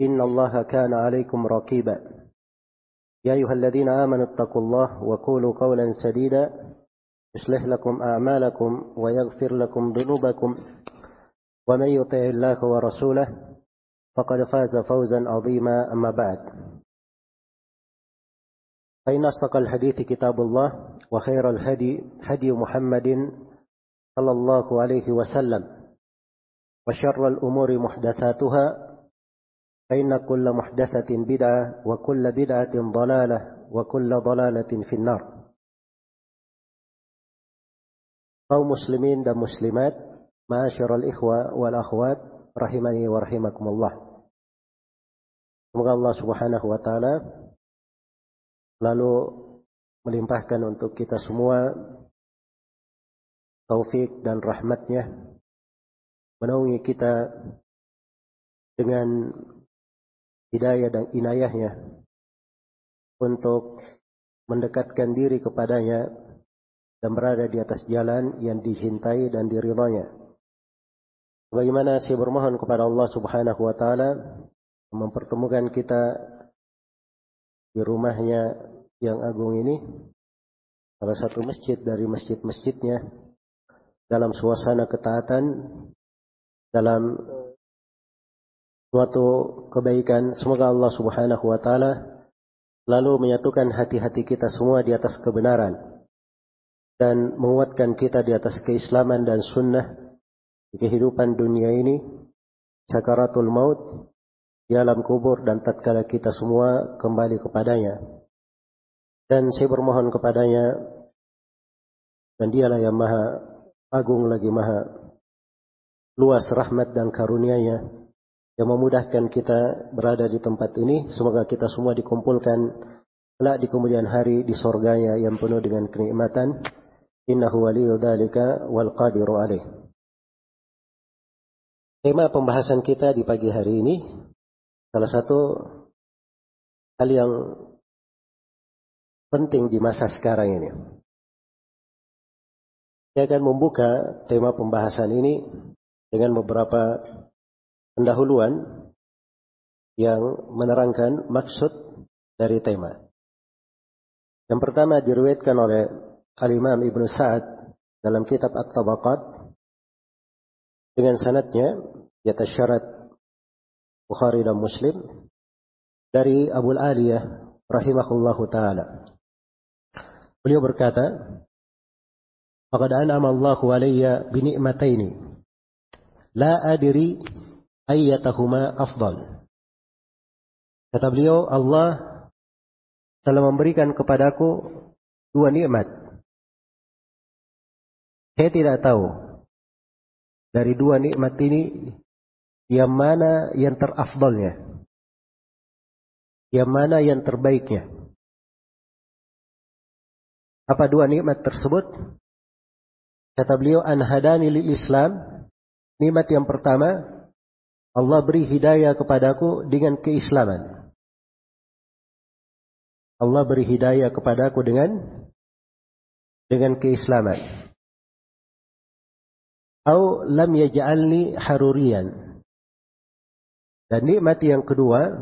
إن الله كان عليكم رقيبا. يا أيها الذين آمنوا اتقوا الله وقولوا قولا سديدا. يصلح لكم أعمالكم ويغفر لكم ذنوبكم. ومن يطع الله ورسوله فقد فاز فوزا عظيما. أما بعد. فإن أصدق الحديث كتاب الله وخير الهدي هدي محمد صلى الله عليه وسلم. وشر الأمور محدثاتها فإن كل محدثة بدعة وكل بدعة ضلالة وكل ضلالة في النار kaum muslimin dan muslimat, ma'asyiral ikhwa wal akhwat, rahimani wa rahimakumullah. Semoga Allah Subhanahu wa taala lalu melimpahkan untuk kita semua taufik dan rahmatnya menaungi kita dengan hidayah dan inayahnya untuk mendekatkan diri kepadanya dan berada di atas jalan yang dicintai dan diridhonya. Bagaimana saya bermohon kepada Allah Subhanahu wa taala mempertemukan kita di rumahnya yang agung ini salah satu masjid dari masjid-masjidnya dalam suasana ketaatan dalam suatu kebaikan. Semoga Allah Subhanahu wa taala lalu menyatukan hati-hati kita semua di atas kebenaran dan menguatkan kita di atas keislaman dan sunnah di kehidupan dunia ini. Sakaratul maut di alam kubur dan tatkala kita semua kembali kepadanya. Dan saya bermohon kepadanya dan dialah yang maha agung lagi maha luas rahmat dan karunia-Nya yang memudahkan kita berada di tempat ini semoga kita semua dikumpulkan kelak di kemudian hari di sorganya yang penuh dengan kenikmatan Innahu waliyu dhalika wal qadiru alaih. Tema pembahasan kita di pagi hari ini salah satu hal yang penting di masa sekarang ini. Saya akan membuka tema pembahasan ini dengan beberapa pendahuluan yang menerangkan maksud dari tema. Yang pertama diriwayatkan oleh Al-Imam Ibn Sa'ad dalam kitab At-Tabaqat dengan sanatnya di atas syarat Bukhari dan Muslim dari Abu Aliyah rahimahullahu taala. Beliau berkata, "Faqad an'ama Allahu alayya bi ni'mataini la adri ayyatahuma afdal." Kata beliau, Allah telah memberikan kepadaku dua nikmat saya tidak tahu dari dua nikmat ini yang mana yang terafdolnya. Yang mana yang terbaiknya. Apa dua nikmat tersebut? Kata beliau, Anhadani lil Islam. Nikmat yang pertama, Allah beri hidayah kepadaku dengan keislaman. Allah beri hidayah kepadaku dengan dengan keislaman. Au lam yaj'alni harurian. Dan nikmat yang kedua,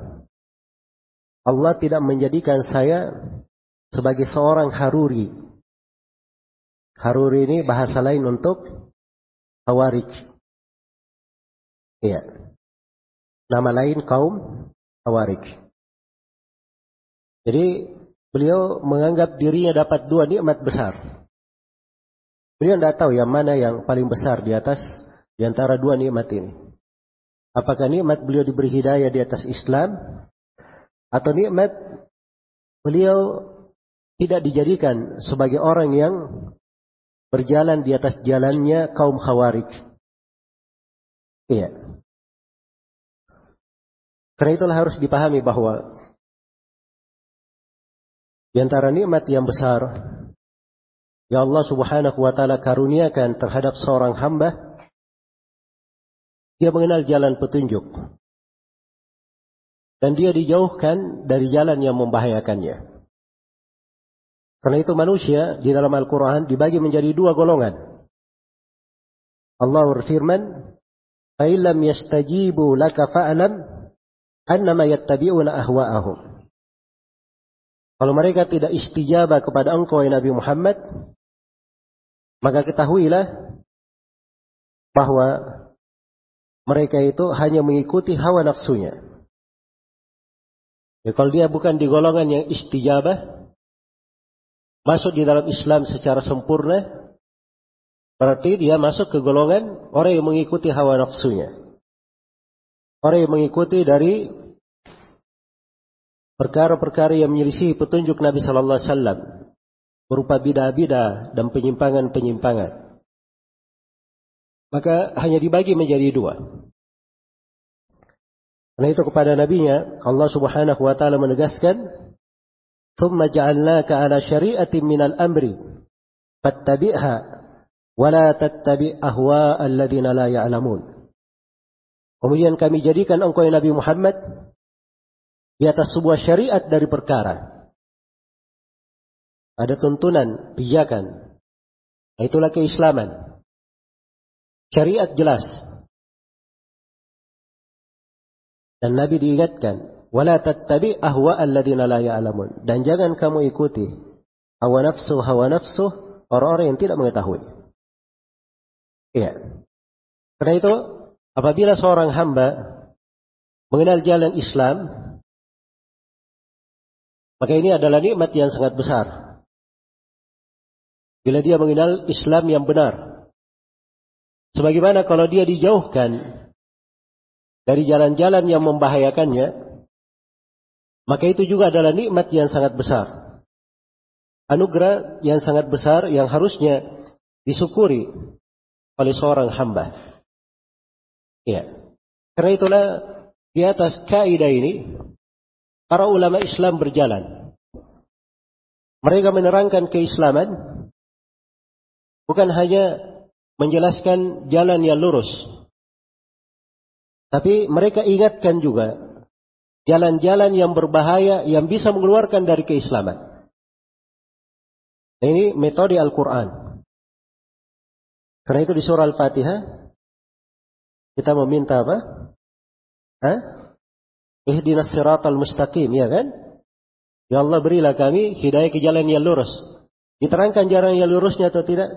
Allah tidak menjadikan saya sebagai seorang haruri. Haruri ini bahasa lain untuk Hawarij. Iya. Nama lain kaum Khawarij. Jadi beliau menganggap dirinya dapat dua nikmat besar. Beliau tidak tahu yang mana yang paling besar di atas di antara dua nikmat ini. Apakah nikmat beliau diberi hidayah di atas Islam atau nikmat beliau tidak dijadikan sebagai orang yang berjalan di atas jalannya kaum khawarij. Iya. Karena itulah harus dipahami bahwa di antara nikmat yang besar ya Allah Subhanahu wa taala karuniakan terhadap seorang hamba dia mengenal jalan petunjuk dan dia dijauhkan dari jalan yang membahayakannya. Karena itu manusia di dalam Al-Quran dibagi menjadi dua golongan. Allah berfirman, "Ailam yastajibu laka fa'alam annama yattabi'una ahwa'ahum. Kalau mereka tidak istijabah kepada engkau ya Nabi Muhammad, maka ketahuilah bahwa mereka itu hanya mengikuti hawa nafsunya. Ya, kalau dia bukan di golongan yang istijabah, masuk di dalam Islam secara sempurna, berarti dia masuk ke golongan orang yang mengikuti hawa nafsunya. Orang yang mengikuti dari perkara-perkara yang menyelisih petunjuk Nabi Sallallahu Alaihi Wasallam berupa bidah-bidah dan penyimpangan-penyimpangan. Maka hanya dibagi menjadi dua. Karena itu kepada nabinya Allah Subhanahu wa taala menegaskan, "Tsumma ja'alnaka 'ala syari'atin minal amri fattabi'ha wa la tattabi' ahwa'a alladziina la ya'lamun." Kemudian kami jadikan engkau Nabi Muhammad di atas sebuah syariat dari perkara. Ada tuntunan, pijakan. Itulah keislaman. Syariat jelas. Dan Nabi diingatkan, "Wala tattabi ahwa alladziina la ya'lamun." Dan jangan kamu ikuti hawa nafsu hawa nafsu orang-orang yang tidak mengetahui. Iya. Karena itu, apabila seorang hamba mengenal jalan Islam, maka ini adalah nikmat yang sangat besar. Bila dia mengenal Islam yang benar. Sebagaimana kalau dia dijauhkan dari jalan-jalan yang membahayakannya, maka itu juga adalah nikmat yang sangat besar. Anugerah yang sangat besar yang harusnya disyukuri oleh seorang hamba. Ya. Karena itulah di atas kaidah ini para ulama Islam berjalan. Mereka menerangkan keislaman bukan hanya menjelaskan jalan yang lurus. Tapi mereka ingatkan juga jalan-jalan yang berbahaya yang bisa mengeluarkan dari keislaman. Ini metode Al-Quran. Karena itu di surah Al-Fatihah kita meminta apa? Hah? Ihdinas siratal mustaqim, ya kan? Ya Allah berilah kami hidayah ke jalan yang lurus. Diterangkan jalan yang lurusnya atau tidak?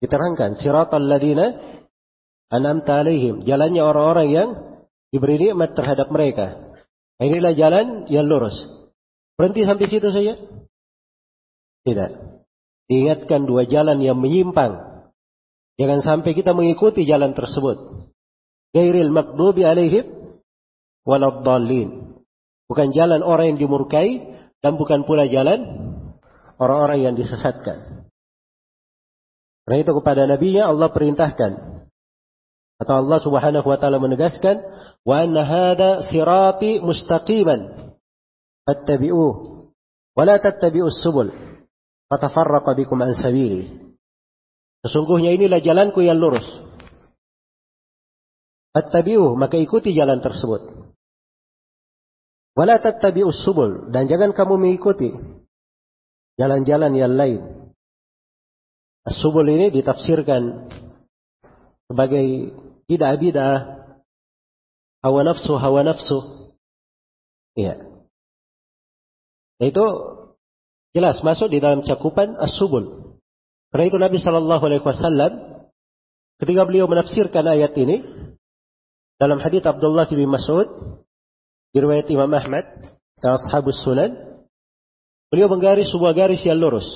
Diterangkan siratal ladina an'amta alaihim, jalannya orang-orang yang diberi nikmat terhadap mereka. Inilah jalan yang lurus. Berhenti sampai situ saja? Tidak. Diingatkan dua jalan yang menyimpang. Jangan sampai kita mengikuti jalan tersebut. Gairil makdubi alaihim waladdallin. Bukan jalan orang yang dimurkai dan bukan pula jalan orang-orang yang disesatkan. Karena itu kepada nabinya Allah perintahkan atau Allah Subhanahu wa taala menegaskan wa anna hadha sirati mustaqiman fattabi'uh wa la tattabi'us subul fatafarraqa bikum an sabili. Sesungguhnya inilah jalanku yang lurus. Fattabi'uh maka ikuti jalan tersebut. Wala tattabi'us subul dan jangan kamu mengikuti jalan-jalan yang lain. As-subul ini ditafsirkan sebagai bid'ah-bid'ah hawa nafsu hawa nafsu. Iya. Itu jelas masuk di dalam cakupan as-subul. Karena itu Nabi Shallallahu Alaihi Wasallam ketika beliau menafsirkan ayat ini dalam hadits Abdullah bin Mas'ud di riwayat Imam Ahmad dan Ashabus Sunan, beliau menggaris sebuah garis yang lurus.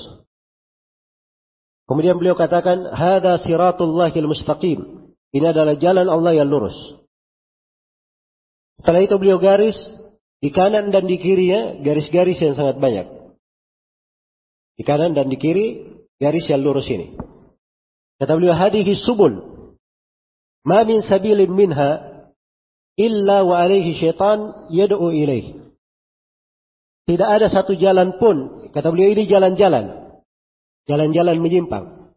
Kemudian beliau katakan, "Hada siratullahil mustaqim." Ini adalah jalan Allah yang lurus. Setelah itu beliau garis di kanan dan di kirinya garis-garis yang sangat banyak. Di kanan dan di kiri garis yang lurus ini. Kata beliau, "Hadihi subul. Ma min sabilin minha illa wa alaihi syaitan yad'u ilaih. Tidak ada satu jalan pun, kata beliau ini jalan-jalan. Jalan-jalan menyimpang.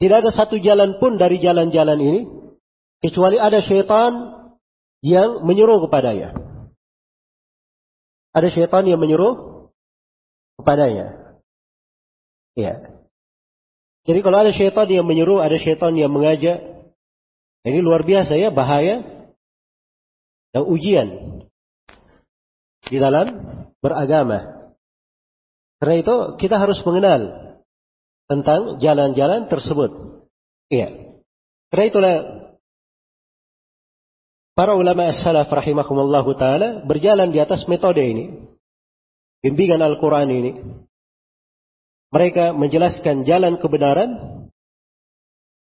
Tidak ada satu jalan pun dari jalan-jalan ini, kecuali ada syaitan yang menyuruh kepadanya. Ada syaitan yang menyuruh kepadanya. Ya. Jadi kalau ada syaitan yang menyuruh, ada syaitan yang mengajak, ini luar biasa ya, bahaya dan ujian di dalam beragama. Karena itu kita harus mengenal tentang jalan-jalan tersebut. Iya. Karena itulah para ulama as-salaf rahimahumullah taala berjalan di atas metode ini. Bimbingan Al-Qur'an ini. Mereka menjelaskan jalan kebenaran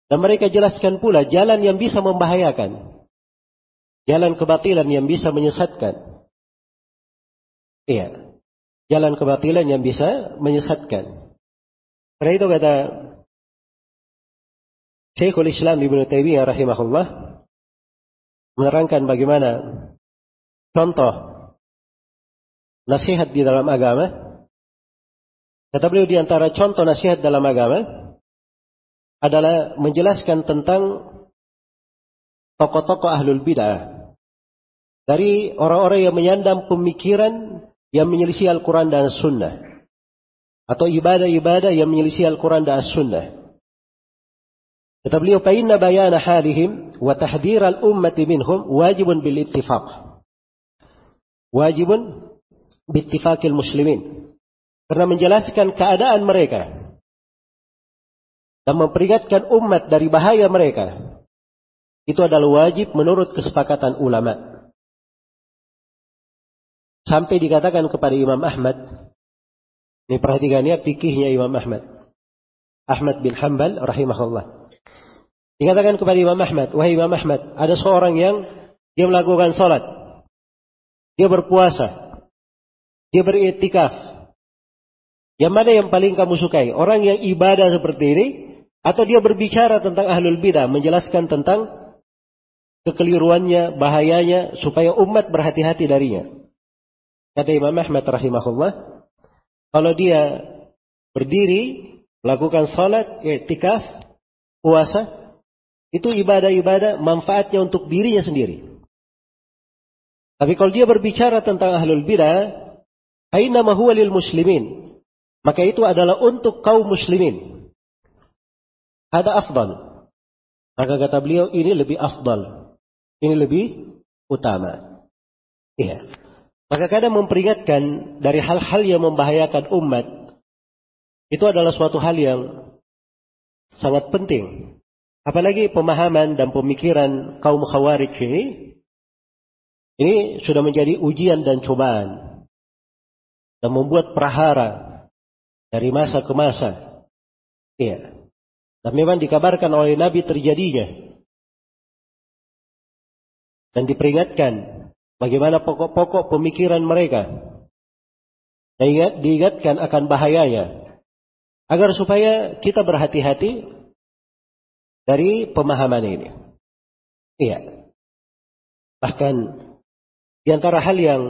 dan mereka jelaskan pula jalan yang bisa membahayakan jalan kebatilan yang bisa menyesatkan. Iya. Jalan kebatilan yang bisa menyesatkan. Karena itu kata Syekhul Islam Ibnu Taimiyah rahimahullah menerangkan bagaimana contoh nasihat di dalam agama. Kata beliau di antara contoh nasihat dalam agama adalah menjelaskan tentang tokoh-tokoh ahlul bid'ah dari orang-orang yang menyandang pemikiran yang menyelisih Al-Quran dan Sunnah. Atau ibadah-ibadah yang menyelisih Al-Quran dan Sunnah. Kata beliau, فَإِنَّ بَيَانَ حَالِهِمْ وَتَحْدِيرَ الْأُمَّةِ مِنْهُمْ واجب بالاتفاق. واجب باتفاق المسلمين. Karena menjelaskan keadaan mereka. Dan memperingatkan umat dari bahaya mereka. Itu adalah wajib menurut kesepakatan ulama. Sampai dikatakan kepada Imam Ahmad. Ini perhatikannya fikihnya Imam Ahmad. Ahmad bin Hanbal rahimahullah. Dikatakan kepada Imam Ahmad, wahai Imam Ahmad, ada seorang yang dia melakukan salat. Dia berpuasa. Dia beriktikaf. Yang mana yang paling kamu sukai? Orang yang ibadah seperti ini atau dia berbicara tentang ahlul bidah, menjelaskan tentang kekeliruannya, bahayanya supaya umat berhati-hati darinya. Kata Imam Ahmad rahimahullah, kalau dia berdiri, melakukan salat, iktikaf, puasa, itu ibadah-ibadah manfaatnya untuk dirinya sendiri. Tapi kalau dia berbicara tentang ahlul bidah, aina huwa lil muslimin. Maka itu adalah untuk kaum muslimin. Ada afdal. Maka kata beliau ini lebih afdal. Ini lebih utama. Iya. Maka kadang memperingatkan dari hal-hal yang membahayakan umat itu adalah suatu hal yang sangat penting. Apalagi pemahaman dan pemikiran kaum khawarij ini ini sudah menjadi ujian dan cobaan dan membuat prahara dari masa ke masa. Iya. Dan memang dikabarkan oleh Nabi terjadinya dan diperingatkan Bagaimana pokok-pokok pemikiran mereka. Dan diingatkan akan bahayanya. Agar supaya kita berhati-hati dari pemahaman ini. Iya. Bahkan di antara hal yang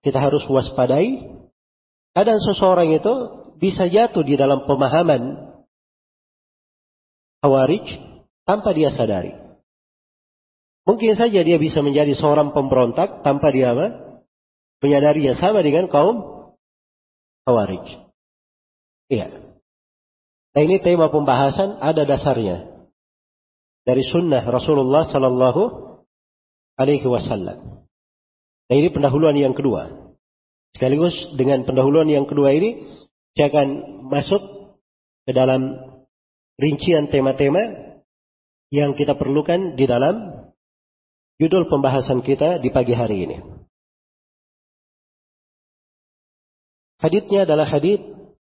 kita harus waspadai, kadang seseorang itu bisa jatuh di dalam pemahaman Khawarij tanpa dia sadari. Mungkin saja dia bisa menjadi seorang pemberontak tanpa dia apa? Menyadarinya sama dengan kaum Khawarij. Iya. Nah ini tema pembahasan ada dasarnya dari sunnah Rasulullah Sallallahu Alaihi Wasallam. Nah ini pendahuluan yang kedua. Sekaligus dengan pendahuluan yang kedua ini saya akan masuk ke dalam rincian tema-tema yang kita perlukan di dalam judul pembahasan kita di pagi hari ini. Haditnya adalah hadit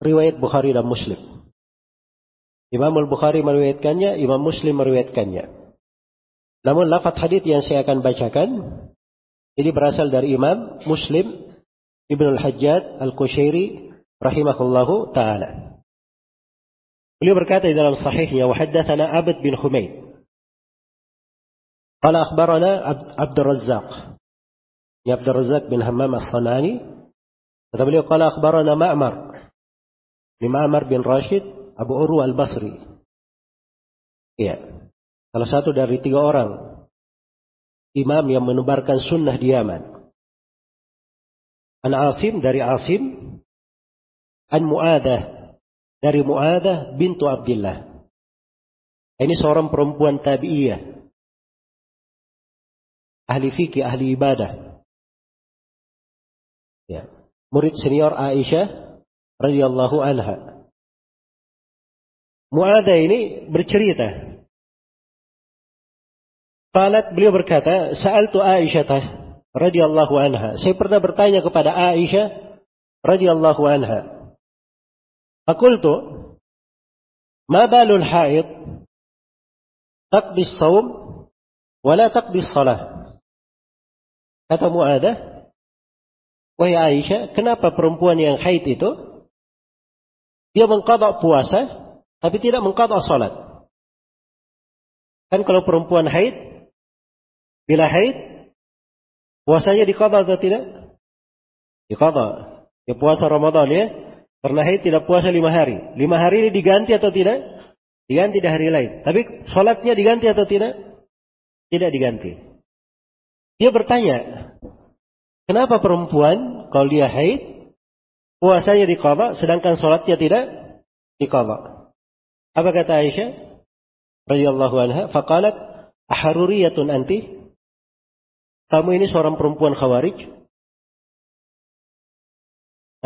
riwayat Bukhari dan Muslim. Imam Al-Bukhari meriwayatkannya, Imam Muslim meriwayatkannya. Namun lafaz hadit yang saya akan bacakan ini berasal dari Imam Muslim Ibn Al-Hajjad Al-Qushairi rahimahullahu taala. Beliau berkata di dalam sahihnya wa haddatsana Abd bin Humaid. Qala akhbarana Abd Razzaq. Ya Abd Razzaq bin Hammam As-Sanani. Kata beliau qala akhbarana Ma'mar. Ini Ma'mar bin Rashid Abu Urwa Al-Basri. Iya. Salah satu dari tiga orang imam yang menebarkan sunnah di Yaman. An Asim dari Asim, An Mu'adah dari Mu'adah bintu Abdullah. Ini seorang perempuan tabi'iyah. Ahli fikih, ahli ibadah. Ya. Murid senior Aisyah radhiyallahu anha. Mu'adah ini bercerita Qalat beliau berkata, "Sa'altu Aisyah radhiyallahu anha." Saya pernah bertanya kepada Aisyah radhiyallahu anha. "Ma balul haid taqdi shaum wa la taqdi shalah?" Kata Muadah, "Wahai Aisyah, kenapa perempuan yang haid itu dia mengqadha puasa tapi tidak mengqadha salat?" Kan kalau perempuan haid Bila haid, puasanya dikata atau tidak? Dikata. Ya puasa Ramadan ya. Karena haid tidak puasa lima hari. Lima hari ini diganti atau tidak? Diganti di hari lain. Tapi sholatnya diganti atau tidak? Tidak diganti. Dia bertanya, kenapa perempuan kalau dia haid, puasanya dikata, sedangkan sholatnya tidak dikata? Apa kata Aisyah? Radiyallahu anha, faqalat, aharuriyatun anti? Kamu ini seorang perempuan khawarij?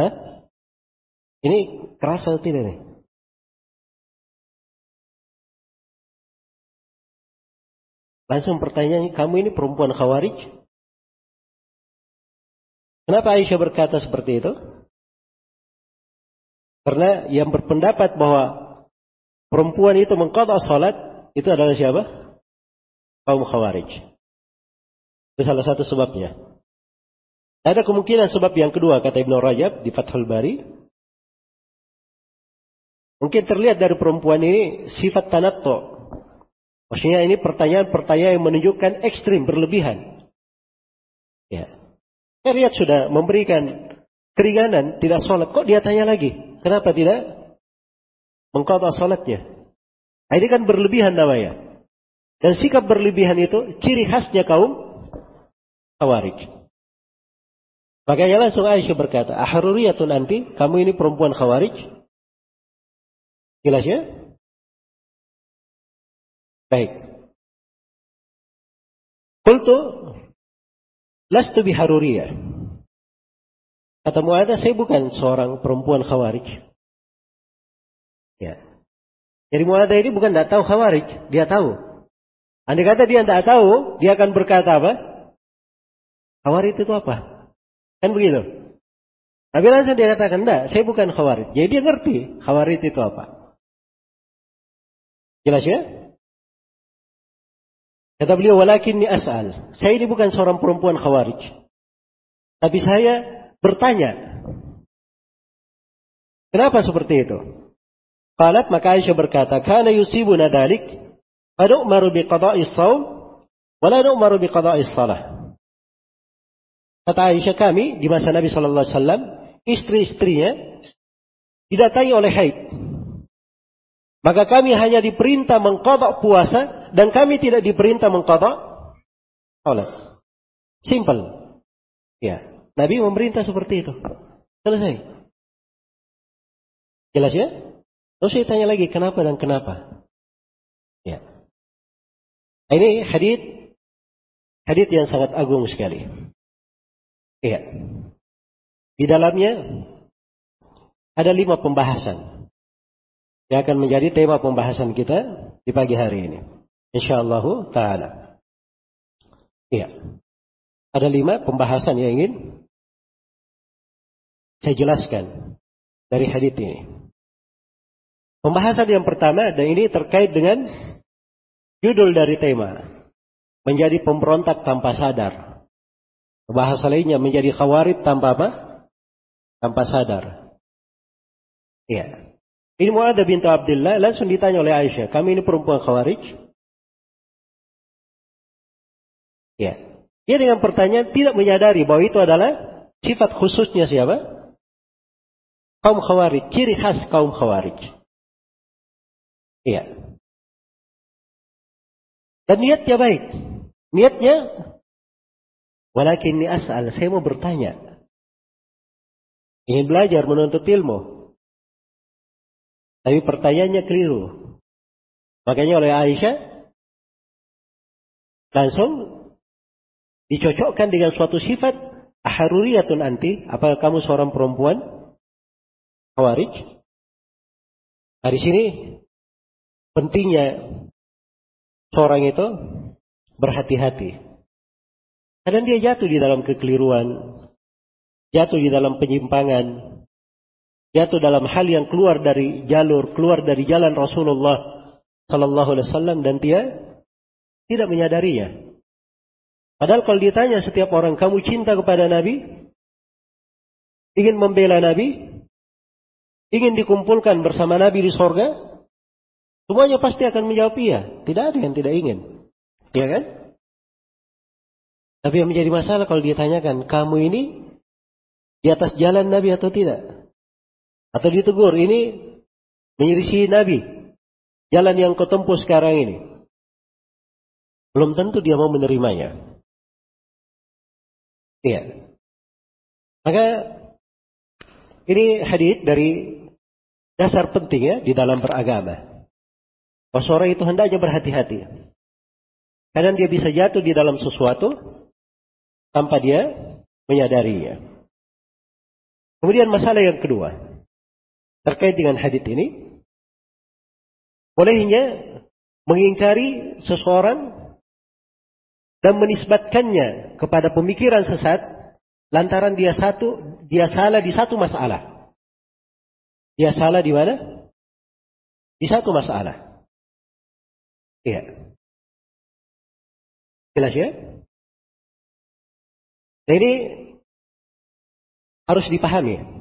Hah? Ini keras atau tidak nih? Langsung pertanyaan, kamu ini perempuan khawarij? Kenapa Aisyah berkata seperti itu? Karena yang berpendapat bahwa perempuan itu mengkota salat itu adalah siapa? Kaum khawarij. Itu salah satu sebabnya. Ada kemungkinan sebab yang kedua, kata Ibn Rajab di Fathul Bari. Mungkin terlihat dari perempuan ini sifat tanatto. Maksudnya ini pertanyaan-pertanyaan yang menunjukkan ekstrim, berlebihan. Ya. Syariat sudah memberikan keringanan, tidak sholat. Kok dia tanya lagi? Kenapa tidak mengkota sholatnya? Nah, ini kan berlebihan namanya. Dan sikap berlebihan itu ciri khasnya kaum Khawarij. Makanya langsung Aisyah berkata, Ahruriyatun nanti, kamu ini perempuan Khawarij? Jelas ya? Baik. Kultu, lastu biharuriyah. Kata Mu'adah, saya bukan seorang perempuan Khawarij. Ya. Jadi Mu'adah ini bukan tidak tahu Khawarij, dia tahu. Andai kata dia tidak tahu, dia akan berkata apa? Khawarij itu apa? Kan begitu. Tapi langsung dia katakan, enggak, saya bukan khawarij. Jadi dia ngerti khawarij itu apa. Jelas ya? Kata beliau, walakin as'al. Saya ini bukan seorang perempuan khawarij. Tapi saya bertanya. Kenapa seperti itu? Qalat maka Aisyah berkata, "Kana yusibuna dalik, fa nu'maru bi qada'is shaum wa la nu'maru bi salah." Kata Aisyah kami di masa Nabi Shallallahu Alaihi Wasallam istri-istrinya didatangi oleh haid. Maka kami hanya diperintah mengkodok puasa dan kami tidak diperintah mengkodok sholat. Simple. Ya. Nabi memerintah seperti itu. Selesai. Jelas ya? Terus saya tanya lagi kenapa dan kenapa? Ya. Ini hadit hadit yang sangat agung sekali. Iya. Di dalamnya ada lima pembahasan yang akan menjadi tema pembahasan kita di pagi hari ini. Insyaallah taala. Iya. Ada lima pembahasan yang ingin saya jelaskan dari hadits ini. Pembahasan yang pertama dan ini terkait dengan judul dari tema menjadi pemberontak tanpa sadar. Bahasa lainnya menjadi khawarid tanpa apa? Tanpa sadar. Iya. Ini Mu'adha bintu Abdullah langsung ditanya oleh Aisyah, kami ini perempuan khawarij? Ya. Dia dengan pertanyaan tidak menyadari bahwa itu adalah sifat khususnya siapa? Kaum khawarij, ciri khas kaum khawarij. Iya. Dan niatnya baik. Niatnya, walakin ini asal, saya mau bertanya. Ingin belajar menuntut ilmu. Tapi pertanyaannya keliru. Makanya oleh Aisyah langsung dicocokkan dengan suatu sifat aharuriyatun anti. Apakah kamu seorang perempuan? Khawarij? Nah, di sini pentingnya seorang itu berhati-hati. Karena dia jatuh di dalam kekeliruan, jatuh di dalam penyimpangan, jatuh dalam hal yang keluar dari jalur, keluar dari jalan Rasulullah Sallallahu Alaihi Wasallam dan dia tidak menyadarinya. Padahal kalau ditanya setiap orang kamu cinta kepada Nabi, ingin membela Nabi, ingin dikumpulkan bersama Nabi di sorga, semuanya pasti akan menjawab iya. Tidak ada yang tidak ingin, ya kan? Tapi yang menjadi masalah kalau ditanyakan kamu ini di atas jalan Nabi atau tidak? Atau ditegur, ini menyelisih Nabi. Jalan yang kau sekarang ini. Belum tentu dia mau menerimanya. Iya. Maka ini hadis dari dasar penting ya di dalam beragama. Bahwa itu hendaknya berhati-hati. Karena dia bisa jatuh di dalam sesuatu tanpa dia menyadarinya. Kemudian masalah yang kedua terkait dengan hadis ini bolehnya mengingkari seseorang dan menisbatkannya kepada pemikiran sesat lantaran dia satu dia salah di satu masalah. Dia salah di mana? Di satu masalah. Iya. Jelas ya? Nah, ini harus dipahami.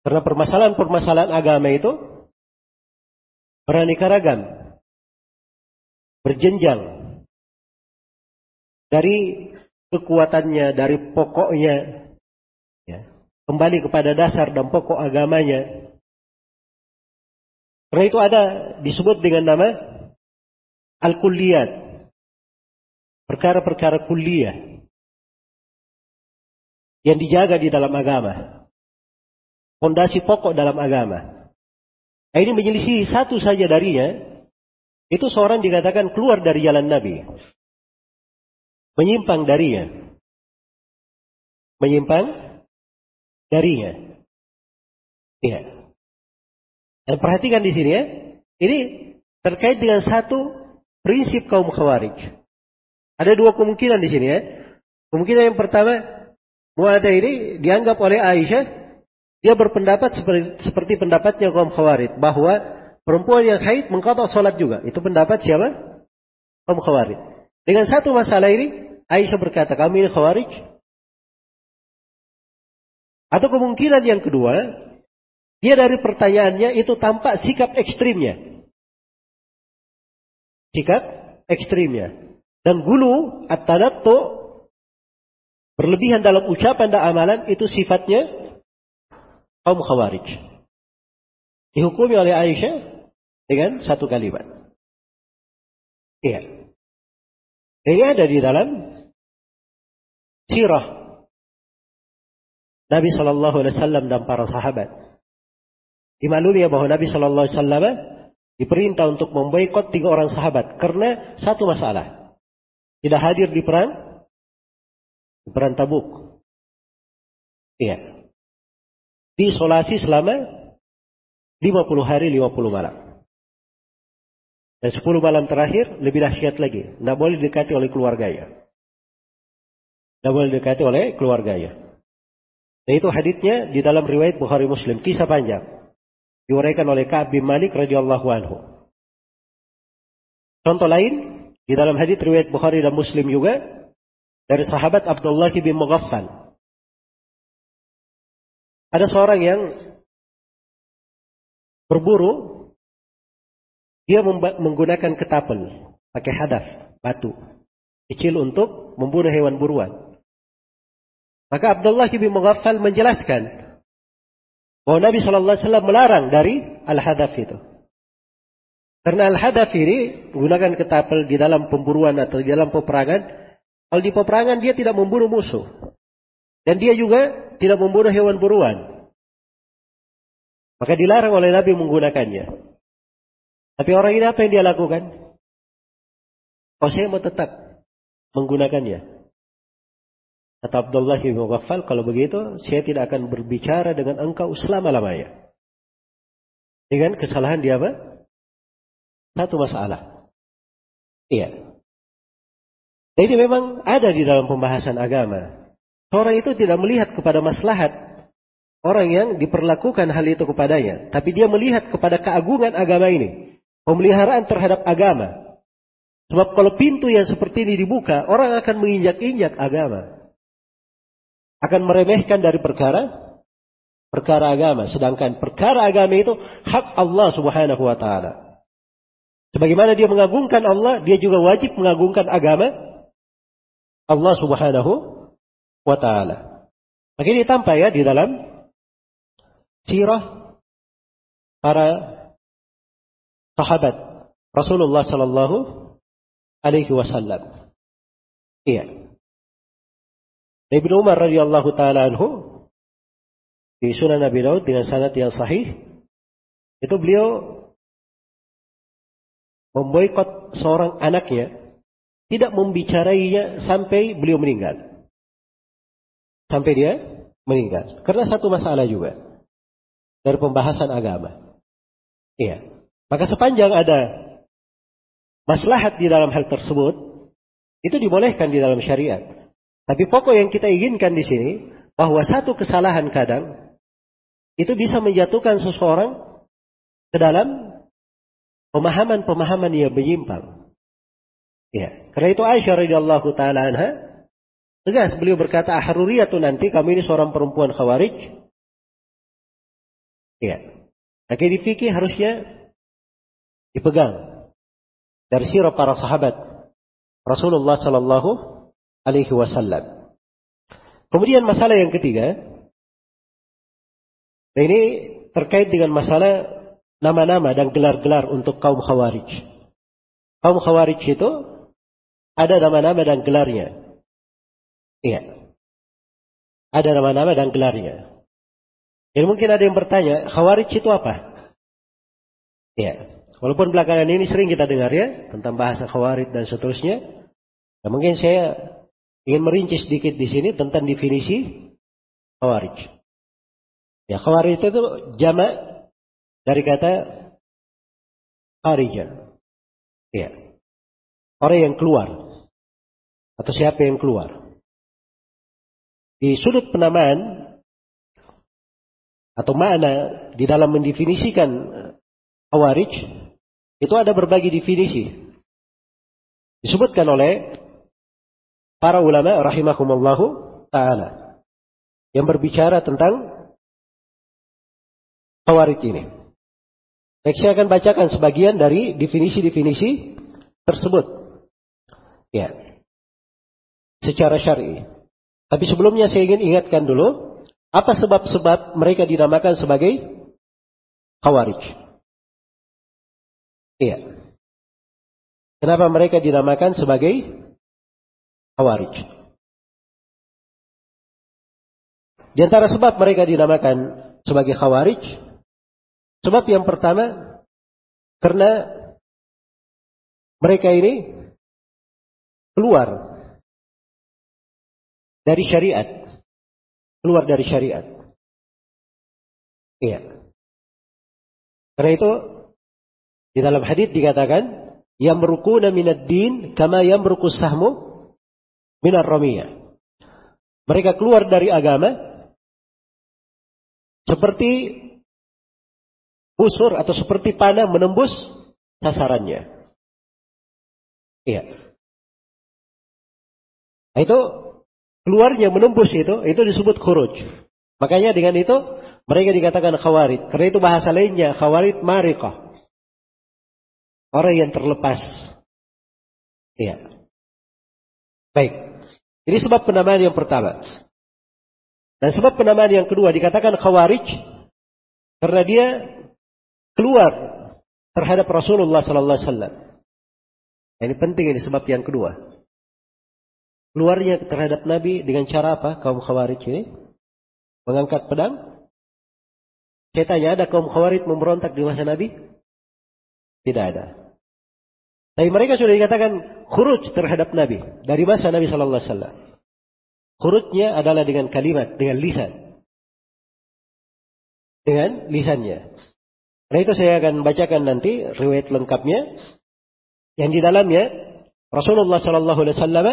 Karena permasalahan-permasalahan agama itu beraneka ragam, berjenjang dari kekuatannya, dari pokoknya, ya, kembali kepada dasar dan pokok agamanya. Karena itu ada disebut dengan nama al-kulliyat, perkara-perkara kuliah yang dijaga di dalam agama fondasi pokok dalam agama. Nah, ini menyelisih satu saja darinya, itu seorang dikatakan keluar dari jalan Nabi. Menyimpang darinya. Menyimpang darinya. Iya. Dan perhatikan di sini ya. Ini terkait dengan satu prinsip kaum khawarij. Ada dua kemungkinan di sini ya. Kemungkinan yang pertama, Mu'adah ini dianggap oleh Aisyah dia berpendapat seperti, seperti pendapatnya kaum khawarid bahwa perempuan yang haid mengkotok sholat juga. Itu pendapat siapa? Kaum khawarid. Dengan satu masalah ini, Aisyah berkata, kami ini khawarij. Atau kemungkinan yang kedua, dia dari pertanyaannya itu tampak sikap ekstrimnya. Sikap ekstrimnya. Dan gulu, at-tanattu, berlebihan dalam ucapan dan amalan, itu sifatnya kaum khawarij. Dihukumi oleh Aisyah dengan satu kalimat. Iya. Ini ada di dalam sirah Nabi Shallallahu Alaihi Wasallam dan para sahabat. Dimaklumi ya bahwa Nabi Shallallahu Alaihi Wasallam diperintah untuk memboikot tiga orang sahabat karena satu masalah. Tidak hadir di perang di perang Tabuk. Iya diisolasi selama 50 hari 50 malam. Dan 10 malam terakhir lebih dahsyat lagi. Tidak boleh dekati oleh keluarganya. Tidak boleh dekati oleh keluarganya. Yaitu haditnya di dalam riwayat Bukhari Muslim. Kisah panjang. Diuraikan oleh Ka'ab bin Malik radhiyallahu anhu. Contoh lain, di dalam hadits riwayat Bukhari dan Muslim juga, dari sahabat Abdullah bin Mughaffal. Ada seorang yang berburu, dia menggunakan ketapel, pakai hadaf, batu, kecil untuk membunuh hewan buruan. Maka Abdullah bin Mughaffal menjelaskan bahwa Nabi Shallallahu Alaihi Wasallam melarang dari al-hadaf itu. Karena al-hadaf ini menggunakan ketapel di dalam pemburuan atau di dalam peperangan. Kalau di peperangan dia tidak membunuh musuh. Dan dia juga tidak membunuh hewan buruan. Maka dilarang oleh Nabi menggunakannya. Tapi orang ini apa yang dia lakukan? Oh saya mau tetap menggunakannya. Kata Abdullah bin Ghaffal, kalau begitu saya tidak akan berbicara dengan engkau selama-lamanya. Dengan kesalahan dia apa? Satu masalah. Iya. Jadi memang ada di dalam pembahasan agama. Orang itu tidak melihat kepada maslahat orang yang diperlakukan hal itu kepadanya. Tapi dia melihat kepada keagungan agama ini. Pemeliharaan terhadap agama. Sebab kalau pintu yang seperti ini dibuka, orang akan menginjak-injak agama. Akan meremehkan dari perkara perkara agama. Sedangkan perkara agama itu hak Allah subhanahu wa ta'ala. Sebagaimana dia mengagungkan Allah, dia juga wajib mengagungkan agama Allah Subhanahu wa taala. Maka ini tampak ya di dalam sirah para sahabat Rasulullah sallallahu alaihi wasallam. Iya. Ibnu Umar radhiyallahu taala anhu di Sunan Nabi Daud dengan sanad yang sahih itu beliau memboikot seorang anaknya, tidak membicarainya sampai beliau meninggal. Sampai dia meninggal. Karena satu masalah juga. Dari pembahasan agama. Iya. Maka sepanjang ada maslahat di dalam hal tersebut, itu dibolehkan di dalam syariat. Tapi pokok yang kita inginkan di sini, bahwa satu kesalahan kadang, itu bisa menjatuhkan seseorang ke dalam pemahaman-pemahaman yang menyimpang. Ya, karena itu Aisyah radhiyallahu taala anha tegas beliau berkata ahruriyatu nanti kami ini seorang perempuan khawarij. Ya. Maka di fikih harusnya dipegang dari sirah para sahabat Rasulullah sallallahu alaihi wasallam. Kemudian masalah yang ketiga, ini terkait dengan masalah nama-nama dan gelar-gelar untuk kaum khawarij. Kaum khawarij itu ada nama-nama dan gelarnya. Iya. Ada nama-nama dan gelarnya. Jadi mungkin ada yang bertanya, khawarij itu apa? Iya. Walaupun belakangan ini sering kita dengar ya tentang bahasa khawarij dan seterusnya. Nah, mungkin saya ingin merinci sedikit di sini tentang definisi khawarij. Ya, khawarij itu jamak dari kata kharija. Ya. Orang yang keluar. Atau siapa yang keluar. Di sudut penamaan atau makna di dalam mendefinisikan khawarij itu ada berbagai definisi. Disebutkan oleh para ulama rahimakumullahu taala yang berbicara tentang khawarij ini. Baik, saya akan bacakan sebagian dari definisi-definisi tersebut. Ya. Secara syar'i. Tapi sebelumnya saya ingin ingatkan dulu, apa sebab-sebab mereka dinamakan sebagai khawarij? Iya. Kenapa mereka dinamakan sebagai khawarij? Di antara sebab mereka dinamakan sebagai khawarij, Sebab yang pertama, karena mereka ini keluar dari syariat. Keluar dari syariat. Iya. Karena itu, di dalam hadis dikatakan, yang merukuna minad din kama yang merukus sahmu minar romiyah. Mereka keluar dari agama seperti busur atau seperti panah menembus sasarannya. Iya. Nah, itu keluarnya menembus itu, itu disebut khuruj. Makanya dengan itu mereka dikatakan khawarid. Karena itu bahasa lainnya khawarid marikah. Orang yang terlepas. Iya. Baik. Ini sebab penamaan yang pertama. Dan sebab penamaan yang kedua dikatakan khawarij karena dia keluar terhadap Rasulullah sallallahu alaihi wasallam. Ini penting ini sebab yang kedua. Keluarnya terhadap Nabi dengan cara apa kaum khawarij ini? Mengangkat pedang? Saya tanya, ada kaum khawarij memberontak di masa Nabi? Tidak ada. Tapi mereka sudah dikatakan khuruj terhadap Nabi dari masa Nabi Sallallahu Alaihi Wasallam. Khurujnya adalah dengan kalimat, dengan lisan. Dengan lisannya. Karena itu saya akan bacakan nanti riwayat lengkapnya. Yang di dalamnya Rasulullah Sallallahu Alaihi Wasallam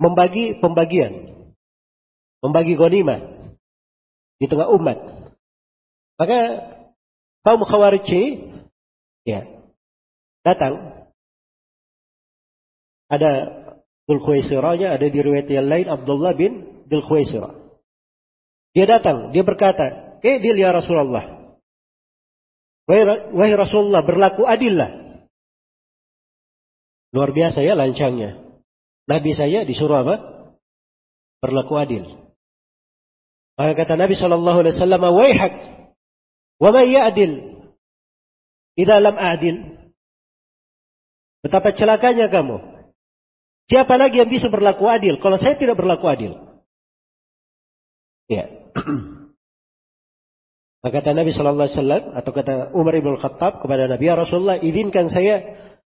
membagi pembagian, membagi ghanimah di tengah umat. Maka kaum khawarij ya, datang. Ada Dul Khuwaisirahnya, ada di riwayat yang lain Abdullah bin Dul Khuwaisirah. Dia datang, dia berkata, eh dia ya Rasulullah. Wahai Rasulullah, berlaku adillah. Luar biasa ya lancangnya. Nabi saya disuruh apa? Berlaku adil. Maka kata Nabi Shallallahu Alaihi Wasallam, Waihak, wa ma ya'dil, idza lam a'dil. Betapa celakanya kamu. Siapa lagi yang bisa berlaku adil kalau saya tidak berlaku adil? Ya. Maka kata Nabi Shallallahu Alaihi Wasallam atau kata Umar ibn Khattab kepada Nabi ya Rasulullah izinkan saya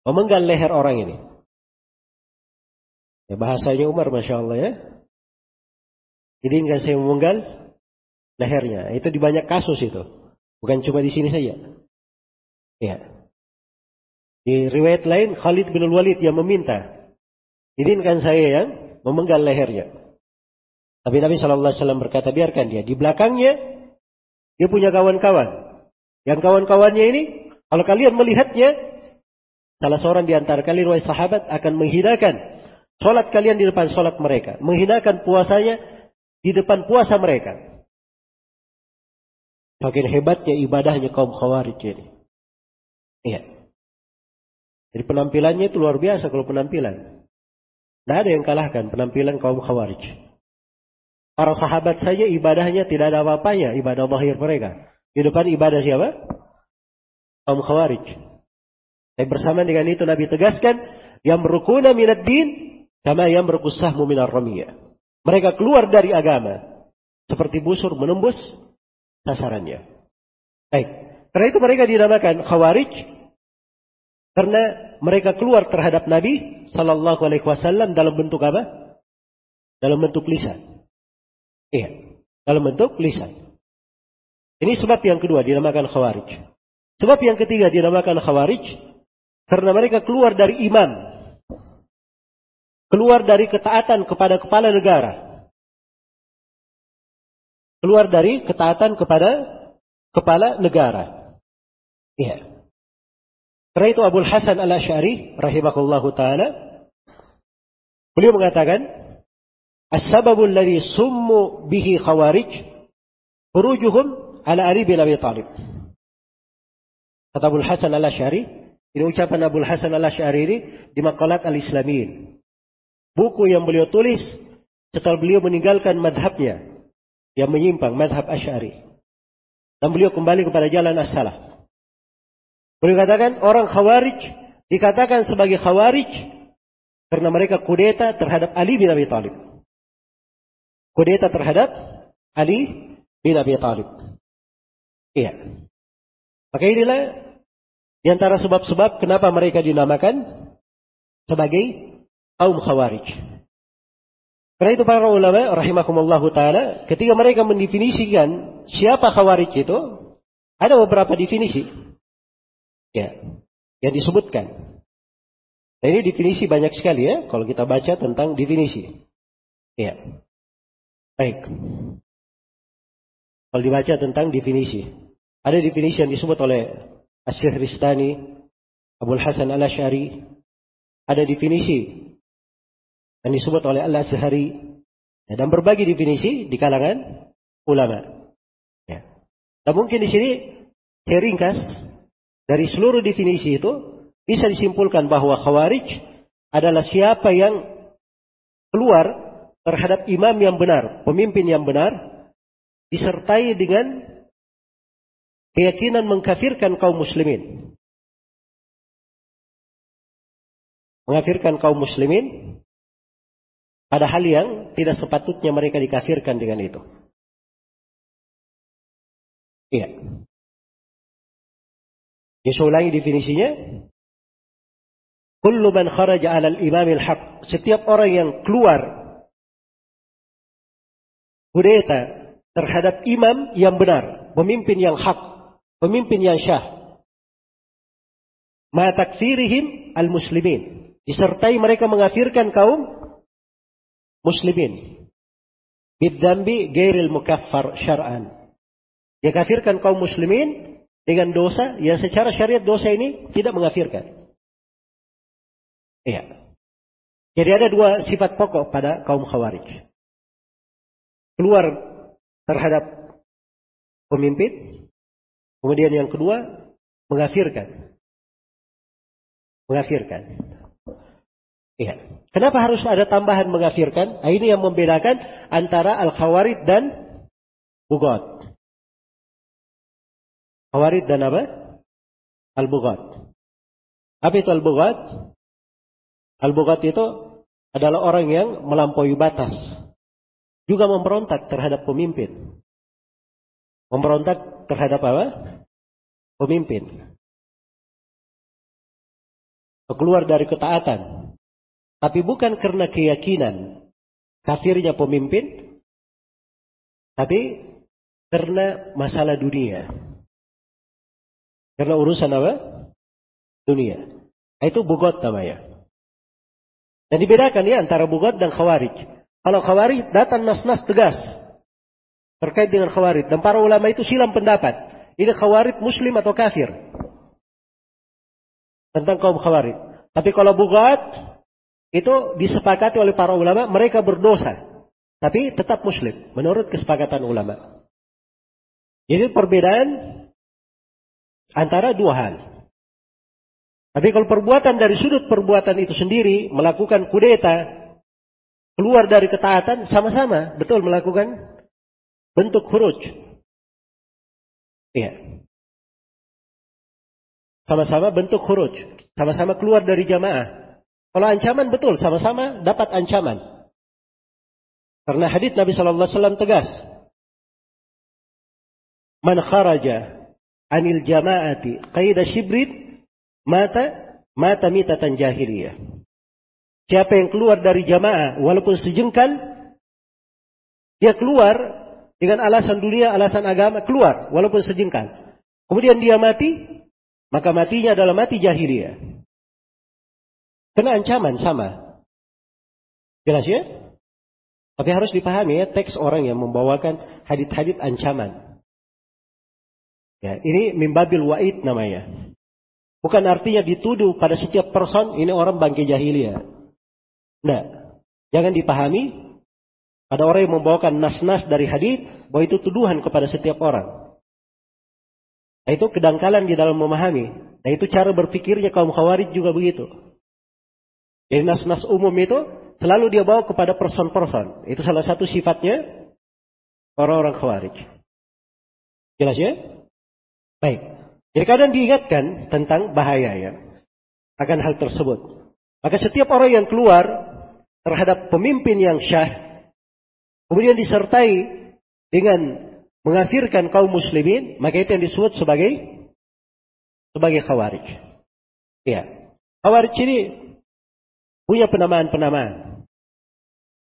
memenggal leher orang ini. Ya, bahasanya Umar masya Allah ya. Izinkan saya memenggal lehernya. Itu di banyak kasus itu, bukan cuma di sini saja. Ya. Di riwayat lain Khalid bin Walid yang meminta, izinkan saya yang memenggal lehernya. Tapi Nabi Shallallahu Alaihi berkata biarkan dia. Di belakangnya dia punya kawan-kawan. Yang kawan-kawannya ini, kalau kalian melihatnya, salah seorang di antara kalian wahai sahabat akan menghinakan sholat kalian di depan sholat mereka, menghinakan puasanya di depan puasa mereka. Makin hebatnya ibadahnya kaum khawarij ini. Iya. Jadi penampilannya itu luar biasa kalau penampilan. Tidak ada yang kalahkan penampilan kaum khawarij. Para sahabat saja ibadahnya tidak ada apa-apanya, ibadah zahir mereka. Di depan ibadah siapa? Kaum khawarij. Dan bersama dengan itu Nabi tegaskan, yang berukuna minad din, kama yang berkusahmu minar ramiyah. Mereka keluar dari agama. Seperti busur menembus sasarannya. Baik. Karena itu mereka dinamakan khawarij karena mereka keluar terhadap Nabi Sallallahu Alaihi Wasallam dalam bentuk apa? Dalam bentuk lisan. Iya, dalam bentuk lisan. Ini sebab yang kedua dinamakan khawarij. Sebab yang ketiga dinamakan khawarij karena mereka keluar dari iman. Keluar dari ketaatan kepada kepala negara keluar dari ketaatan kepada kepala negara. Iya. Karena itu Abu Hasan al Ashari rahimahullahu taala beliau mengatakan As-sababu alladhi summu bihi khawarij furujuhum ala Ali bin Abi Talib. Kata Abu Hasan al Ashari, ini ucapan Abu Hasan al Ashari ini di Maqalat al-Islamin. Buku yang beliau tulis setelah beliau meninggalkan madhabnya yang menyimpang madhab Ash'ari. Dan beliau kembali kepada jalan as-salaf. Beliau katakan orang khawarij dikatakan sebagai khawarij karena mereka kudeta terhadap Ali bin Abi Thalib. Kudeta terhadap Ali bin Abi Thalib. Iya. Maka inilah di antara sebab-sebab kenapa mereka dinamakan sebagai kaum khawarij. Karena itu para ulama rahimahumullah taala ketika mereka mendefinisikan siapa khawarij itu ada beberapa definisi. Ya, yang disebutkan. Nah, ini definisi banyak sekali ya kalau kita baca tentang definisi. Ya. Baik. Kalau dibaca tentang definisi. Ada definisi yang disebut oleh Asyikhristani, Abdul Hasan al-Ash'ari. Ada definisi yang disebut oleh Al-Azhari. Ya, dan berbagi definisi di kalangan ulama. Ya. Dan mungkin di sini saya dari seluruh definisi itu bisa disimpulkan bahwa khawarij adalah siapa yang keluar terhadap imam yang benar, pemimpin yang benar, disertai dengan keyakinan mengkafirkan kaum muslimin. Mengkafirkan kaum muslimin pada hal yang tidak sepatutnya mereka dikafirkan dengan itu. Iya. Ya, saya ulangi definisinya. Kullu man kharaja alal imamil haq. Setiap orang yang keluar kudeta terhadap imam yang benar, pemimpin yang hak, pemimpin yang syah. Ma takfirihim al-muslimin. Disertai mereka mengafirkan kaum muslimin. Bidzambi gairil mukaffar syar'an. Dia kafirkan kaum muslimin dengan dosa yang secara syariat dosa ini tidak mengafirkan. Iya. Jadi ada dua sifat pokok pada kaum khawarij. Keluar terhadap pemimpin. Kemudian yang kedua, mengafirkan. Mengafirkan. Iya. Kenapa harus ada tambahan mengafirkan? Nah, ini yang membedakan antara al-khawarid dan bugot. Khawarid dan apa? Al-bugot. Apa itu al-bugot? Al-bugot itu adalah orang yang melampaui batas. Juga memberontak terhadap pemimpin. Memberontak terhadap apa? Pemimpin. Keluar dari ketaatan tapi bukan karena keyakinan kafirnya pemimpin, tapi karena masalah dunia. Karena urusan apa? Dunia. Itu bugot namanya. Dan dibedakan ya antara bugot dan khawarij. Kalau khawarij datang nas-nas tegas terkait dengan khawarij. Dan para ulama itu silam pendapat. Ini khawarij muslim atau kafir. Tentang kaum khawarij. Tapi kalau bugot itu disepakati oleh para ulama mereka berdosa tapi tetap muslim menurut kesepakatan ulama. Jadi perbedaan antara dua hal. Tapi kalau perbuatan dari sudut perbuatan itu sendiri melakukan kudeta keluar dari ketaatan sama-sama betul melakukan bentuk huruj. Iya. Sama-sama bentuk huruj, sama-sama keluar dari jamaah. Kalau ancaman betul sama-sama dapat ancaman. Karena hadis Nabi Shallallahu Alaihi Wasallam tegas. Man kharaja anil jama'ati qaida shibrin mata mata mitatan jahiliyah. Siapa yang keluar dari jamaah walaupun sejengkal dia keluar dengan alasan dunia, alasan agama, keluar walaupun sejengkal. Kemudian dia mati, maka matinya adalah mati jahiliyah. Kena ancaman sama. Jelas ya? Tapi harus dipahami ya teks orang yang membawakan hadit-hadit ancaman. Ya, ini mimbabil wa'id namanya. Bukan artinya dituduh pada setiap person ini orang bangke jahiliyah. Nah, jangan dipahami ada orang yang membawakan nas-nas dari hadit bahwa itu tuduhan kepada setiap orang. Nah, itu kedangkalan di dalam memahami. Nah, itu cara berpikirnya kaum khawarij juga begitu. Jadi nas-nas umum itu selalu dia bawa kepada person-person. Itu salah satu sifatnya orang-orang khawarij. Jelas ya? Baik. Jadi kadang diingatkan tentang bahaya ya. Akan hal tersebut. Maka setiap orang yang keluar terhadap pemimpin yang syah. Kemudian disertai dengan mengafirkan kaum muslimin. Maka itu yang disebut sebagai sebagai khawarij. Ya. Khawarij ini punya penamaan-penamaan.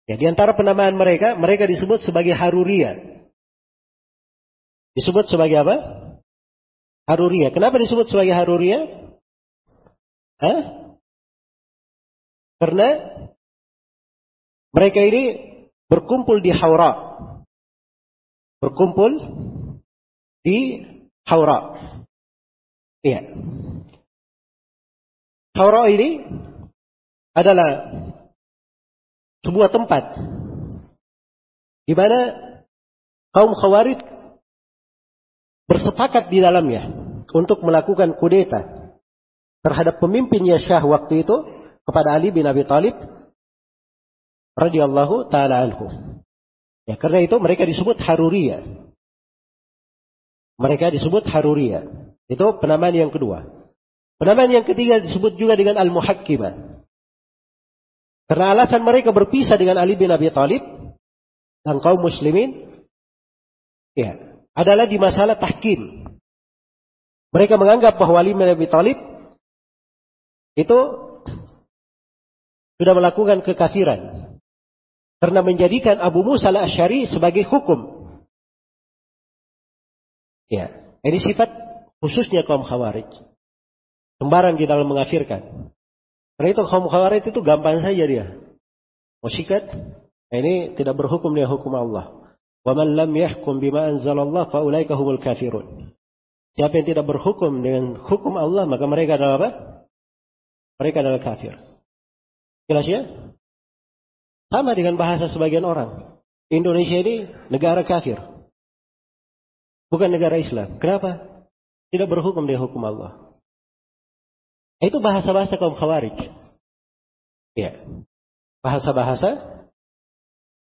Ya, di antara penamaan mereka, mereka disebut sebagai Haruria. Disebut sebagai apa? Haruria. Kenapa disebut sebagai Haruria? Hah? Karena mereka ini berkumpul di Haura. Berkumpul di Haura. Iya. Haura ini adalah sebuah tempat di mana kaum Khawarij bersepakat di dalamnya untuk melakukan kudeta terhadap pemimpinnya Syah waktu itu kepada Ali bin Abi Thalib radhiyallahu taala anhu. Ya, karena itu mereka disebut Haruriyah. Mereka disebut Haruriyah. Itu penamaan yang kedua. Penamaan yang ketiga disebut juga dengan Al-Muhakkimah. Karena alasan mereka berpisah dengan Ali bin Abi Thalib dan kaum muslimin ya, adalah di masalah tahkim. Mereka menganggap bahwa Ali bin Abi Thalib itu sudah melakukan kekafiran karena menjadikan Abu Musa al-Asy'ari sebagai hukum. Ya, ini sifat khususnya kaum Khawarij. Sembarang di dalam mengafirkan. Karena itu kaum Khawarij itu gampang saja dia. Mau sikat, nah ini tidak berhukum dengan hukum Allah. Wa man lam yahkum bima anzalallah fa ulaika humul kafirun. Siapa yang tidak berhukum dengan hukum Allah, maka mereka adalah apa? Mereka adalah kafir. Jelas ya? Sama dengan bahasa sebagian orang. Indonesia ini negara kafir. Bukan negara Islam. Kenapa? Tidak berhukum dengan hukum Allah. Itu bahasa-bahasa kaum khawarij. Ya. Bahasa-bahasa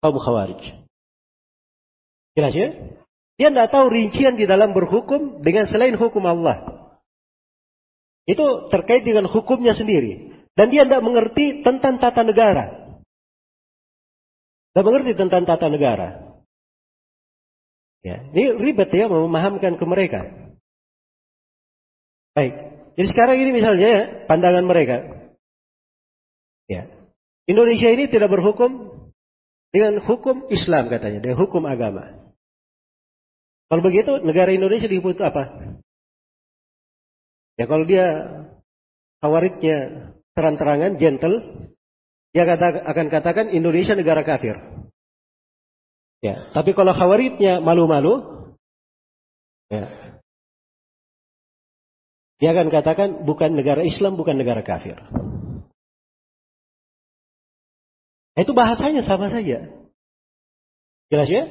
kaum khawarij. Jelas ya? Dia tidak tahu rincian di dalam berhukum dengan selain hukum Allah. Itu terkait dengan hukumnya sendiri. Dan dia tidak mengerti tentang tata negara. Tidak mengerti tentang tata negara. Ya, ini ribet ya memahamkan ke mereka. Baik. Jadi sekarang ini misalnya ya, pandangan mereka. Ya. Indonesia ini tidak berhukum dengan hukum Islam katanya, dengan hukum agama. Kalau begitu negara Indonesia disebut apa? Ya kalau dia kawaritnya terang-terangan, gentle, dia kata, akan katakan Indonesia negara kafir. Ya, tapi kalau khawaritnya malu-malu, ya, dia akan katakan bukan negara Islam, bukan negara kafir. Itu bahasanya sama saja. Jelas ya?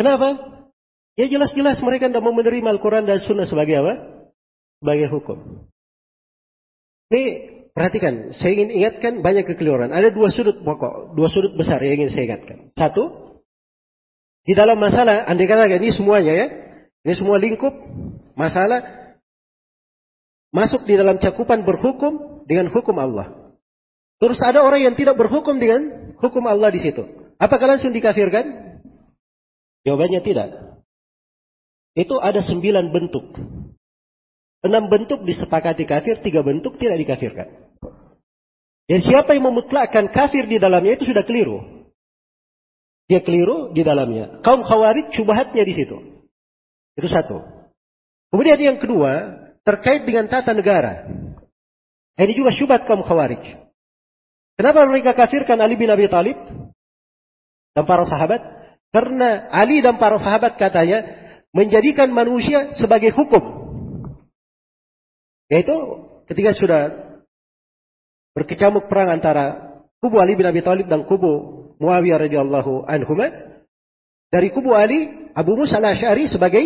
Kenapa? Ya jelas-jelas mereka tidak mau menerima Al-Quran dan Sunnah sebagai apa? Sebagai hukum. Ini Perhatikan, saya ingin ingatkan banyak kekeliruan. Ada dua sudut pokok, dua sudut besar yang ingin saya ingatkan. Satu, di dalam masalah, andai kata ini semuanya ya, ini semua lingkup masalah masuk di dalam cakupan berhukum dengan hukum Allah. Terus ada orang yang tidak berhukum dengan hukum Allah di situ. Apakah langsung dikafirkan? Jawabannya tidak. Itu ada sembilan bentuk. Enam bentuk disepakati kafir, tiga bentuk tidak dikafirkan. Dan siapa yang memutlakkan kafir di dalamnya itu sudah keliru. Dia keliru di dalamnya. Kaum khawarij cubahatnya di situ. Itu satu. Kemudian yang kedua, terkait dengan tata negara. Ini juga syubhat kaum khawarij. Kenapa mereka kafirkan Ali bin Abi Thalib dan para sahabat? Karena Ali dan para sahabat katanya menjadikan manusia sebagai hukum. Yaitu ketika sudah berkecamuk perang antara kubu Ali bin Abi Thalib dan kubu Muawiyah radhiyallahu anhu. Dari kubu Ali, Abu Musa al-Asy'ari sebagai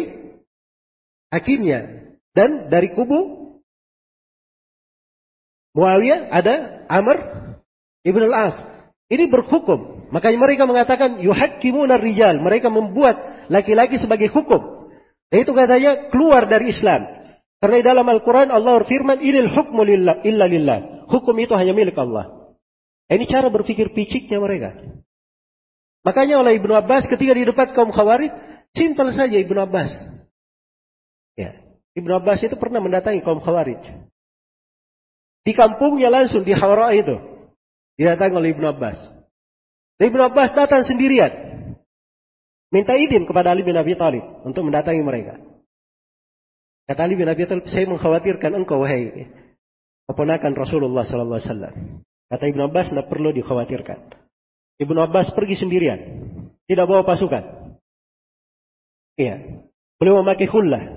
hakimnya dan dari kubu Muawiyah ada Amr ibn al-As. Ini berhukum. Makanya mereka mengatakan yuhakkimuna rijal. Mereka membuat laki-laki sebagai hukum. Dan itu katanya keluar dari Islam. Karena dalam Al-Quran Allah berfirman, Inil hukmu lillah, illa lillah. Hukum itu hanya milik Allah. Ini cara berpikir piciknya mereka. Makanya oleh Ibnu Abbas ketika di depan kaum khawarij, simpel saja Ibnu Abbas. Ibnu Abbas itu pernah mendatangi kaum khawarij. Di kampungnya langsung di Hawara itu. Didatangi oleh Ibnu Abbas. Dan Ibnu Abbas datang sendirian. Minta izin kepada Ali bin Abi Thalib untuk mendatangi mereka. Kata Ali bin Abi Thalib, saya mengkhawatirkan engkau, wahai keponakan Rasulullah sallallahu alaihi wasallam. Kata Ibnu Abbas tidak perlu dikhawatirkan. Ibnu Abbas pergi sendirian, tidak bawa pasukan. Iya. Beliau memakai hulla.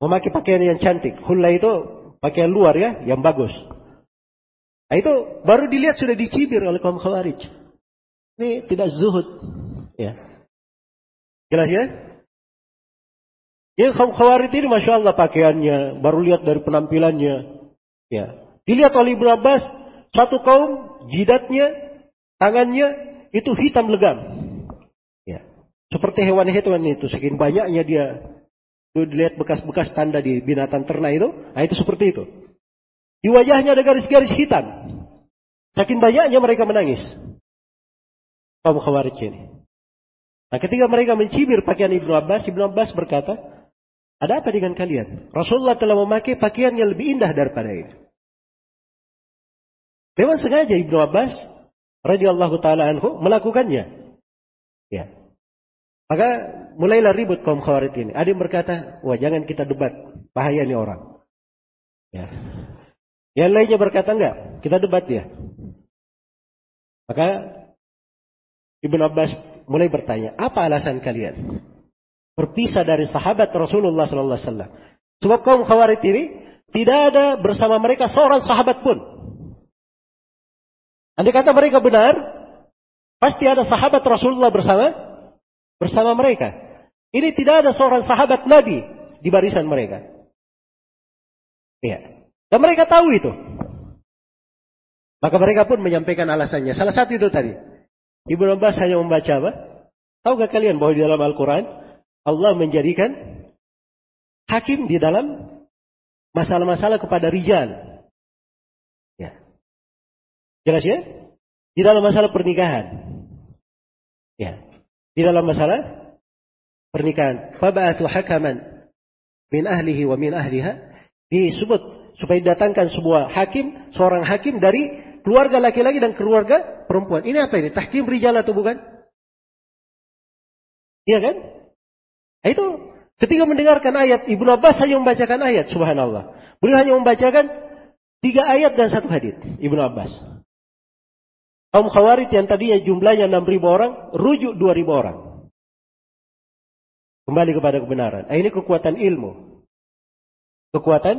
Memakai pakaian yang cantik. Hulla itu pakaian luar ya, yang bagus. Nah, itu baru dilihat sudah dicibir oleh kaum khawarij. Ini tidak zuhud. Ya. Jelas ya? Ya kaum khawarij ini Masya Allah pakaiannya. Baru lihat dari penampilannya. Ya. Dilihat oleh Ibn Abbas. Satu kaum jidatnya, tangannya itu hitam legam. Ya. Seperti hewan-hewan itu. Saking banyaknya dia. Dilihat bekas-bekas tanda di binatang ternak itu. Nah itu seperti itu. Di wajahnya ada garis-garis hitam. Saking banyaknya mereka menangis. Kaum khawarij ini. Nah ketika mereka mencibir pakaian Ibnu Abbas, Ibnu Abbas berkata, ada apa dengan kalian? Rasulullah telah memakai pakaian yang lebih indah daripada ini. Memang sengaja Ibnu Abbas radhiyallahu taala anhu melakukannya. Ya. Maka mulailah ribut kaum khawarij ini. Ada yang berkata, wah jangan kita debat, bahaya ini orang. Ya. Yang lainnya berkata enggak, kita debat dia. Maka Ibnu Abbas mulai bertanya, apa alasan kalian? Berpisah dari sahabat Rasulullah sallallahu alaihi wasallam. Sebab kaum khawarij ini tidak ada bersama mereka seorang sahabat pun. Andai kata mereka benar, pasti ada sahabat Rasulullah bersama bersama mereka. Ini tidak ada seorang sahabat Nabi di barisan mereka. Iya. Dan mereka tahu itu. Maka mereka pun menyampaikan alasannya. Salah satu itu tadi. Ibnu Abbas hanya membaca apa? Tahukah kalian bahwa di dalam Al-Quran Allah menjadikan hakim di dalam masalah-masalah kepada rijal. Ya. Jelas ya? Di dalam masalah pernikahan. Ya. Di dalam masalah pernikahan. Faba'atu hakaman min ahlihi wa min ahliha. Disebut supaya datangkan sebuah hakim, seorang hakim dari keluarga laki-laki dan keluarga perempuan. Ini apa ini? Tahkim rijal atau bukan? Iya kan? Nah, itu ketika mendengarkan ayat, Ibnu Abbas hanya membacakan ayat, subhanallah. Beliau hanya membacakan tiga ayat dan satu hadis, Ibnu Abbas. Kaum Khawarij yang tadinya jumlahnya 6 ribu orang, rujuk 2 ribu orang. Kembali kepada kebenaran. Nah, ini kekuatan ilmu. Kekuatan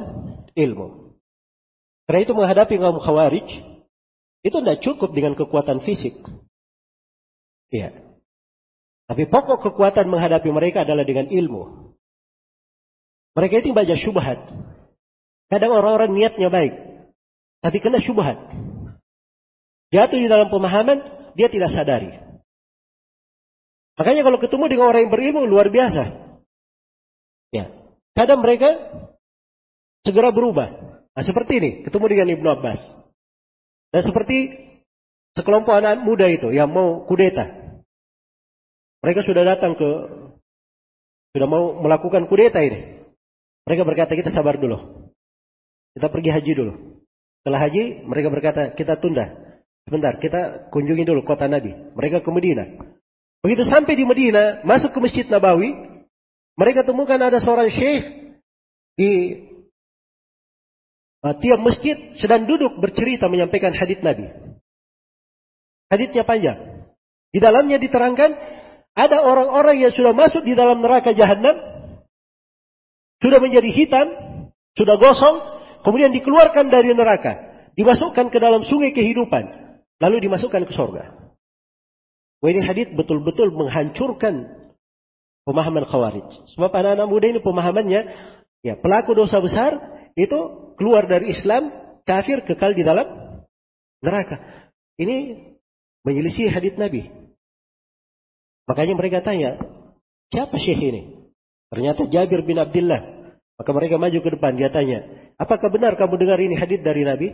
ilmu. Karena itu menghadapi kaum Khawarij, itu tidak cukup dengan kekuatan fisik. Iya. Tapi pokok kekuatan menghadapi mereka adalah dengan ilmu. Mereka itu baca syubhat. Kadang orang-orang niatnya baik. Tapi kena syubhat. Jatuh di dalam pemahaman, dia tidak sadari. Makanya kalau ketemu dengan orang yang berilmu, luar biasa. Ya. Kadang mereka segera berubah. Nah seperti ini, ketemu dengan Ibnu Abbas. Dan seperti sekelompok anak muda itu yang mau kudeta. Mereka sudah datang ke, sudah mau melakukan kudeta ini. Mereka berkata, kita sabar dulu. Kita pergi haji dulu. Setelah haji, mereka berkata, kita tunda. Sebentar, kita kunjungi dulu kota Nabi. Mereka ke Medina. Begitu sampai di Medina, masuk ke Masjid Nabawi, mereka temukan ada seorang syekh di uh, tiap masjid sedang duduk bercerita menyampaikan hadis Nabi. Hadisnya panjang. Di dalamnya diterangkan ada orang-orang yang sudah masuk di dalam neraka jahanam, sudah menjadi hitam, sudah gosong, kemudian dikeluarkan dari neraka, dimasukkan ke dalam sungai kehidupan, lalu dimasukkan ke sorga. Wah ini hadis betul-betul menghancurkan pemahaman khawarij. Sebab anak-anak muda ini pemahamannya, ya pelaku dosa besar itu keluar dari Islam, kafir kekal di dalam neraka. Ini menyelisih hadis Nabi. Makanya mereka tanya, siapa syekh ini? Ternyata Jabir bin Abdullah. Maka mereka maju ke depan, dia tanya, apakah benar kamu dengar ini hadis dari Nabi?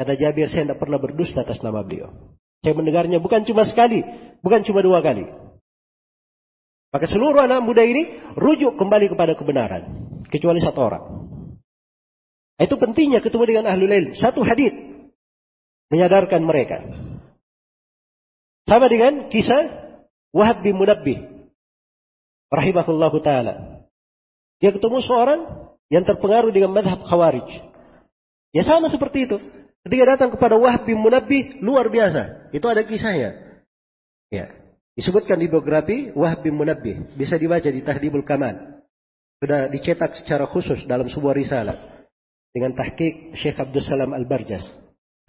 Kata Jabir, saya tidak pernah berdusta atas nama beliau. Saya mendengarnya bukan cuma sekali, bukan cuma dua kali. Maka seluruh anak muda ini rujuk kembali kepada kebenaran. Kecuali satu orang. Itu pentingnya ketemu dengan ahlul ilm. Satu hadis menyadarkan mereka. Sama dengan kisah Wahab bin Munabbih. Rahimahullah ta'ala. Dia ketemu seorang yang terpengaruh dengan madhab khawarij. Ya sama seperti itu. Ketika datang kepada Wahab bin Munabbih, luar biasa. Itu ada kisahnya. Ya. Disebutkan di biografi Wahab bin Munabbih. Bisa dibaca di Tahdibul Kamal. Sudah dicetak secara khusus dalam sebuah risalah. Dengan tahqiq Syekh Abdul Salam Al-Barjas.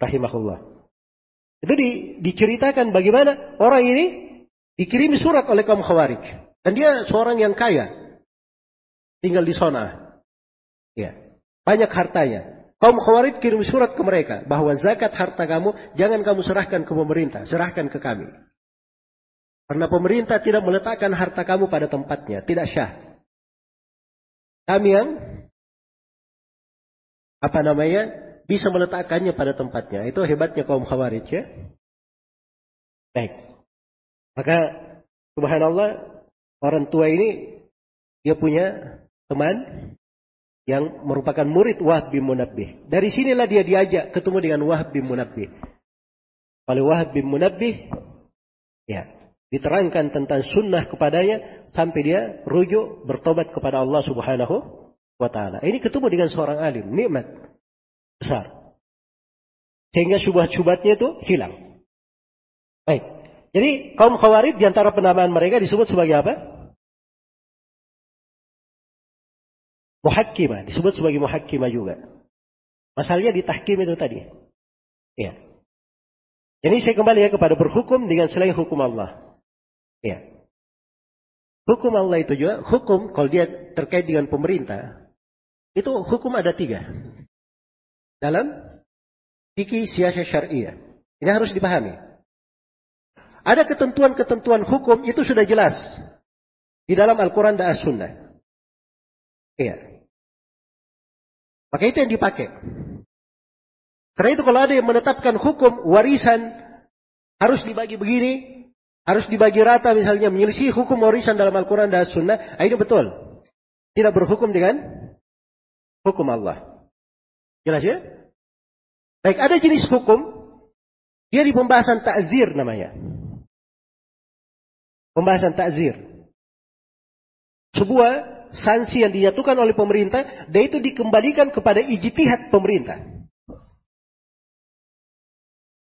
Rahimahullah. Itu di, diceritakan bagaimana orang ini dikirimi surat oleh kaum khawarij. Dan dia seorang yang kaya. Tinggal di sana. Ya. Banyak hartanya. Kaum khawarij kirim surat ke mereka. Bahwa zakat harta kamu jangan kamu serahkan ke pemerintah. Serahkan ke kami. Karena pemerintah tidak meletakkan harta kamu pada tempatnya, tidak syah. Kami yang apa namanya bisa meletakkannya pada tempatnya. Itu hebatnya kaum khawarij ya. Baik. Maka subhanallah orang tua ini dia punya teman yang merupakan murid Wahab bin Munabbih. Dari sinilah dia diajak ketemu dengan Wahab bin Munabbih. Oleh Wahab bin Munabbih, ya, diterangkan tentang sunnah kepadanya sampai dia rujuk bertobat kepada Allah Subhanahu wa taala. Ini ketemu dengan seorang alim, nikmat besar. Sehingga syubhat-syubhatnya itu hilang. Baik. Jadi kaum khawarij di antara penamaan mereka disebut sebagai apa? Muhakkimah, disebut sebagai muhakkimah juga. Masalahnya di tahkim itu tadi. Ya. Jadi saya kembali ya kepada berhukum dengan selain hukum Allah. Ya. Hukum Allah itu juga, hukum kalau dia terkait dengan pemerintah, itu hukum ada tiga. Dalam fikih siasat syariah. Ini harus dipahami. Ada ketentuan-ketentuan hukum itu sudah jelas di dalam Al-Quran dan As-Sunnah. Iya. Maka itu yang dipakai. Karena itu kalau ada yang menetapkan hukum warisan harus dibagi begini, harus dibagi rata misalnya menyelisih hukum warisan dalam Al-Quran dan Sunnah, ah, ini betul. Tidak berhukum dengan hukum Allah. Jelas ya? Baik, ada jenis hukum, dia di pembahasan takzir namanya. Pembahasan takzir. Sebuah sanksi yang dijatuhkan oleh pemerintah, dan itu dikembalikan kepada ijtihad pemerintah.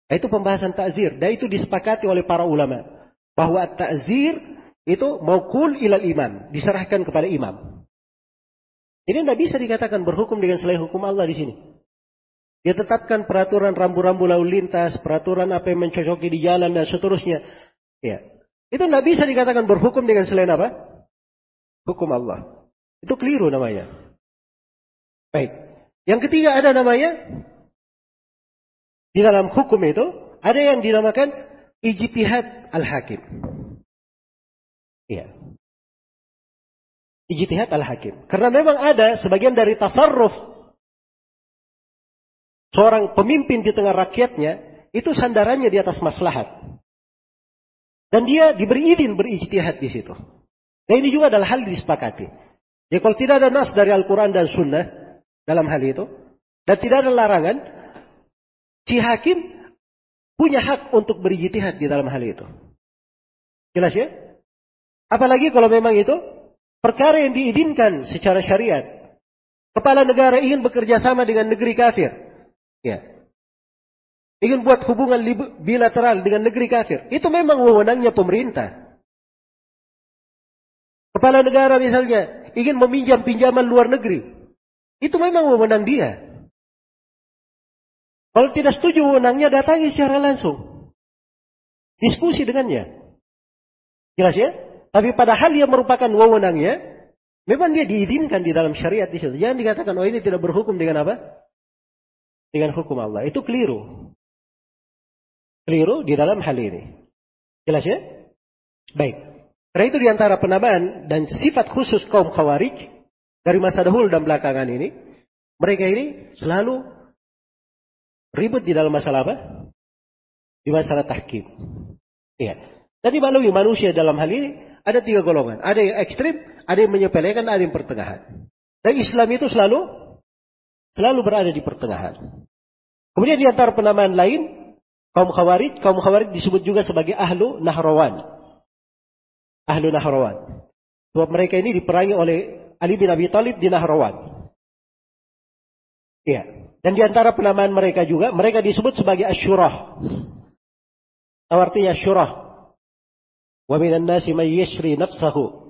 Itu pembahasan takzir, dan itu disepakati oleh para ulama bahwa takzir itu maukul ilal imam, diserahkan kepada imam. Ini tidak bisa dikatakan berhukum dengan selain hukum Allah di sini. Dia tetapkan peraturan rambu-rambu lalu lintas, peraturan apa yang mencocoki di jalan dan seterusnya. Ya. Itu tidak bisa dikatakan berhukum dengan selain apa? Hukum Allah. Itu keliru namanya. Baik. Yang ketiga ada namanya di dalam hukum itu ada yang dinamakan ijtihad al-hakim. Iya. Ijtihad al-hakim. Karena memang ada sebagian dari tasarruf seorang pemimpin di tengah rakyatnya itu sandarannya di atas maslahat. Dan dia diberi izin berijtihad di situ. Dan ini juga adalah hal disepakati. Ya kalau tidak ada nas dari Al-Quran dan Sunnah dalam hal itu, dan tidak ada larangan, si hakim punya hak untuk berijtihad di dalam hal itu. Jelas ya? Apalagi kalau memang itu perkara yang diizinkan secara syariat. Kepala negara ingin bekerja sama dengan negeri kafir. Ya. Ingin buat hubungan bilateral dengan negeri kafir. Itu memang wewenangnya pemerintah. Kepala negara misalnya ingin meminjam pinjaman luar negeri. Itu memang wewenang dia. Kalau tidak setuju wewenangnya, datangi secara langsung. Diskusi dengannya. Jelas ya? Tapi pada hal yang merupakan wewenangnya, memang dia diizinkan di dalam syariat di situ. Jangan dikatakan, oh ini tidak berhukum dengan apa? Dengan hukum Allah. Itu keliru. Keliru di dalam hal ini. Jelas ya? Baik. Karena itu di antara penamaan dan sifat khusus kaum khawarij dari masa dahulu dan belakangan ini, mereka ini selalu Ribut di dalam masalah apa? Di masalah tahkim. Iya. Dan dimaklumi manusia dalam hal ini ada tiga golongan. Ada yang ekstrim, ada yang menyepelekan, ada yang pertengahan. Dan Islam itu selalu selalu berada di pertengahan. Kemudian di antara penamaan lain, kaum khawarij, kaum khawarij disebut juga sebagai ahlu nahrawan. Ahlu nahrawan. Sebab mereka ini diperangi oleh Ali bin Abi Thalib di Nahrawan. Iya. Dan di antara penamaan mereka juga, mereka disebut sebagai asyurah. Atau artinya syurah. Wa minan nasi may yashri nafsahu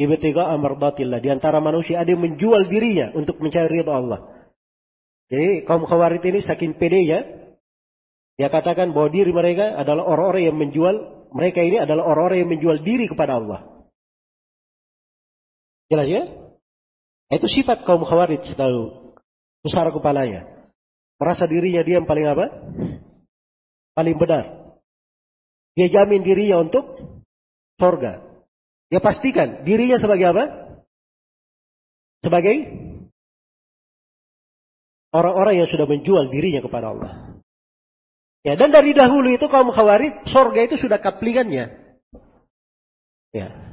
ibtigha'a mardatillah. Di antara manusia ada yang menjual dirinya untuk mencari ridha Allah. Jadi kaum khawarij ini saking pedenya dia katakan bahwa diri mereka adalah orang-orang yang menjual mereka ini adalah orang-orang yang menjual diri kepada Allah. Jelas ya? Itu sifat kaum khawarij tahu. Besar kepalanya. Merasa dirinya dia yang paling apa? Paling benar. Dia jamin dirinya untuk sorga. Dia pastikan dirinya sebagai apa? Sebagai orang-orang yang sudah menjual dirinya kepada Allah. Ya, dan dari dahulu itu kaum khawarij, sorga itu sudah kaplingannya. Ya.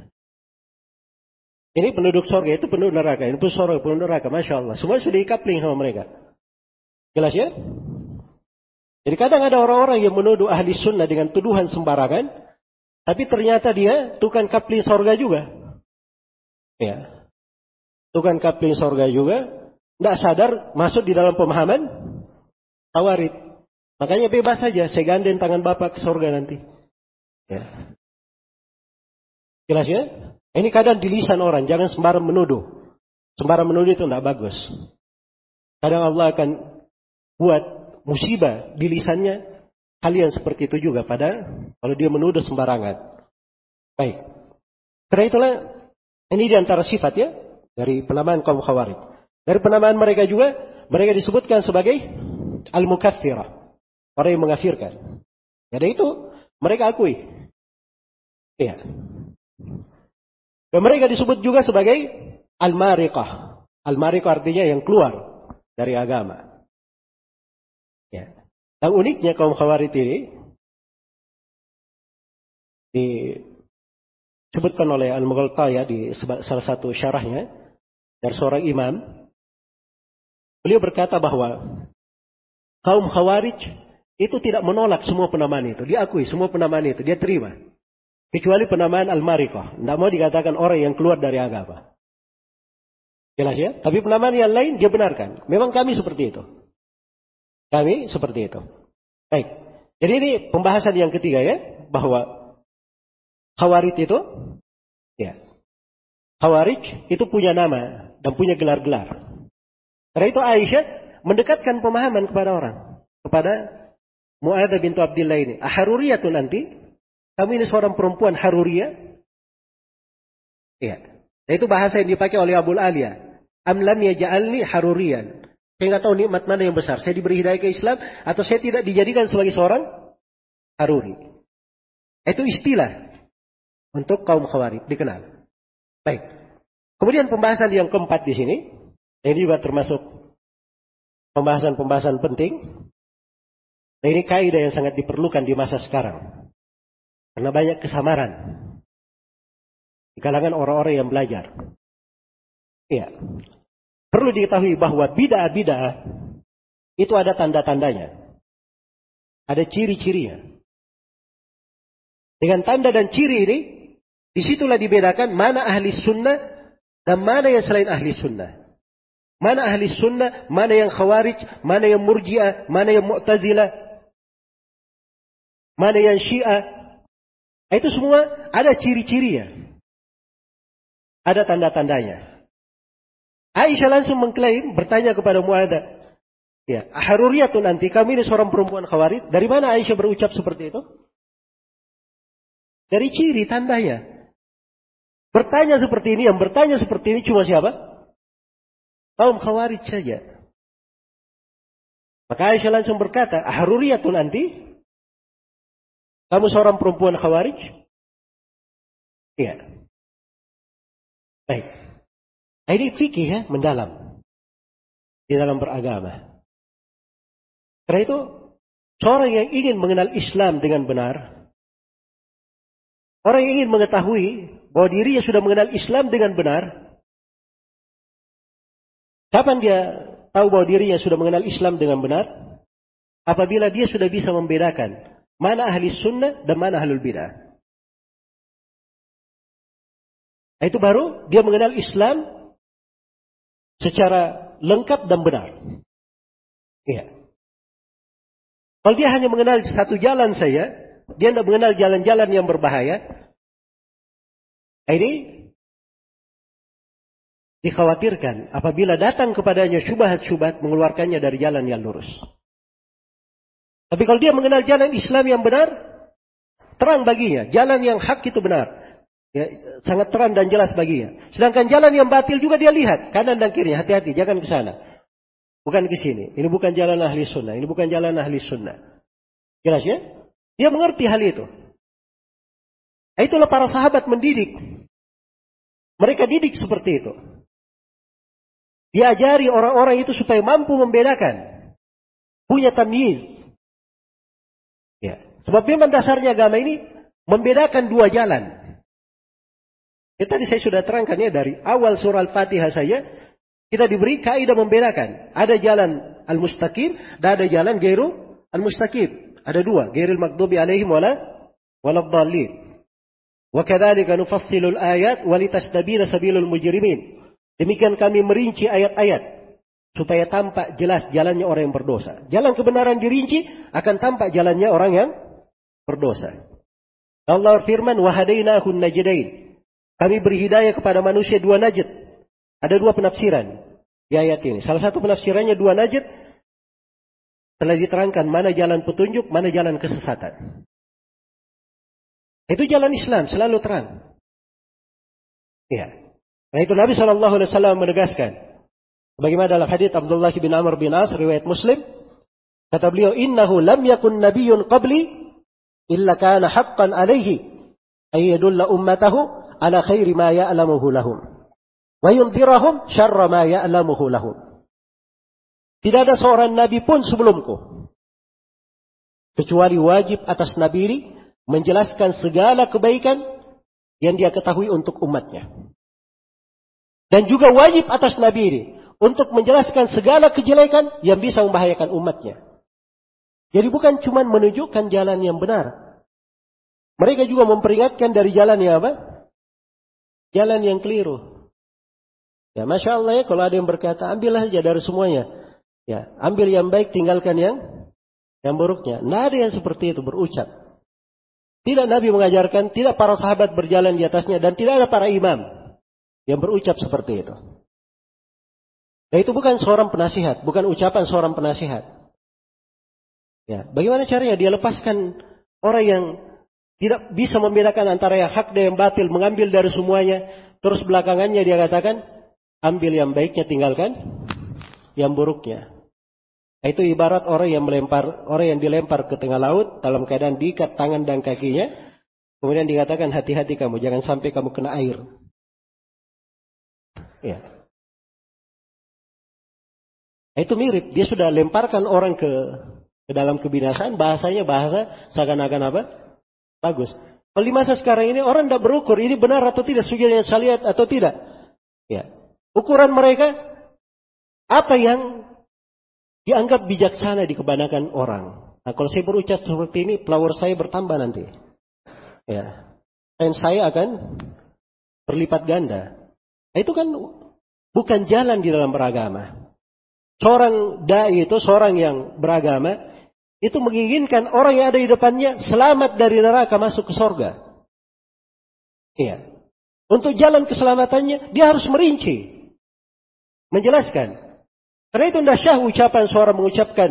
Ini penduduk sorga itu penduduk neraka, ini penduduk sorga, penduduk neraka, masya Allah. Semua sudah dikapling sama mereka. Jelas ya? Jadi kadang ada orang-orang yang menuduh ahli sunnah dengan tuduhan sembarangan, tapi ternyata dia tukang kapling sorga juga. Ya. Tukang kapling sorga juga, tidak sadar masuk di dalam pemahaman tawarit. Makanya bebas saja, saya gandeng tangan Bapak ke sorga nanti. Ya. Jelas ya? Ini kadang di lisan orang, jangan sembarang menuduh. Sembarang menuduh itu tidak bagus. Kadang Allah akan buat musibah di lisannya, kalian seperti itu juga pada kalau dia menuduh sembarangan. Baik. Karena itulah ini di antara sifat ya dari penamaan kaum khawarij. Dari penamaan mereka juga mereka disebutkan sebagai al-mukaffirah. Orang yang mengafirkan. Jadi itu mereka akui. Iya. Dan mereka disebut juga sebagai al-mariqah. Al-mariqah artinya yang keluar dari agama. Ya. Yang uniknya kaum khawarij ini disebutkan oleh Al-Mughaltaya di salah satu syarahnya dari seorang imam. Beliau berkata bahwa kaum khawarij itu tidak menolak semua penamaan itu. Diakui semua penamaan itu. Dia terima. Kecuali penamaan Al-Mariqah. Tidak mau dikatakan orang yang keluar dari agama. Jelas ya? Tapi penamaan yang lain dia benarkan. Memang kami seperti itu. Kami seperti itu. Baik. Jadi ini pembahasan yang ketiga ya, bahwa Khawarij itu ya. Khawarij itu punya nama dan punya gelar-gelar. Karena itu Aisyah mendekatkan pemahaman kepada orang, kepada Mu'adha bintu Abdullah ini. Aharuriyah tuh nanti, kamu ini seorang perempuan Haruriyah. Iya. Nah, itu bahasa yang dipakai oleh Abu Aliyah. Amlam yaja'alni haruriyan. Saya nggak tahu nikmat mana yang besar. Saya diberi hidayah ke Islam atau saya tidak dijadikan sebagai seorang haruri. Itu istilah untuk kaum khawarij dikenal. Baik. Kemudian pembahasan yang keempat di sini, ini juga termasuk pembahasan-pembahasan penting. Nah, ini kaidah yang sangat diperlukan di masa sekarang. Karena banyak kesamaran di kalangan orang-orang yang belajar. Iya. Perlu diketahui bahwa bid'ah-bid'ah itu ada tanda-tandanya. Ada ciri-cirinya. Dengan tanda dan ciri ini, di situlah dibedakan mana ahli sunnah dan mana yang selain ahli sunnah. Mana ahli sunnah, mana yang khawarij, mana yang murjiah, mana yang mu'tazilah, mana yang syiah. Itu semua ada ciri-cirinya. Ada tanda-tandanya. Aisyah langsung mengklaim, bertanya kepada Mu'adha. Ya, Haruriyatun nanti, kami ini seorang perempuan khawarid. Dari mana Aisyah berucap seperti itu? Dari ciri, tandanya. Bertanya seperti ini, yang bertanya seperti ini cuma siapa? Kaum khawarid saja. Maka Aisyah langsung berkata, Haruriyatun nanti, kamu seorang perempuan khawarij? Iya. Baik. Nah, ini fikih ya, mendalam. Di dalam beragama. Karena itu, seorang yang ingin mengenal Islam dengan benar, orang yang ingin mengetahui bahwa dirinya sudah mengenal Islam dengan benar, kapan dia tahu bahwa dirinya sudah mengenal Islam dengan benar? Apabila dia sudah bisa membedakan mana ahli sunnah dan mana ahlul bidah. Nah, itu baru dia mengenal Islam secara lengkap dan benar. Iya. Kalau dia hanya mengenal satu jalan saya, dia tidak mengenal jalan-jalan yang berbahaya, Ini dikhawatirkan apabila datang kepadanya syubhat-syubhat mengeluarkannya dari jalan yang lurus. Tapi kalau dia mengenal jalan Islam yang benar, terang baginya, jalan yang hak itu benar. Ya, sangat terang dan jelas baginya. Sedangkan jalan yang batil juga dia lihat, kanan dan kiri, hati-hati, jangan ke sana. Bukan ke sini. Ini bukan jalan ahli sunnah, ini bukan jalan ahli sunnah. Jelas ya? Dia mengerti hal itu. Itulah para sahabat mendidik. Mereka didik seperti itu. Diajari orang-orang itu supaya mampu membedakan. Punya tamyiz. Sebab memang dasarnya agama ini membedakan dua jalan. Ya, tadi saya sudah terangkan ya dari awal surah Al-Fatihah saja kita diberi kaidah membedakan. Ada jalan al-mustaqim dan ada jalan gairu al-mustaqim. Ada dua, gairil maghdubi alaihim wala wala dhalin. Wa kadzalika nufassilu al-ayat wa litastabina sabilul mujrimin. Demikian kami merinci ayat-ayat supaya tampak jelas jalannya orang yang berdosa. Jalan kebenaran dirinci akan tampak jalannya orang yang berdosa. Allah firman wa hadainahun najdain. Kami beri hidayah kepada manusia dua najat. Ada dua penafsiran di ayat ini. Salah satu penafsirannya dua najat telah diterangkan mana jalan petunjuk, mana jalan kesesatan. Itu jalan Islam selalu terang. Ya. Nah itu Nabi Wasallam menegaskan. Bagaimana dalam hadits Abdullah bin Amr bin As riwayat Muslim kata beliau innahu lam yakun nabiyyun qabli illa kana haqqan alaihi ayyadulla ummatahu ala khairi ma ya'lamuhu lahum. Wa yundirahum syarra ma ya'lamuhu lahum. Tidak ada seorang nabi pun sebelumku. Kecuali wajib atas nabi ini menjelaskan segala kebaikan yang dia ketahui untuk umatnya. Dan juga wajib atas nabi ini untuk menjelaskan segala kejelekan yang bisa membahayakan umatnya. Jadi bukan cuma menunjukkan jalan yang benar. Mereka juga memperingatkan dari jalan yang apa? jalan yang keliru. Ya, masya Allah ya, kalau ada yang berkata, ambillah saja dari semuanya. Ya, ambil yang baik, tinggalkan yang yang buruknya. Nah, ada yang seperti itu berucap. Tidak Nabi mengajarkan, tidak para sahabat berjalan di atasnya, dan tidak ada para imam yang berucap seperti itu. Nah, itu bukan seorang penasihat, bukan ucapan seorang penasihat. Ya, bagaimana caranya dia lepaskan orang yang tidak bisa membedakan antara yang hak dan yang batil, mengambil dari semuanya. Terus belakangannya dia katakan, ambil yang baiknya, tinggalkan yang buruknya. Itu ibarat orang yang melempar, orang yang dilempar ke tengah laut dalam keadaan diikat tangan dan kakinya. Kemudian dikatakan hati-hati kamu, jangan sampai kamu kena air. Ya. Itu mirip, dia sudah lemparkan orang ke ke dalam kebinasaan, bahasanya bahasa seakan-akan apa? Bagus. Di masa sekarang ini orang tidak berukur ini benar atau tidak sujud yang saya lihat atau tidak. Ya. Ukuran mereka apa yang dianggap bijaksana di kebanyakan orang. Nah, kalau saya berucap seperti ini, flower saya bertambah nanti. Ya. Dan saya akan berlipat ganda. Nah, itu kan bukan jalan di dalam beragama. Seorang dai itu, seorang yang beragama, itu menginginkan orang yang ada di depannya selamat dari neraka masuk ke sorga. Iya. Untuk jalan keselamatannya, dia harus merinci. Menjelaskan. Karena itu syah ucapan seorang mengucapkan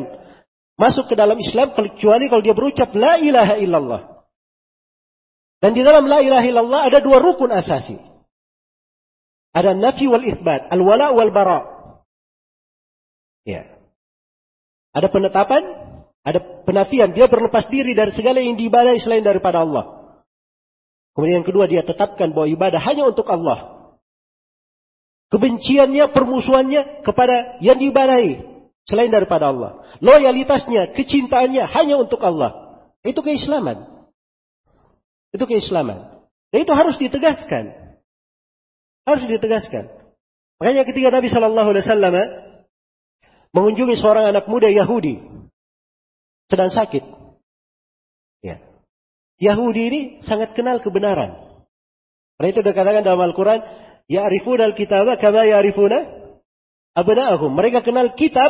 masuk ke dalam Islam kecuali kalau dia berucap la ilaha illallah. Dan di dalam la ilaha illallah ada dua rukun asasi. Ada nafi wal isbat, al wala wal bara. Ya. Ada penetapan ada penafian, dia berlepas diri dari segala yang diibadahi selain daripada Allah. Kemudian yang kedua, dia tetapkan bahwa ibadah hanya untuk Allah. Kebenciannya, permusuhannya kepada yang diibadahi selain daripada Allah. Loyalitasnya, kecintaannya hanya untuk Allah. Itu keislaman. Itu keislaman. Dan itu harus ditegaskan. Harus ditegaskan. Makanya ketika Nabi Shallallahu Alaihi Wasallam mengunjungi seorang anak muda Yahudi sedang sakit. Ya. Yahudi ini sangat kenal kebenaran. Karena itu dikatakan dalam Al-Quran, Ya'rifuna al-kitaba kama ya'rifuna abna'ahum. Mereka kenal kitab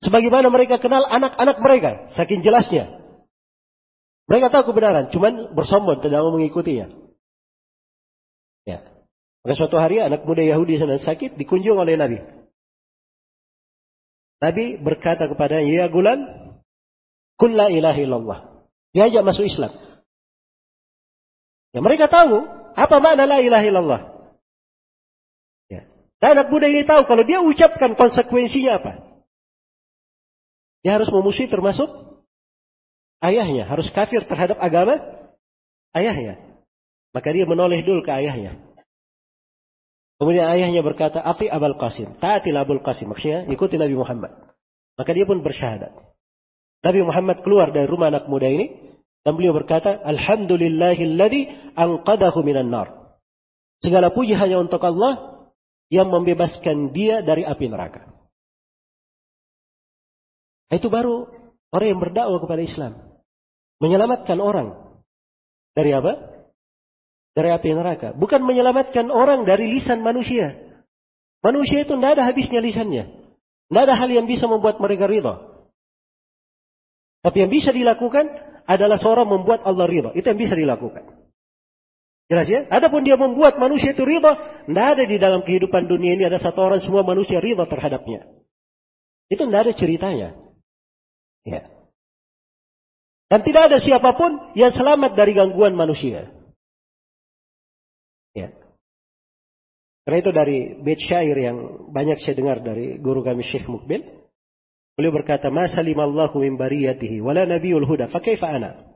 sebagaimana mereka kenal anak-anak mereka. Saking jelasnya. Mereka tahu kebenaran, cuman bersombong tidak mau mengikutinya. Ya. Maka suatu hari anak muda Yahudi sedang sakit dikunjung oleh Nabi. Nabi berkata kepada ya gulam, Kul la ilaha illallah. Diajak masuk Islam. Ya, mereka tahu apa makna la ilaha illallah. Ya. Dan anak muda ini tahu kalau dia ucapkan konsekuensinya apa. Dia harus memusuhi termasuk ayahnya. Harus kafir terhadap agama ayahnya. Maka dia menoleh dulu ke ayahnya. Kemudian ayahnya berkata, Ati Abul Qasim. Taatilah Abul Qasim. Maksudnya, ikuti Nabi Muhammad. Maka dia pun bersyahadat. Nabi Muhammad keluar dari rumah anak muda ini dan beliau berkata, Alhamdulillahilladzi anqadahu minan nar. Segala puji hanya untuk Allah yang membebaskan dia dari api neraka. Itu baru orang yang berdakwah kepada Islam. Menyelamatkan orang. Dari apa? Dari api neraka. Bukan menyelamatkan orang dari lisan manusia. Manusia itu tidak ada habisnya lisannya. Tidak ada hal yang bisa membuat mereka ridha. Tapi yang bisa dilakukan adalah seorang membuat Allah ridha. Itu yang bisa dilakukan. Jelas ya? Adapun dia membuat manusia itu ridha, tidak ada di dalam kehidupan dunia ini ada satu orang semua manusia ridha terhadapnya. Itu tidak ada ceritanya. Ya. Dan tidak ada siapa pun yang selamat dari gangguan manusia. Ya. Karena itu dari bait syair yang banyak saya dengar dari guru kami Syekh Mukbil. Beliau berkata, "Ma salimallahu min bariyatihi wala nabiyul huda, fa kaifa ana?"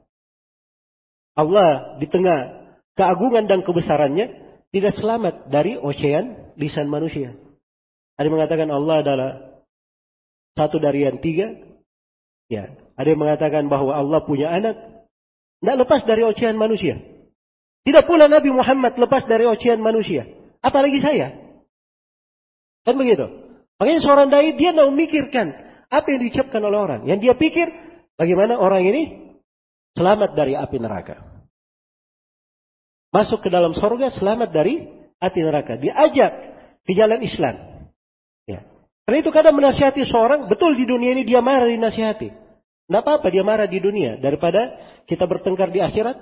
Allah di tengah keagungan dan kebesarannya tidak selamat dari ocehan lisan manusia. Ada yang mengatakan Allah adalah satu dari yang tiga. Ya, ada yang mengatakan bahwa Allah punya anak. Tidak lepas dari ocehan manusia. Tidak pula Nabi Muhammad lepas dari ocehan manusia. Apalagi saya. Kan begitu. Makanya seorang dai dia tidak memikirkan apa yang diucapkan oleh orang. Yang dia pikir, bagaimana orang ini selamat dari api neraka. Masuk ke dalam sorga, selamat dari api neraka. Diajak ke jalan Islam. Ya. Karena itu kadang menasihati seorang, betul di dunia ini dia marah dinasihati. Tidak apa-apa dia marah di dunia. Daripada kita bertengkar di akhirat.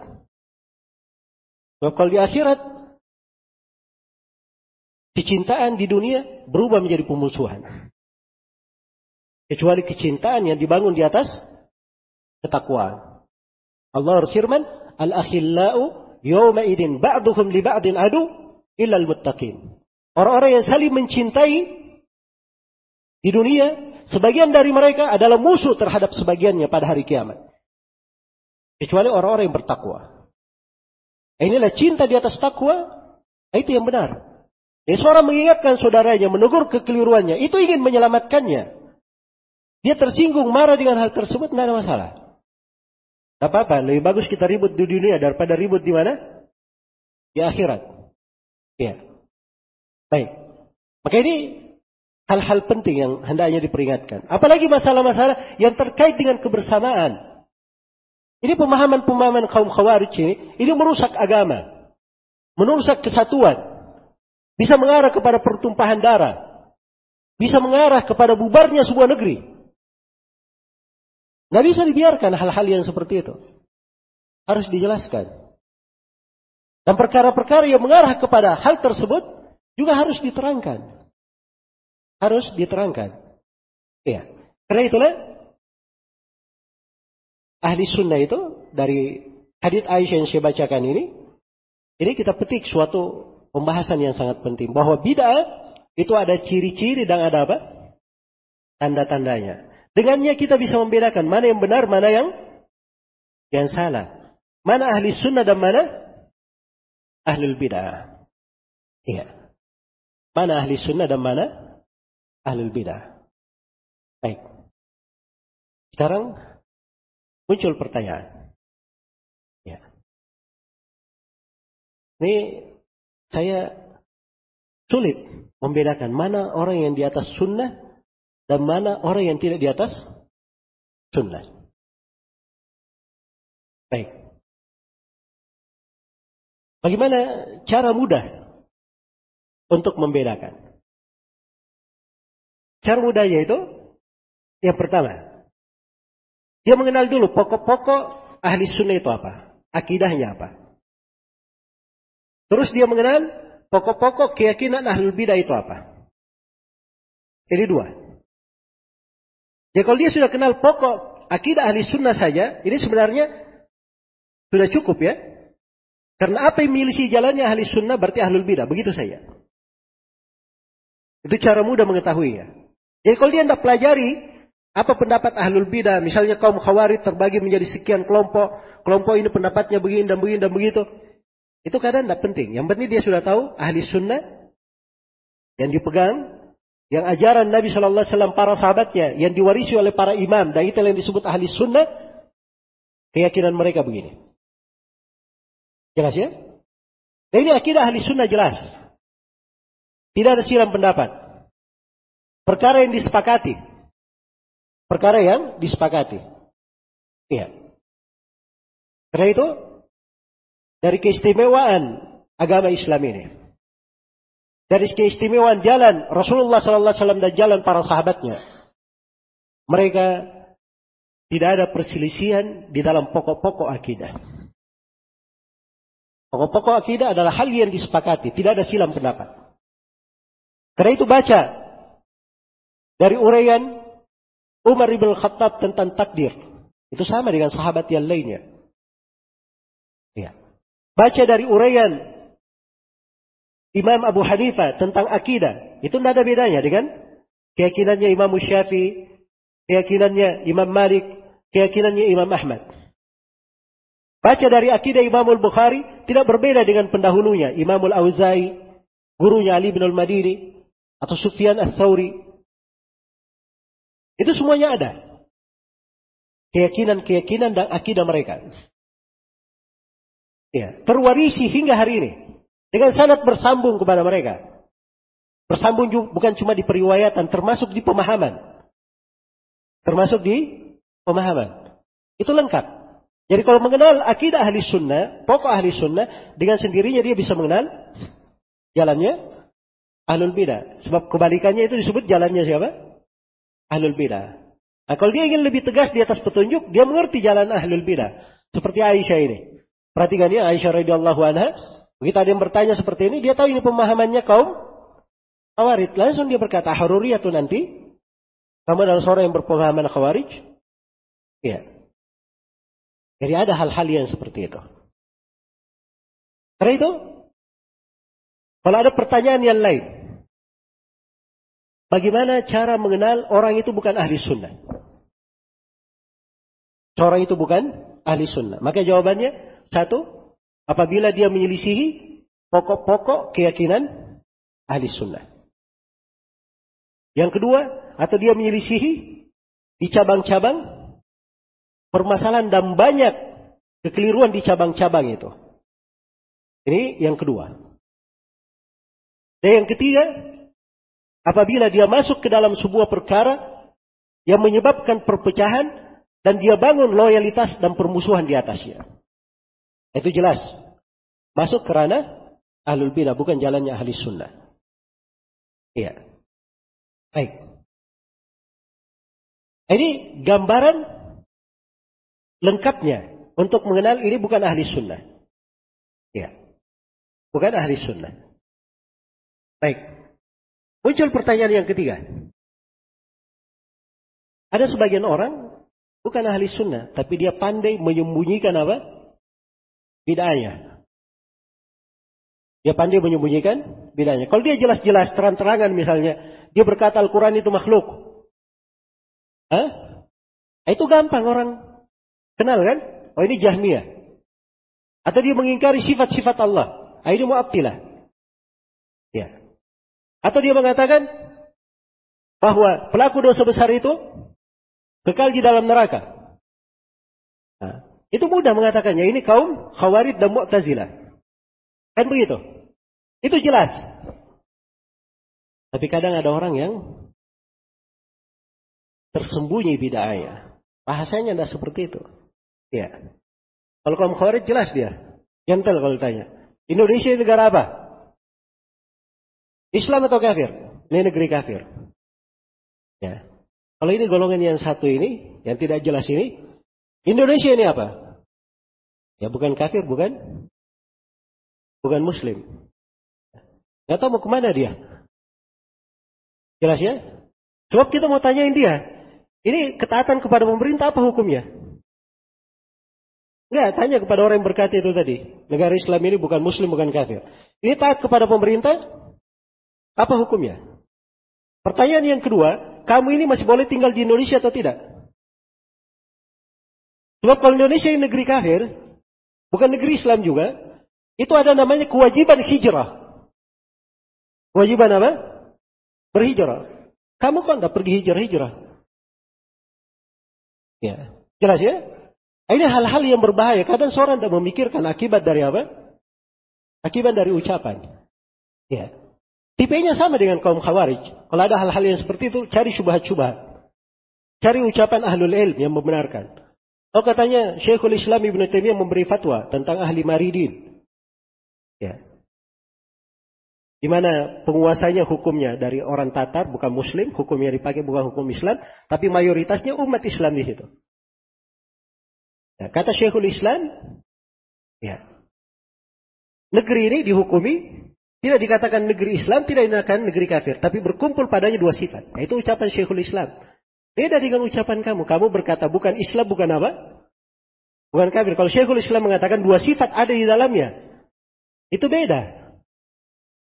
Kalau di akhirat, kecintaan di dunia berubah menjadi pemusuhan. Kecuali kecintaan yang dibangun di atas ketakwaan. Allah berfirman, Al-akhillau yawma idin ba'duhum li ba'din adu illa al-muttaqin. Orang-orang yang saling mencintai di dunia, sebagian dari mereka adalah musuh terhadap sebagiannya pada hari kiamat. Kecuali orang-orang yang bertakwa. Inilah cinta di atas takwa, itu yang benar. Jadi seorang mengingatkan saudaranya, menegur kekeliruannya, itu ingin menyelamatkannya. Dia tersinggung, marah dengan hal tersebut, tidak ada masalah. Tidak apa-apa, lebih bagus kita ribut di dunia daripada ribut di mana? Di akhirat. Ya. Baik. Maka ini hal-hal penting yang hendaknya diperingatkan. Apalagi masalah-masalah yang terkait dengan kebersamaan. Ini pemahaman-pemahaman kaum khawarij ini, ini merusak agama. Merusak kesatuan. Bisa mengarah kepada pertumpahan darah. Bisa mengarah kepada bubarnya sebuah negeri. Nggak bisa dibiarkan hal-hal yang seperti itu. Harus dijelaskan. Dan perkara-perkara yang mengarah kepada hal tersebut juga harus diterangkan. Harus diterangkan. Iya. Karena itulah ahli sunnah itu dari hadits Aisyah yang saya bacakan ini, ini kita petik suatu pembahasan yang sangat penting bahwa bid'ah itu ada ciri-ciri dan ada apa? Tanda-tandanya. Dengannya kita bisa membedakan mana yang benar, mana yang yang salah. Mana ahli sunnah dan mana ahli bid'ah. Iya. Mana ahli sunnah dan mana ahli bid'ah. Baik. Sekarang muncul pertanyaan. Ya. Ini saya sulit membedakan mana orang yang di atas sunnah dan mana orang yang tidak di atas sunnah. Baik. Bagaimana cara mudah untuk membedakan? Cara mudah yaitu yang pertama, dia mengenal dulu pokok-pokok ahli sunnah itu apa, akidahnya apa. Terus dia mengenal pokok-pokok keyakinan ahlul bidah itu apa. Ini dua. Jadi kalau dia sudah kenal pokok akidah ahli sunnah saja, ini sebenarnya sudah cukup ya. Karena apa yang milisi jalannya ahli sunnah berarti ahlul bidah. Begitu saja. Itu cara mudah mengetahuinya. Jadi kalau dia tidak pelajari apa pendapat ahlul bidah, misalnya kaum khawarij terbagi menjadi sekian kelompok, kelompok ini pendapatnya begini dan begini dan begitu. Itu kadang tidak penting. Yang penting dia sudah tahu ahli sunnah yang dipegang, yang ajaran Nabi Shallallahu Alaihi Wasallam para sahabatnya, yang diwarisi oleh para imam, dan itu yang disebut ahli sunnah, keyakinan mereka begini. Jelas ya? Dan ini akidah ahli sunnah jelas. Tidak ada silam pendapat. Perkara yang disepakati. Perkara yang disepakati. Iya. Karena itu, dari keistimewaan agama Islam ini. Dari keistimewaan jalan Rasulullah SAW dan jalan para sahabatnya. Mereka tidak ada perselisihan di dalam pokok-pokok akidah. Pokok-pokok akidah adalah hal yang disepakati, tidak ada silam pendapat. Karena itu baca dari uraian Umar ibn Khattab tentang takdir. Itu sama dengan sahabat yang lainnya. Ya. Baca dari uraian Imam Abu Hanifah tentang akidah. Itu tidak ada bedanya dengan keyakinannya Imam Syafi'i, keyakinannya Imam Malik, keyakinannya Imam Ahmad. Baca dari akidah Imam Al-Bukhari tidak berbeda dengan pendahulunya. Imam Al-Auza'i, gurunya Ali bin Al-Madini, atau Sufyan Al-Thawri. Itu semuanya ada. Keyakinan-keyakinan dan akidah mereka. Ya, terwarisi hingga hari ini. Dengan sangat bersambung kepada mereka. Bersambung juga, bukan cuma di periwayatan, termasuk di pemahaman. Termasuk di pemahaman. Itu lengkap. Jadi kalau mengenal akidah ahli sunnah, pokok ahli sunnah, dengan sendirinya dia bisa mengenal jalannya ahlul bidah. Sebab kebalikannya itu disebut jalannya siapa? Ahlul bidah. Nah, kalau dia ingin lebih tegas di atas petunjuk, dia mengerti jalan ahlul bidah. Seperti Aisyah ini. Perhatikan ya Aisyah radhiyallahu anha. Begitu ada yang bertanya seperti ini, dia tahu ini pemahamannya kaum Khawarij. Langsung dia berkata, Haruriyah nanti. Kamu adalah seorang yang berpemahaman Khawarij. Iya. Jadi ada hal-hal yang seperti itu. Karena itu, kalau ada pertanyaan yang lain, bagaimana cara mengenal orang itu bukan ahli sunnah? Orang itu bukan ahli sunnah. Maka jawabannya, satu, apabila dia menyelisihi pokok-pokok keyakinan ahli sunnah. Yang kedua, atau dia menyelisihi di cabang-cabang permasalahan dan banyak kekeliruan di cabang-cabang itu. Ini yang kedua. Dan yang ketiga, apabila dia masuk ke dalam sebuah perkara yang menyebabkan perpecahan dan dia bangun loyalitas dan permusuhan di atasnya. Itu jelas. Masuk kerana ahlul bidah bukan jalannya ahli sunnah. Iya. Baik. Ini gambaran lengkapnya untuk mengenal ini bukan ahli sunnah. Ya. Bukan ahli sunnah. Baik. Muncul pertanyaan yang ketiga. Ada sebagian orang bukan ahli sunnah, tapi dia pandai menyembunyikan apa? Bid'ahnya. Dia pandai menyembunyikan bid'ahnya. Kalau dia jelas-jelas terang-terangan misalnya, dia berkata Al-Quran itu makhluk. Hah? Itu gampang orang Kenal kan? Oh ini Jahmiyah. Atau dia mengingkari sifat-sifat Allah. Ah, ini Mu'abtilah. Ya. Atau dia mengatakan bahwa pelaku dosa besar itu kekal di dalam neraka. Itu mudah mengatakannya. Ini kaum Khawarid dan Mu'tazilah. Kan begitu? Itu jelas. Tapi kadang ada orang yang tersembunyi bid'ahnya. Bahasanya tidak seperti itu. Ya. Kalau kaum khawarij jelas dia. Gentle kalau ditanya. Indonesia negara apa? Islam atau kafir? Ini negeri kafir. Ya. Kalau ini golongan yang satu ini, yang tidak jelas ini, Indonesia ini apa? Ya bukan kafir, bukan bukan muslim. Nggak tahu mau ke mana dia. Jelas ya? Sebab kita mau tanyain dia, ini ketaatan kepada pemerintah apa hukumnya? Enggak, tanya kepada orang yang berkata itu tadi. Negara Islam ini bukan muslim, bukan kafir. Ini taat kepada pemerintah, apa hukumnya? Pertanyaan yang kedua, kamu ini masih boleh tinggal di Indonesia atau tidak? Sebab kalau Indonesia ini negeri kafir, bukan negeri Islam juga, itu ada namanya kewajiban hijrah. Kewajiban apa? Berhijrah. Kamu kok tidak pergi hijrah-hijrah? Ya, jelas ya? Ini hal-hal yang berbahaya. Kadang seorang tidak memikirkan akibat dari apa? Akibat dari ucapan. Ya. Tipenya sama dengan kaum khawarij. Kalau ada hal-hal yang seperti itu, cari syubhat-syubhat. Cari ucapan ahlul ilm yang membenarkan. Oh katanya Syekhul Islam Ibn Taimiyah memberi fatwa tentang ahli maridin. Ya. Di mana penguasanya hukumnya dari orang Tatar bukan Muslim, hukumnya dipakai bukan hukum Islam, tapi mayoritasnya umat Islam di situ. Ya, kata Syekhul Islam, ya, negeri ini dihukumi tidak dikatakan negeri Islam, tidak dikatakan negeri kafir, tapi berkumpul padanya dua sifat. Itu ucapan Syekhul Islam. Beda dengan ucapan kamu. Kamu berkata bukan Islam, bukan apa? Bukan kafir. Kalau Syekhul Islam mengatakan dua sifat ada di dalamnya, itu beda.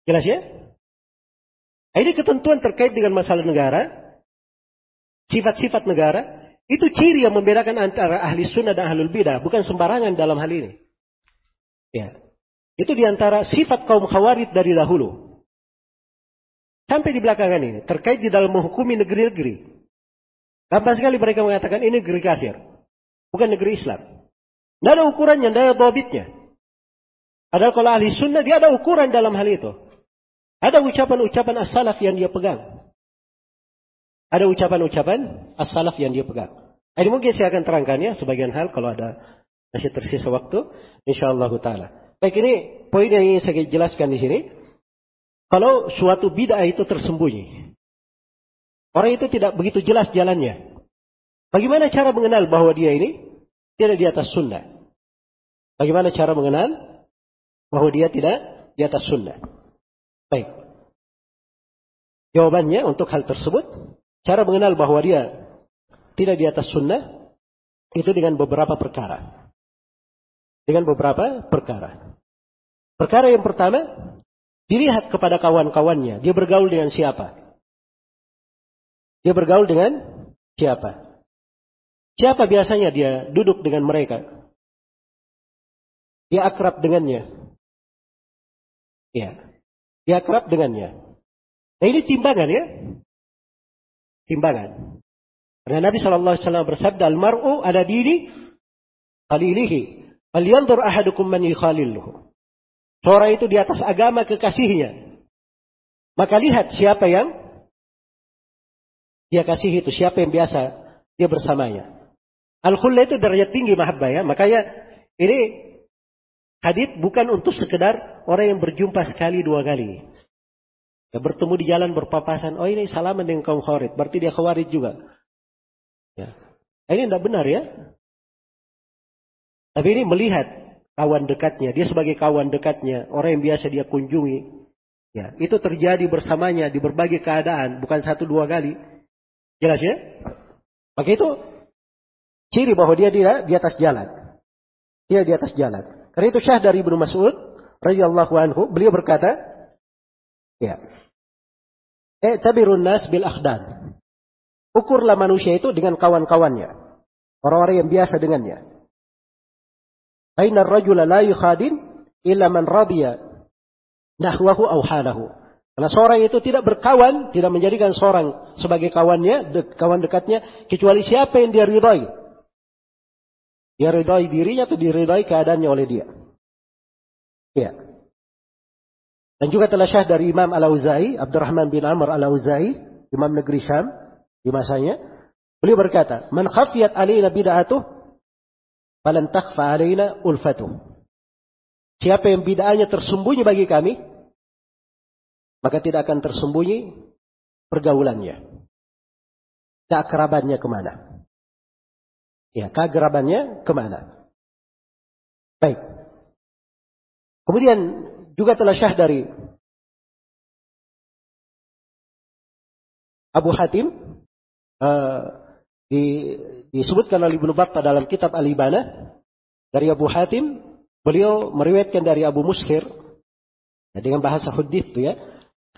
Jelas ya? Nah, ini ketentuan terkait dengan masalah negara, sifat-sifat negara, itu ciri yang membedakan antara ahli sunnah dan ahlul bidah. Bukan sembarangan dalam hal ini. Ya. Itu di antara sifat kaum khawarid dari dahulu. Sampai di belakangan ini. Terkait di dalam menghukumi negeri-negeri. Gampang sekali mereka mengatakan ini negeri kafir. Bukan negeri Islam. Tidak ada ukurannya, tidak ada dobitnya. Padahal kalau ahli sunnah dia ada ukuran dalam hal itu. Ada ucapan-ucapan as-salaf yang dia pegang. Ada ucapan-ucapan as-salaf yang dia pegang. Ini mungkin saya akan terangkan ya sebagian hal kalau ada masih tersisa waktu. InsyaAllah ta'ala. Baik ini poin yang ingin saya jelaskan di sini. Kalau suatu bid'ah itu tersembunyi. Orang itu tidak begitu jelas jalannya. Bagaimana cara mengenal bahwa dia ini tidak di atas sunnah? Bagaimana cara mengenal bahwa dia tidak di atas sunnah? Baik. Jawabannya untuk hal tersebut Cara mengenal bahwa dia tidak di atas sunnah itu dengan beberapa perkara. Dengan beberapa perkara. Perkara yang pertama, dilihat kepada kawan-kawannya. Dia bergaul dengan siapa? Dia bergaul dengan siapa? Siapa biasanya dia duduk dengan mereka? Dia akrab dengannya. Ya. Dia akrab dengannya. Nah ini timbangan ya timbangan. Karena Nabi Wasallam bersabda, "Al-mar'u ada dini falyanzur ahadukum man yukhaliluhu." Seorang itu di atas agama kekasihnya. Maka lihat siapa yang dia kasih itu, siapa yang biasa dia bersamanya. Al-khulla itu derajat tinggi mahabbah ya. Makanya ini hadith bukan untuk sekedar orang yang berjumpa sekali dua kali. Ya, bertemu di jalan berpapasan. Oh ini salaman dengan kaum khawarid. Berarti dia khawarid juga. Ya. Nah, ini tidak benar ya. Tapi ini melihat kawan dekatnya. Dia sebagai kawan dekatnya. Orang yang biasa dia kunjungi. Ya, itu terjadi bersamanya di berbagai keadaan. Bukan satu dua kali. Jelas ya? Maka itu ciri bahwa dia tidak di atas jalan. Tidak di atas jalan. Karena itu syah dari Ibnu Mas'ud radhiyallahu anhu, beliau berkata, ya, Eh tabirun nas bil akhdan. Ukurlah manusia itu dengan kawan-kawannya. Orang-orang yang biasa dengannya. Aina rajula la yukhadin illa man radiya nahwahu aw halahu. Karena seorang itu tidak berkawan, tidak menjadikan seorang sebagai kawannya, de, kawan dekatnya, kecuali siapa yang dia ridhai. Dia ridhai dirinya atau diridhai keadaannya oleh dia. Ya. Dan juga telah syah dari Imam Al-Auza'i, Abdurrahman bin Amr Al-Auza'i, Imam negeri Syam, di masanya. Beliau berkata, Man khafiyat alaina bid'atuh, falan takhfa alaina ulfatuh. Siapa yang bid'ahnya tersembunyi bagi kami, maka tidak akan tersembunyi pergaulannya. Keakrabannya ke mana. Ya, keakrabannya ke mana. Baik. Kemudian juga telah syah dari Abu Hatim uh, di, disebutkan oleh Ibnu Battah dalam kitab Al-Ibana dari Abu Hatim beliau meriwayatkan dari Abu Mushir ya, dengan bahasa hadis itu ya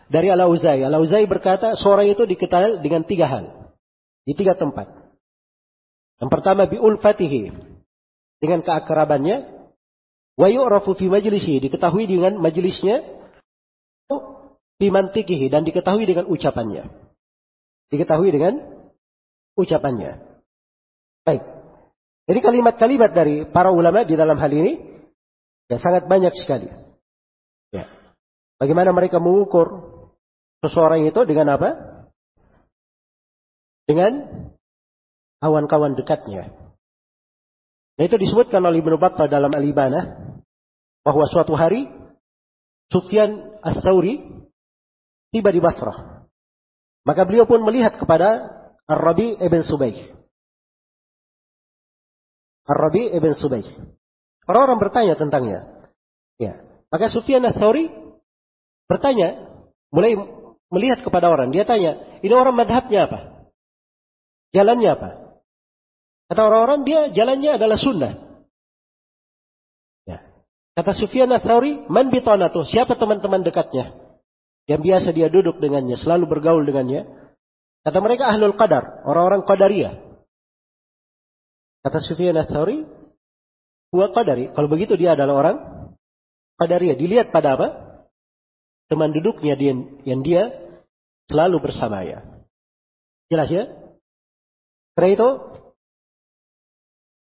dari Al-Auzai. Al-Auzai berkata seorang itu diketahui dengan tiga hal di tiga tempat. Yang pertama bi ulfatihi dengan keakrabannya Wa yu'rafu fi majlisihi, diketahui dengan majelisnya, fi mantikihi, dan diketahui dengan ucapannya. Diketahui dengan ucapannya. Baik. Jadi kalimat-kalimat dari para ulama di dalam hal ini, ya sangat banyak sekali. Bagaimana mereka mengukur seseorang itu dengan apa? Dengan kawan-kawan dekatnya. Nah itu disebutkan oleh Ibnu Battah dalam Al-Ibanah bahwa suatu hari Sufyan Ats-Tsauri tiba di Basrah. Maka beliau pun melihat kepada Ar-Rabi ibn Subaih. Ar-Rabi ibn Subaih. Orang-orang bertanya tentangnya. Ya. Maka Sufyan Ats-Tsauri bertanya, mulai melihat kepada orang. Dia tanya, ini orang madhabnya apa? Jalannya apa? Kata orang-orang dia jalannya adalah sunnah. Kata Sufyan Ats-Tsauri, "Man bitanatu?" Siapa teman-teman dekatnya? Yang biasa dia duduk dengannya, selalu bergaul dengannya. Kata mereka ahlul qadar, orang-orang qadariyah. Kata Sufyan Ats-Tsauri, "Huwa qadari." Kalau begitu dia adalah orang qadariyah. Dilihat pada apa? Teman duduknya dia, yang dia selalu bersamanya. Jelas ya? Karena itu,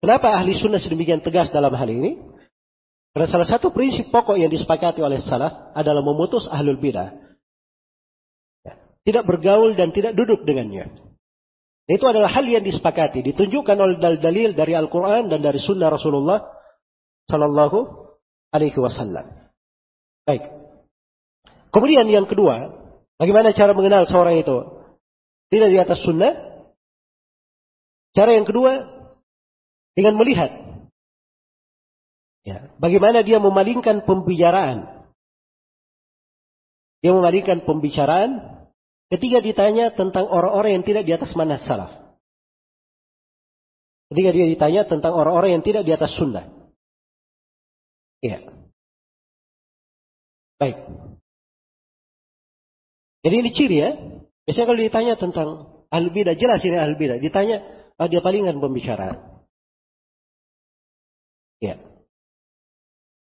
kenapa ahli sunnah sedemikian tegas dalam hal ini? Karena salah satu prinsip pokok yang disepakati oleh salaf adalah memutus ahlul bidah. Ya. Tidak bergaul dan tidak duduk dengannya. Itu adalah hal yang disepakati, ditunjukkan oleh dalil dari Al-Quran dan dari Sunnah Rasulullah Sallallahu Alaihi Wasallam. Baik. Kemudian yang kedua, bagaimana cara mengenal seorang itu tidak di atas Sunnah? Cara yang kedua dengan melihat Ya, bagaimana dia memalingkan pembicaraan? Dia memalingkan pembicaraan ketika ditanya tentang orang-orang yang tidak di atas manhaj salaf. Ketika dia ditanya tentang orang-orang yang tidak di atas sunnah. Iya. Baik. Jadi ini ciri ya. Biasanya kalau ditanya tentang ahli bidah, jelas ini ahli bidah. Ditanya, oh, dia palingan pembicaraan. Ya.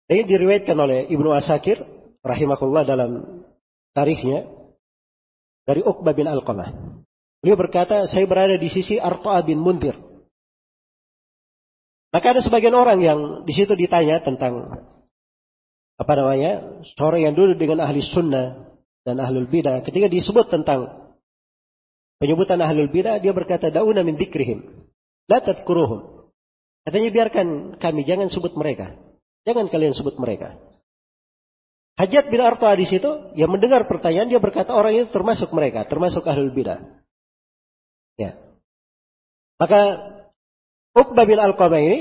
Ini diriwayatkan oleh Ibnu Asakir rahimahullah dalam tarikhnya dari Uqbah bin Alqamah. Beliau berkata, saya berada di sisi Arta'a bin Mundir. Maka ada sebagian orang yang di situ ditanya tentang apa namanya, seorang yang duduk dengan ahli sunnah dan ahlul bidah. Ketika disebut tentang penyebutan ahlul bidah, dia berkata, dauna min dikrihim. La tadkuruhum. Katanya biarkan kami, jangan sebut mereka. Jangan kalian sebut mereka. Hajat bin Arta di situ, yang mendengar pertanyaan, dia berkata orang itu termasuk mereka, termasuk ahlul bidah. Ya. Maka Uqbah bin Al-Qamah ini,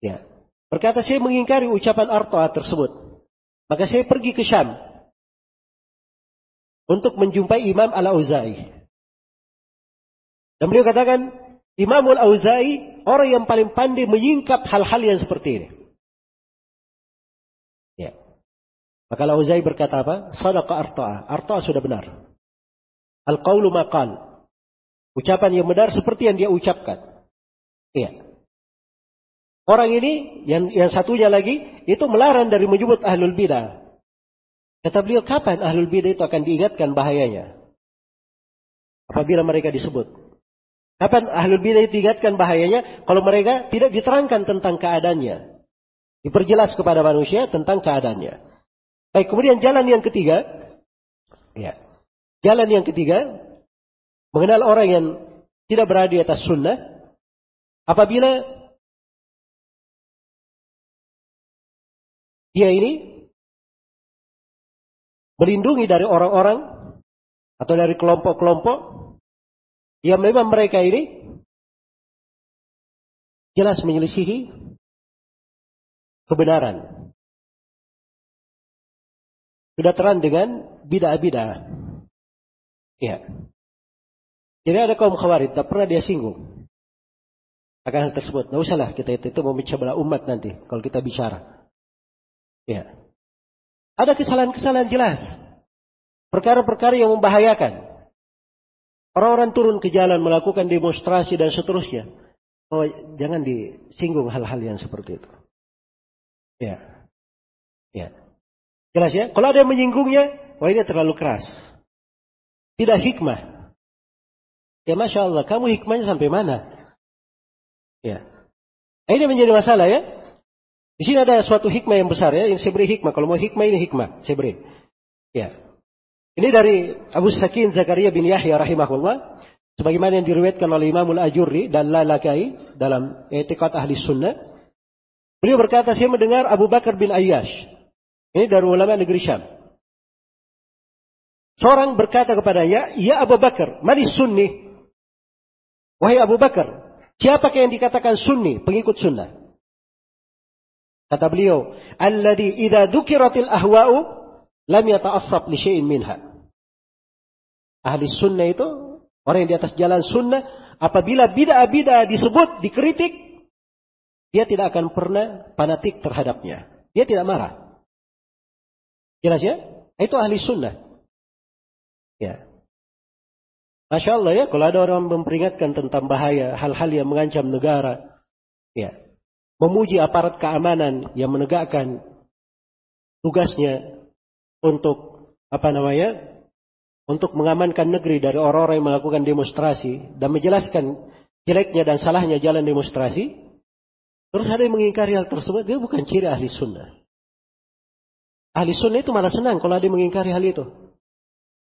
ya, berkata saya mengingkari ucapan Arta tersebut. Maka saya pergi ke Syam untuk menjumpai Imam Al-Auza'i. Dan beliau katakan, Imam Al-Auza'i orang yang paling pandai menyingkap hal-hal yang seperti ini. Maka Lauzai berkata apa? Sadaqa arta'a. Arta'a sudah benar. Al-qawlu maqal. Ucapan yang benar seperti yang dia ucapkan. Iya. Orang ini, yang, yang satunya lagi, itu melarang dari menyebut ahlul bidah. Kata beliau, kapan ahlul bidah itu akan diingatkan bahayanya? Apabila mereka disebut. Kapan ahlul bidah itu diingatkan bahayanya? Kalau mereka tidak diterangkan tentang keadaannya. Diperjelas kepada manusia tentang keadaannya. Baik, kemudian jalan yang ketiga, ya, jalan yang ketiga mengenal orang yang tidak berada di atas sunnah apabila dia ini melindungi dari orang-orang atau dari kelompok-kelompok yang memang mereka ini jelas menyelisihi kebenaran. sudah terang dengan bid'ah-bid'ah. Ya. Jadi ada kaum khawarij, tak pernah dia singgung. Akan hal tersebut. Nggak usahlah kita itu, itu memecah belah umat nanti. Kalau kita bicara. Ya. Ada kesalahan-kesalahan jelas. Perkara-perkara yang membahayakan. Orang-orang turun ke jalan melakukan demonstrasi dan seterusnya. Oh, jangan disinggung hal-hal yang seperti itu. Ya. Ya. Jelas ya? Kalau ada yang menyinggungnya, wah ini terlalu keras. Tidak hikmah. Ya Masya Allah, kamu hikmahnya sampai mana? Ya. Ini menjadi masalah ya. Di sini ada suatu hikmah yang besar ya, yang saya beri hikmah. Kalau mau hikmah ini hikmah, saya beri. Ya. Ini dari Abu Sakin Zakaria bin Yahya rahimahullah. Sebagaimana yang diriwayatkan oleh Imamul Ajurri dan Lalakai dalam etikat ahli sunnah. Beliau berkata, saya mendengar Abu Bakar bin Ayyash. Ini dari ulama negeri Syam. Seorang berkata kepadanya, Ya Abu Bakar, manis sunni? Wahai Abu Bakar, siapakah yang dikatakan sunni, pengikut sunnah? Kata beliau, Alladhi idha dukiratil ahwa'u, lam yata'assab li syai'in minha. Ahli sunnah itu orang yang di atas jalan sunnah apabila bid'ah-bid'ah disebut, dikritik, dia tidak akan pernah fanatik terhadapnya. Dia tidak marah. Jelas ya? Itu ahli sunnah. Ya. Masya Allah ya, kalau ada orang memperingatkan tentang bahaya, hal-hal yang mengancam negara, ya, memuji aparat keamanan yang menegakkan tugasnya untuk apa namanya untuk mengamankan negeri dari orang-orang yang melakukan demonstrasi dan menjelaskan jeleknya dan salahnya jalan demonstrasi, terus ada yang mengingkari hal tersebut, dia bukan ciri ahli sunnah. Ahli sunnah itu malah senang kalau ada yang mengingkari hal itu.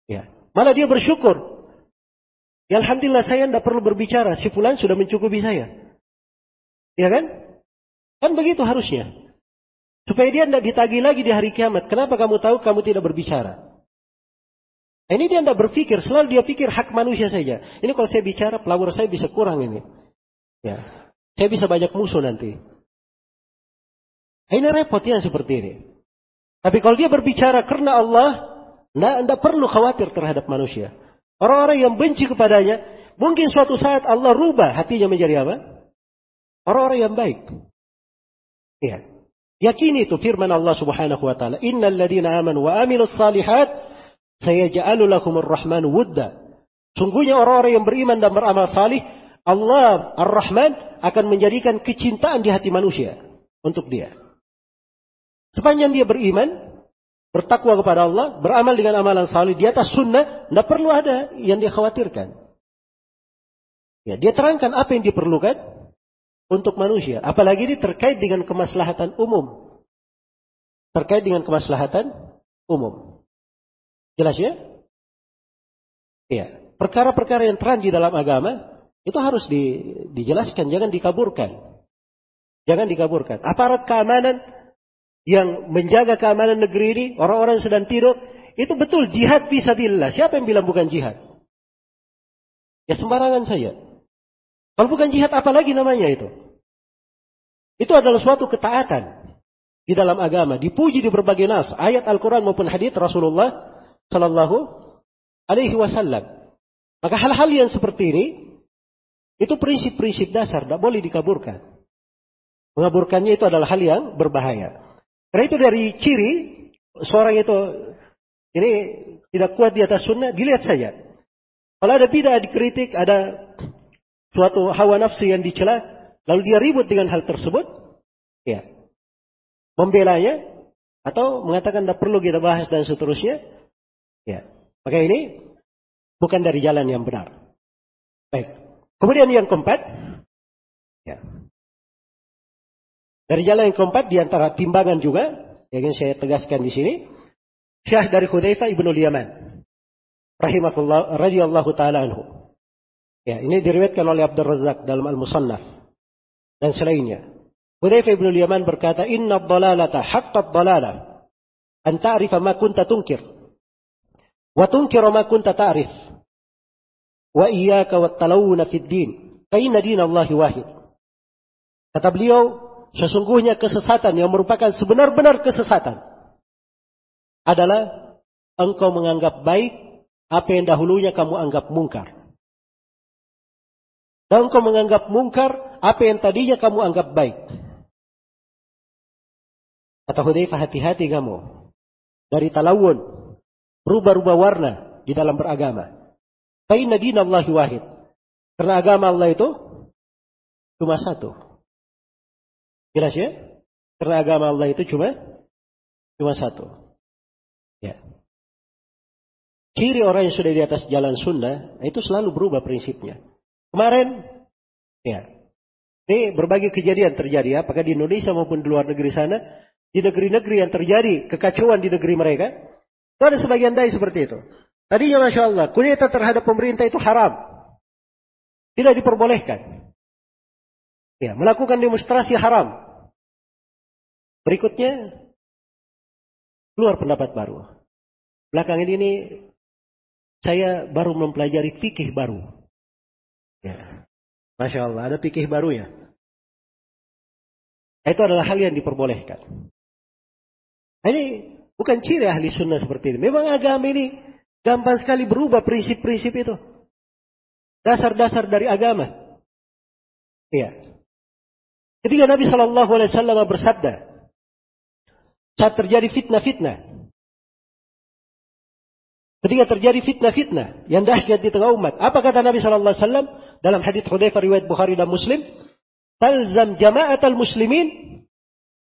Ya. Malah dia bersyukur. Ya Alhamdulillah saya tidak perlu berbicara, si fulan sudah mencukupi saya. Ya kan? Kan begitu harusnya. Supaya dia tidak ditagi lagi di hari kiamat. Kenapa kamu tahu kamu tidak berbicara? Ini dia tidak berpikir, selalu dia pikir hak manusia saja. Ini kalau saya bicara, pelawar saya bisa kurang ini. Ya, saya bisa banyak musuh nanti. Ini repot ya seperti ini. Tapi kalau dia berbicara karena Allah, tidak perlu khawatir terhadap manusia. Orang-orang yang benci kepadanya, mungkin suatu saat Allah rubah hatinya menjadi apa? Orang-orang yang baik. Ya. Yakini itu firman Allah Subhanahu wa taala, "Innal ladzina amanu wa amilus salihat saya ja'alu lakumur rahman wudda. Sungguhnya orang-orang yang beriman dan beramal salih, Allah Ar-Rahman akan menjadikan kecintaan di hati manusia untuk dia. Sepanjang dia beriman, bertakwa kepada Allah, beramal dengan amalan salih di atas sunnah, tidak perlu ada yang dia khawatirkan. Ya, dia terangkan apa yang diperlukan untuk manusia. Apalagi ini terkait dengan kemaslahatan umum. Terkait dengan kemaslahatan umum. Jelas ya? Iya. Perkara-perkara yang terang di dalam agama itu harus di, dijelaskan, jangan dikaburkan. Jangan dikaburkan. Aparat keamanan yang menjaga keamanan negeri ini, orang-orang sedang tidur, itu betul jihad fisabilillah. Siapa yang bilang bukan jihad? Ya sembarangan saja. Kalau bukan jihad apa lagi namanya itu? Itu adalah suatu ketaatan di dalam agama, dipuji di berbagai nas, ayat Al-Quran maupun hadits Rasulullah Sallallahu Alaihi Wasallam. Maka hal-hal yang seperti ini itu prinsip-prinsip dasar, tidak boleh dikaburkan. Mengaburkannya itu adalah hal yang berbahaya. Karena itu dari ciri seorang itu ini tidak kuat di atas sunnah, dilihat saja. Kalau ada bidah dikritik, ada suatu hawa nafsu yang dicela, lalu dia ribut dengan hal tersebut, ya, membelanya atau mengatakan tidak perlu kita bahas dan seterusnya, Ya. Maka ini bukan dari jalan yang benar. Baik. Kemudian yang keempat, ya. Dari jalan yang keempat di antara timbangan juga yang ingin saya tegaskan di sini, Syah dari Hudzaifah ibnu Yaman, rahimahullah radhiyallahu taala anhu. Ya, ini diriwayatkan oleh Abdul Razak dalam Al-Musannaf dan selainnya. Hudzaifah ibnu Yaman berkata, "Inna dhalalata haqqat dhalalah an ta'rifa ma kunta tunkir." Wa tunkiru ma kunta ta'rif. Wa iyyaka wat talawuna fid din. Fa inna dinallahi wahid. Kata beliau, sesungguhnya kesesatan yang merupakan sebenar-benar kesesatan adalah engkau menganggap baik apa yang dahulunya kamu anggap mungkar. Dan engkau menganggap mungkar apa yang tadinya kamu anggap baik. Kata Hudzaifah hati-hati kamu dari talawun, berubah-ubah warna di dalam beragama. Fainna dinallahi wahid. Karena agama Allah itu cuma satu. Jelas ya? Karena agama Allah itu cuma cuma satu. Ya. Ciri orang yang sudah di atas jalan sunnah itu selalu berubah prinsipnya. Kemarin, ya, ini berbagai kejadian terjadi, apakah di Indonesia maupun di luar negeri sana, di negeri-negeri yang terjadi kekacauan di negeri mereka, itu ada sebagian dai seperti itu. Tadinya Masya Allah, kudeta terhadap pemerintah itu haram. Tidak diperbolehkan. Ya, melakukan demonstrasi haram. Berikutnya, keluar pendapat baru. Belakangan ini saya baru mempelajari fikih baru. Ya. Masya Allah, ada fikih baru ya. Itu adalah hal yang diperbolehkan. Ini bukan ciri ahli sunnah seperti ini. Memang agama ini gampang sekali berubah prinsip-prinsip itu. Dasar-dasar dari agama. Iya. Ketika Nabi Shallallahu Alaihi Wasallam bersabda, saat terjadi fitnah-fitnah, Ketika terjadi fitnah-fitnah yang dahsyat di tengah umat. Apa kata Nabi Shallallahu Alaihi Wasallam dalam hadits Hudzaifah riwayat Bukhari dan Muslim? Talzam jama'at al-muslimin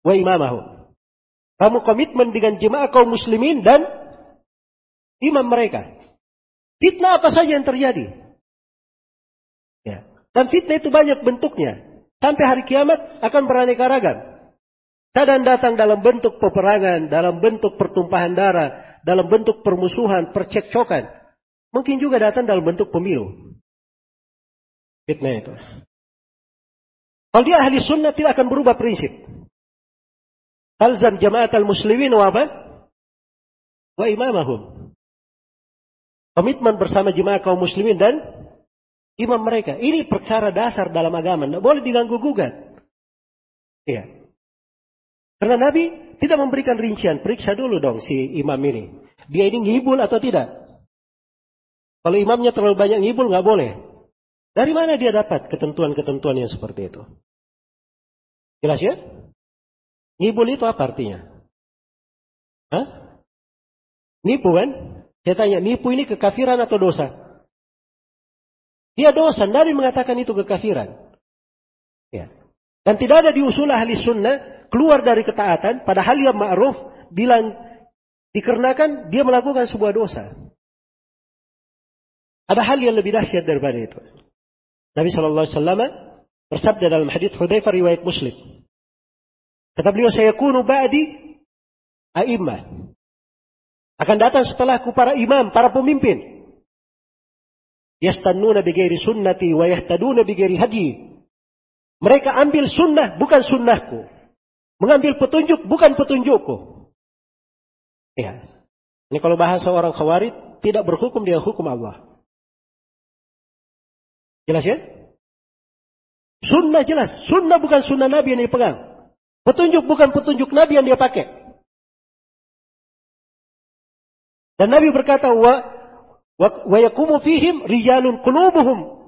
wa imamahum. Kamu komitmen dengan jemaah kaum muslimin dan imam mereka. Fitnah apa saja yang terjadi. Ya. Dan fitnah itu banyak bentuknya. Sampai hari kiamat akan beraneka ragam. Kadang datang dalam bentuk peperangan, dalam bentuk pertumpahan darah, dalam bentuk permusuhan, percekcokan. Mungkin juga datang dalam bentuk pemilu. Fitnah itu. Kalau dia ahli sunnah tidak akan berubah prinsip. Alzam jamaat al-muslimin wa apa? Wa imamahum. Komitmen bersama jemaah kaum muslimin dan imam mereka. Ini perkara dasar dalam agama. Tidak boleh diganggu gugat. Iya. Karena Nabi tidak memberikan rincian, periksa dulu dong si imam ini. Dia ini ngibul atau tidak? Kalau imamnya terlalu banyak ngibul nggak boleh. Dari mana dia dapat ketentuan-ketentuan yang seperti itu? Jelas ya? Ngibul itu apa artinya? Hah? Nipu kan? Saya tanya, nipu ini kekafiran atau dosa? Dia dosa, Nabi mengatakan itu kekafiran. Ya. Dan tidak ada di usul ahli sunnah keluar dari ketaatan pada hal yang ma'ruf bilang dikarenakan dia melakukan sebuah dosa. Ada hal yang lebih dahsyat daripada itu. Nabi Shallallahu Alaihi Wasallam bersabda dalam hadits Hudzaifah riwayat Muslim. Kata beliau, saya kunu ba'di a'immah. Akan datang setelahku para imam, para pemimpin. Yastannuna bighairi sunnati wa yahtaduna bighairi hadi. Mereka ambil sunnah bukan sunnahku. Mengambil petunjuk bukan petunjukku. Ya. Ini kalau bahasa orang khawarid tidak berhukum dengan hukum Allah. Jelas ya? Sunnah jelas. Sunnah bukan sunnah Nabi yang dipegang. Petunjuk bukan petunjuk Nabi yang dia pakai. Dan Nabi berkata, wa, wa, wa yakumu fihim rijalun qulubuhum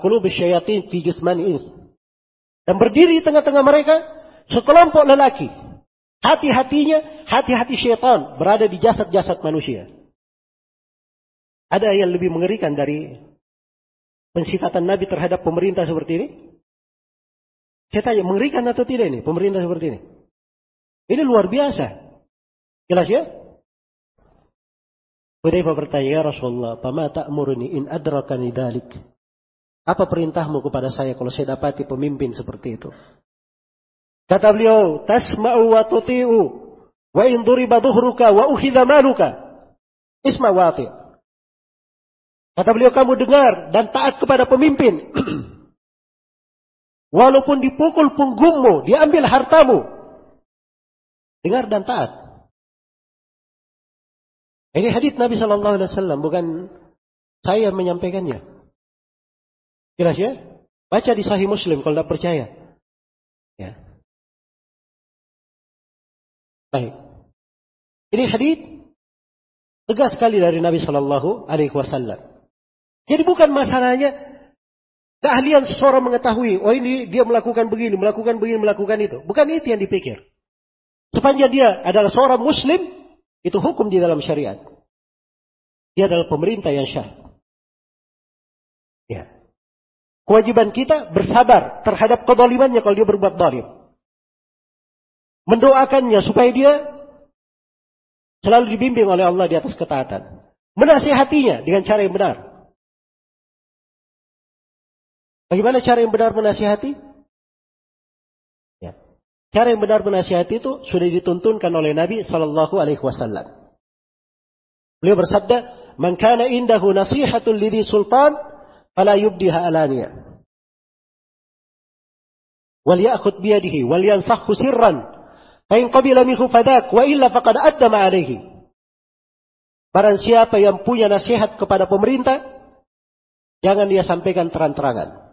qulubi syayatin fi jusman ins. Dan berdiri di tengah-tengah mereka sekelompok lelaki. Hati-hatinya, hati-hati syaitan berada di jasad-jasad manusia. Ada yang lebih mengerikan dari pensifatan Nabi terhadap pemerintah seperti ini? Saya tanya, mengerikan atau tidak ini pemerintah seperti ini? Ini luar biasa. Jelas ya? Hudzaifah bertanya, ya Rasulullah, "Pama ta'muruni in adrakani dalik?" Apa perintahmu kepada saya kalau saya dapati pemimpin seperti itu? Kata beliau, tasma'u wa tuti'u wa in duriba dhuhruka wa ukhidha maluka. Isma wati. Kata beliau, kamu dengar dan taat kepada pemimpin. Walaupun dipukul punggungmu, diambil hartamu. Dengar dan taat. Ini hadits Nabi Shallallahu Alaihi Wasallam, bukan saya menyampaikannya. Jelas ya? Baca di Sahih Muslim kalau tidak percaya. Ya. Baik. Ini hadis Tegas sekali dari Nabi Shallallahu Alaihi Wasallam. Jadi bukan masalahnya keahlian seseorang mengetahui, oh ini dia melakukan begini, melakukan begini, melakukan itu. Bukan itu yang dipikir. Sepanjang dia adalah seorang Muslim, itu hukum di dalam syariat. Dia adalah pemerintah yang syah. Ya. Kewajiban kita bersabar terhadap kedolimannya kalau dia berbuat dolim. Mendoakannya supaya dia selalu dibimbing oleh Allah di atas ketaatan. Menasihatinya dengan cara yang benar. Bagaimana cara yang benar menasihati? Ya. Cara yang benar menasihati itu sudah dituntunkan oleh Nabi Sallallahu Alaihi Wasallam. Beliau bersabda, "Man kana indahu nasihatul lidi sultan, fala yubdiha alaniya." Wal ya'khud biyadihi wal yansakhu sirran. Fa in qabila minhu fadak wa illa faqad addama alaihi. Barang siapa yang punya nasihat kepada pemerintah, jangan dia sampaikan terang-terangan.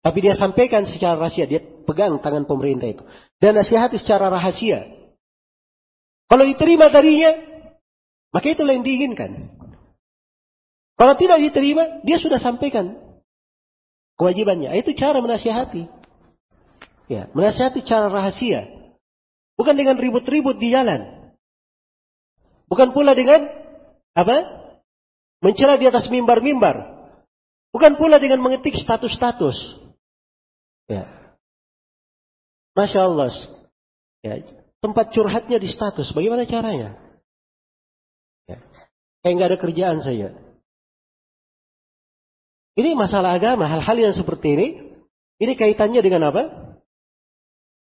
Tapi dia sampaikan secara rahasia, dia pegang tangan pemerintah itu. Dan nasihati secara rahasia. Kalau diterima darinya, maka itulah yang diinginkan. Kalau tidak diterima, dia sudah sampaikan kewajibannya. Itu cara menasihati. Ya, menasihati secara rahasia. Bukan dengan ribut-ribut di jalan. Bukan pula dengan apa? Mencela di atas mimbar-mimbar. Bukan pula dengan mengetik status-status. Ya. Masya Allah. Ya. Tempat curhatnya di status. Bagaimana caranya? Ya. Kayak nggak ada kerjaan saya. Ini masalah agama. Hal-hal yang seperti ini. Ini kaitannya dengan apa?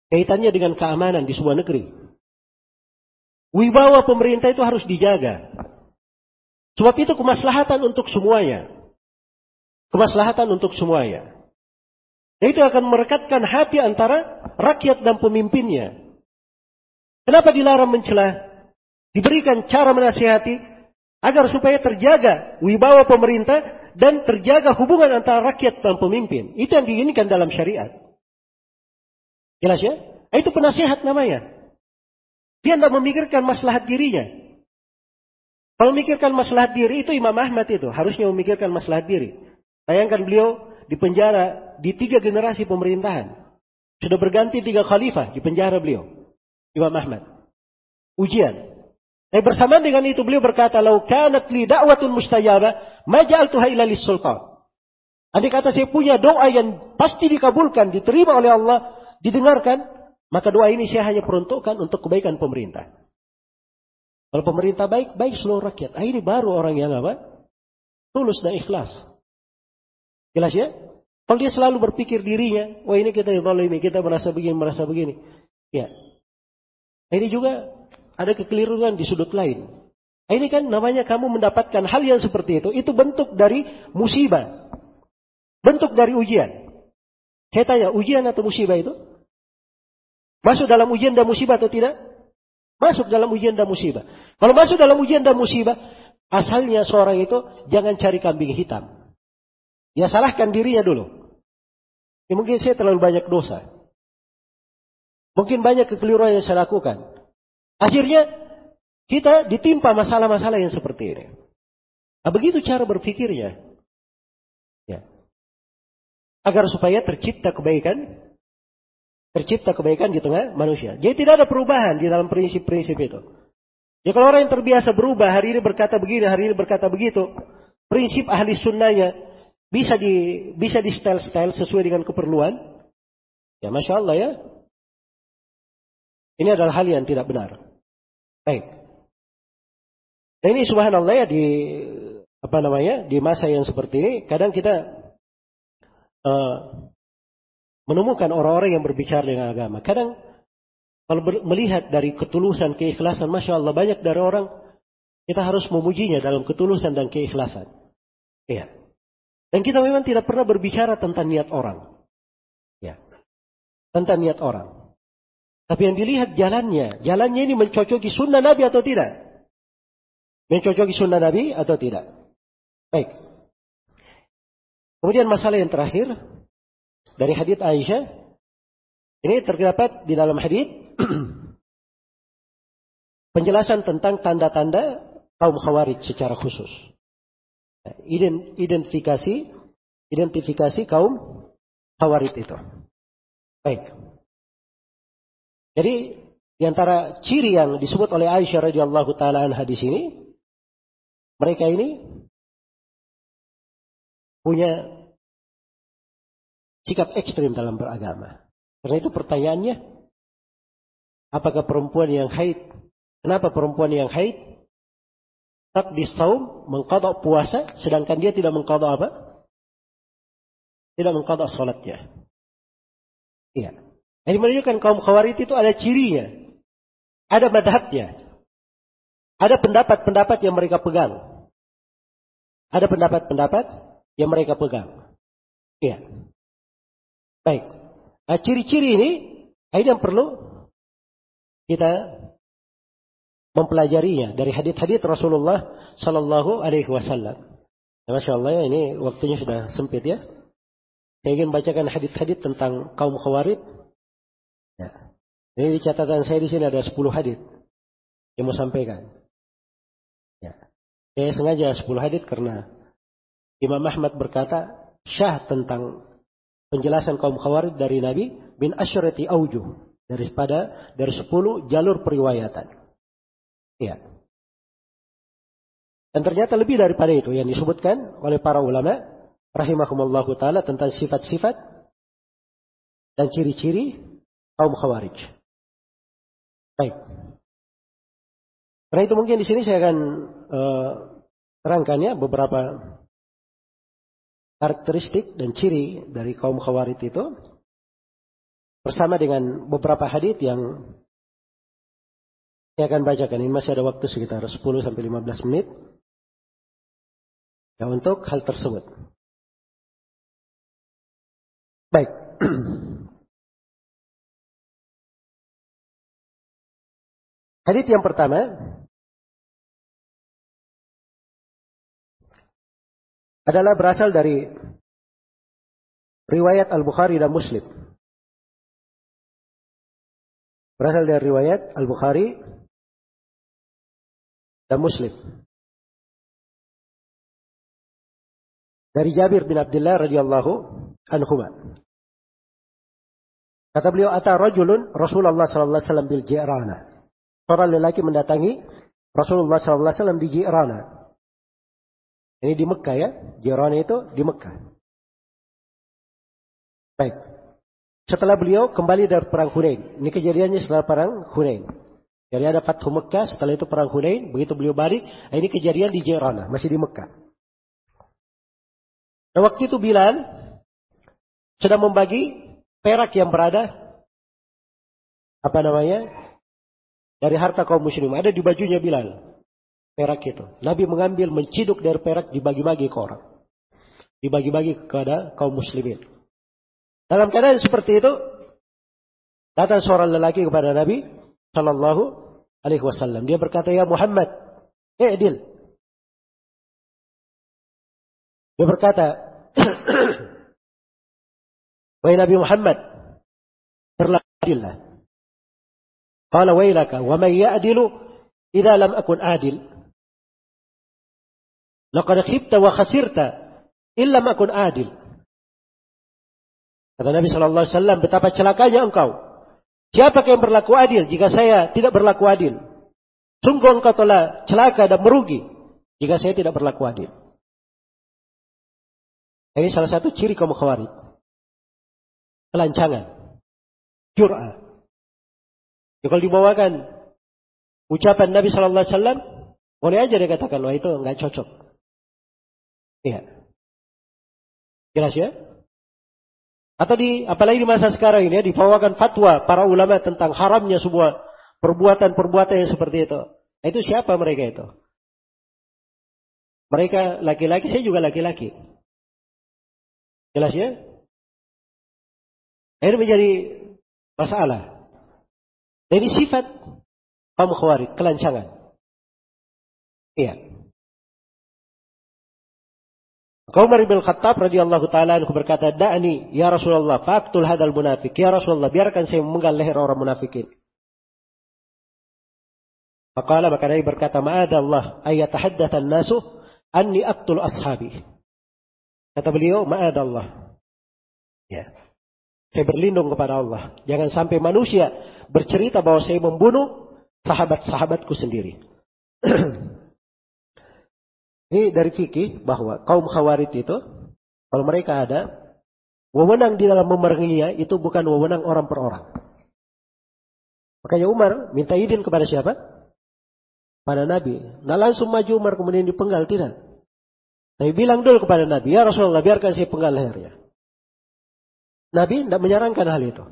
Kaitannya dengan keamanan di sebuah negeri. Wibawa pemerintah itu harus dijaga. Sebab itu kemaslahatan untuk semuanya. Kemaslahatan untuk semuanya. Itu akan merekatkan hati antara rakyat dan pemimpinnya. Kenapa dilarang mencela? Diberikan cara menasihati agar supaya terjaga wibawa pemerintah dan terjaga hubungan antara rakyat dan pemimpin. Itu yang diinginkan dalam syariat. Jelas ya? Itu penasihat namanya. Dia tidak memikirkan maslahat dirinya. Kalau memikirkan maslahat diri itu Imam Ahmad itu harusnya memikirkan maslahat diri. Bayangkan beliau di penjara di tiga generasi pemerintahan. Sudah berganti tiga khalifah di penjara beliau. Imam Ahmad. Ujian. Eh bersamaan dengan itu beliau berkata, "Lau kanat li da'watun mustajabah, ma ja'altuha illa lis-sultan." Andai kata saya punya doa yang pasti dikabulkan, diterima oleh Allah, didengarkan, maka doa ini saya hanya peruntukkan untuk kebaikan pemerintah. Kalau pemerintah baik, baik seluruh rakyat. Ini baru orang yang apa? Tulus dan ikhlas. Jelas ya? Kalau dia selalu berpikir dirinya, wah ini kita ini kita merasa begini, merasa begini. Ya. Ini juga ada kekeliruan di sudut lain. Ini kan namanya kamu mendapatkan hal yang seperti itu. Itu bentuk dari musibah. Bentuk dari ujian. Saya tanya, ujian atau musibah itu? Masuk dalam ujian dan musibah atau tidak? Masuk dalam ujian dan musibah. Kalau masuk dalam ujian dan musibah, asalnya seorang itu jangan cari kambing hitam. Ya salahkan dirinya dulu. Ya mungkin saya terlalu banyak dosa. Mungkin banyak kekeliruan yang saya lakukan. Akhirnya kita ditimpa masalah-masalah yang seperti ini. Nah, begitu cara berpikirnya. Ya. Agar supaya tercipta kebaikan, tercipta kebaikan di tengah manusia. Jadi tidak ada perubahan di dalam prinsip-prinsip itu. Ya kalau orang yang terbiasa berubah, hari ini berkata begini, hari ini berkata begitu. Prinsip ahli sunnahnya bisa di bisa di style style sesuai dengan keperluan. Ya masya Allah ya. Ini adalah hal yang tidak benar. Baik. Nah ini subhanallah ya di apa namanya di masa yang seperti ini kadang kita uh, menemukan orang-orang yang berbicara dengan agama. Kadang kalau melihat dari ketulusan keikhlasan, masya Allah banyak dari orang kita harus memujinya dalam ketulusan dan keikhlasan. Iya. Dan kita memang tidak pernah berbicara tentang niat orang. Ya. Tentang niat orang. Tapi yang dilihat jalannya. Jalannya ini mencocoki sunnah Nabi atau tidak? Mencocoki sunnah Nabi atau tidak? Baik. Kemudian masalah yang terakhir. Dari hadits Aisyah. Ini terdapat di dalam hadits penjelasan tentang tanda-tanda kaum khawarij secara khusus. Identifikasi identifikasi kaum khawarij itu. Baik. Jadi di antara ciri yang disebut oleh Aisyah radhiyallahu taala anha di sini mereka ini punya sikap ekstrim dalam beragama. Karena itu pertanyaannya, apakah perempuan yang haid, kenapa perempuan yang haid tak saum mengkodok puasa, sedangkan dia tidak mengkodok apa? Tidak mengkodok sholatnya. Iya. Ini menunjukkan kaum khawarij itu ada cirinya. Ada madhabnya. Ada pendapat-pendapat yang mereka pegang. Ada pendapat-pendapat yang mereka pegang. Iya. Baik. Nah, ciri-ciri ini, ini yang perlu kita mempelajarinya dari hadits-hadits Rasulullah Sallallahu Alaihi Wasallam. Ya, Masya Allah ya, ini waktunya sudah sempit ya. Saya ingin bacakan hadits-hadits tentang kaum khawarid. Ya. Ini di catatan saya di sini ada 10 hadits yang mau sampaikan. Ya. Saya sengaja 10 hadits karena Imam Ahmad berkata syah tentang penjelasan kaum khawarij dari Nabi bin asyrati aujuh daripada dari 10 jalur periwayatan. Ya. Dan ternyata lebih daripada itu yang disebutkan oleh para ulama rahimahumallahu taala tentang sifat-sifat dan ciri-ciri kaum khawarij. Baik. Karena itu mungkin di sini saya akan uh, terangkannya beberapa karakteristik dan ciri dari kaum khawarij itu bersama dengan beberapa hadis yang saya akan bacakan. Ini masih ada waktu sekitar 10 sampai 15 menit ya untuk hal tersebut. Baik. Hadis yang pertama adalah berasal dari riwayat Al-Bukhari dan Muslim. Berasal dari riwayat Al-Bukhari dan Muslim. Dari Jabir bin Abdullah radhiyallahu anhu. Kata beliau, "Ata rajulun Rasulullah sallallahu alaihi wasallam bil Ji'rana." Seorang lelaki mendatangi Rasulullah SAW di Jirana. Ini di Mekah ya. Jirana itu di Mekah. Baik. Setelah beliau kembali dari perang Hunain. Ini kejadiannya setelah perang Hunain. Jadi ada Fathu Mekah, setelah itu perang Hunain. Begitu beliau balik, ini kejadian di Jirana. Masih di Mekah. Dan waktu itu Bilal sedang membagi perak yang berada apa namanya dari harta kaum muslim. Ada di bajunya Bilal. Perak itu. Nabi mengambil, menciduk dari perak, dibagi-bagi ke orang. Dibagi-bagi kepada kaum muslimin. Dalam keadaan seperti itu, datang seorang lelaki kepada Nabi Shallallahu Alaihi Wasallam. Dia berkata, ya Muhammad, i'dil. Dia berkata, Wahai Nabi Muhammad, berlaku adillah. Qala wailaka wa man ya'dilu idza lam akun adil. Laqad khibta wa khasirta illa akun adil. Kata Nabi sallallahu alaihi wasallam, betapa celakanya engkau Siapa yang berlaku adil jika saya tidak berlaku adil? Sungguh engkau telah celaka dan merugi jika saya tidak berlaku adil. Ini salah satu ciri kaum khawarij. Kelancangan. Jur'ah. Ya, kalau dibawakan ucapan Nabi Shallallahu Alaihi Wasallam, boleh aja dia katakan, wah itu nggak cocok. Iya. Jelas ya? Atau di apalagi di masa sekarang ini ya, dibawakan fatwa para ulama tentang haramnya sebuah perbuatan-perbuatan yang seperti itu. Nah, itu siapa mereka itu? Mereka laki-laki, saya juga laki-laki. Jelas ya? Ini menjadi masalah. Dari sifat kaum khawarij, kelancangan. Iya. Umar bin Khattab radhiyallahu taala anhu berkata, "Da'ni ya Rasulullah, faqtul hadal munafik." Ya Rasulullah, biarkan saya memenggal leher orang munafikin. Maka maka Nabi berkata, Ma'adallah ayatahaddathan nasu anni aktul ashabi. Kata beliau, Ma'adallah. Ya. Saya berlindung kepada Allah. Jangan sampai manusia bercerita bahwa saya membunuh sahabat-sahabatku sendiri. Ini dari Kiki bahwa kaum khawarid itu, kalau mereka ada, wewenang di dalam memeranginya itu bukan wewenang orang per orang. Makanya Umar minta izin kepada siapa? Pada Nabi. Nggak langsung maju Umar kemudian dipenggal, tidak. Tapi bilang dulu kepada Nabi, ya Rasulullah biarkan saya penggal lehernya. Nabi tidak menyarankan hal itu.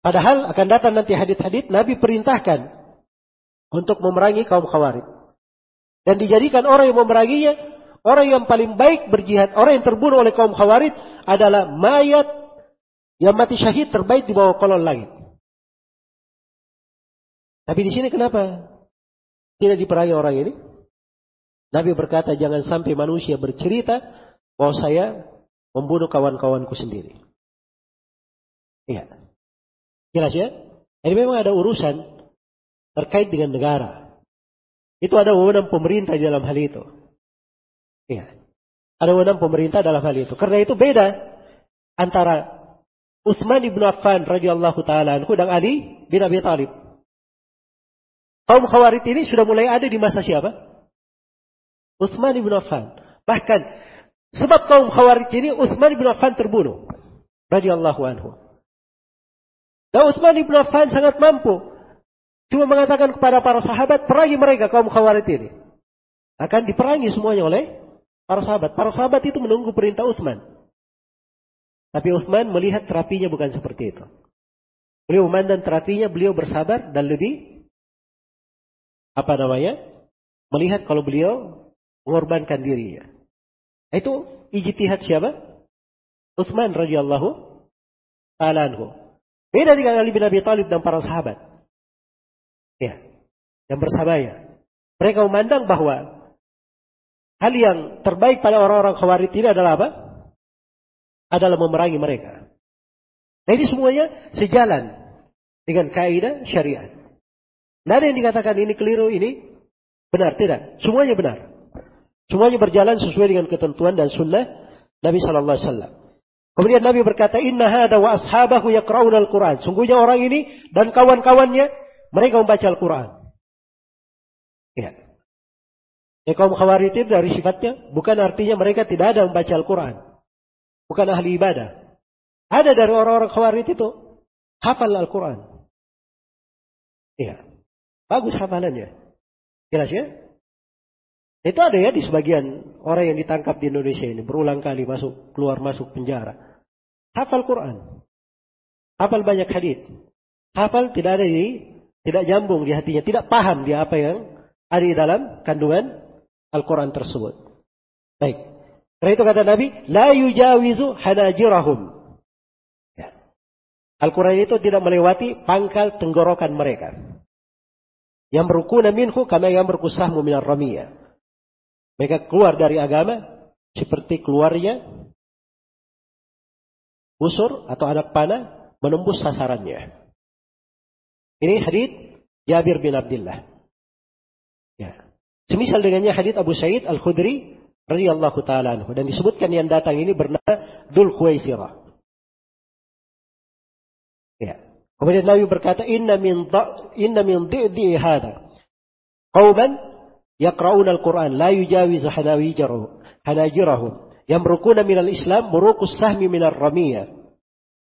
Padahal akan datang nanti hadit-hadit Nabi perintahkan untuk memerangi kaum khawarij. Dan dijadikan orang yang memeranginya, orang yang paling baik berjihad, orang yang terbunuh oleh kaum khawarij adalah mayat yang mati syahid terbaik di bawah kolon langit. Tapi di sini kenapa tidak diperangi orang ini? Nabi berkata jangan sampai manusia bercerita bahwa saya membunuh kawan-kawanku sendiri. Iya. Jelas ya? Ini memang ada urusan terkait dengan negara. Itu ada wewenang pemerintah di dalam hal itu. Iya. Ada wewenang pemerintah dalam hal itu. Karena itu beda antara Utsman ibn Affan radhiyallahu taala anhu dan Ali bin Abi Thalib. Kaum Khawarij ini sudah mulai ada di masa siapa? Utsman ibn Affan. Bahkan sebab kaum Khawarij ini Utsman ibn Affan terbunuh radhiyallahu anhu. Dan Utsman ibn Affan sangat mampu Cuma mengatakan kepada para sahabat, perangi mereka kaum khawarij ini. Akan diperangi semuanya oleh para sahabat. Para sahabat itu menunggu perintah Utsman. Tapi Utsman melihat terapinya bukan seperti itu. Beliau memandang terapinya, beliau bersabar dan lebih apa namanya? Melihat kalau beliau mengorbankan dirinya. Itu ijtihad siapa? Utsman radhiyallahu taala. Beda dengan Ali bin Abi Thalib dan para sahabat. Ya. Yang bersabarnya. Mereka memandang bahwa hal yang terbaik pada orang-orang khawarij ini adalah apa? Adalah memerangi mereka. Nah ini semuanya sejalan dengan kaidah syariat. Tidak ada yang dikatakan ini keliru, ini benar. Tidak. Semuanya benar. Semuanya berjalan sesuai dengan ketentuan dan sunnah Nabi Sallallahu Alaihi Wasallam. Kemudian Nabi berkata, Inna hada wa ashabahu yakraun al-Quran. Sungguhnya orang ini dan kawan-kawannya mereka membaca Al-Quran. Ya. Ya kaum khawarij dari sifatnya bukan artinya mereka tidak ada membaca Al-Quran. Bukan ahli ibadah. Ada dari orang-orang khawarij itu hafal Al-Quran. Iya. Bagus hafalannya. Jelas ya? Itu ada ya di sebagian orang yang ditangkap di Indonesia ini. Berulang kali masuk, keluar masuk penjara. Hafal Quran. Hafal banyak hadis. Hafal tidak ada di tidak nyambung di hatinya, tidak paham dia apa yang ada di dalam kandungan Al-Quran tersebut. Baik. Karena itu kata Nabi, la yujawizu hanajirahum. Ya. Al-Quran itu tidak melewati pangkal tenggorokan mereka. Yang berukuna minhu karena yang berkusahmu minar ramiyah. Mereka keluar dari agama seperti keluarnya busur atau anak panah menembus sasarannya. Ini hadis Jabir bin Abdullah. Ya. Semisal dengannya hadis Abu Sa'id Al-Khudri radhiyallahu taala anhu dan disebutkan yang datang ini bernama Dzul Khuwaisirah. Ya. Kemudian Nabi berkata, "Inna min inna min dhi'di hada qauman yaqra'una al-Qur'an la yujawizu hanawijirahum hanajirahum yamrukuna min al-Islam muruqus sahmi min ar-ramiyah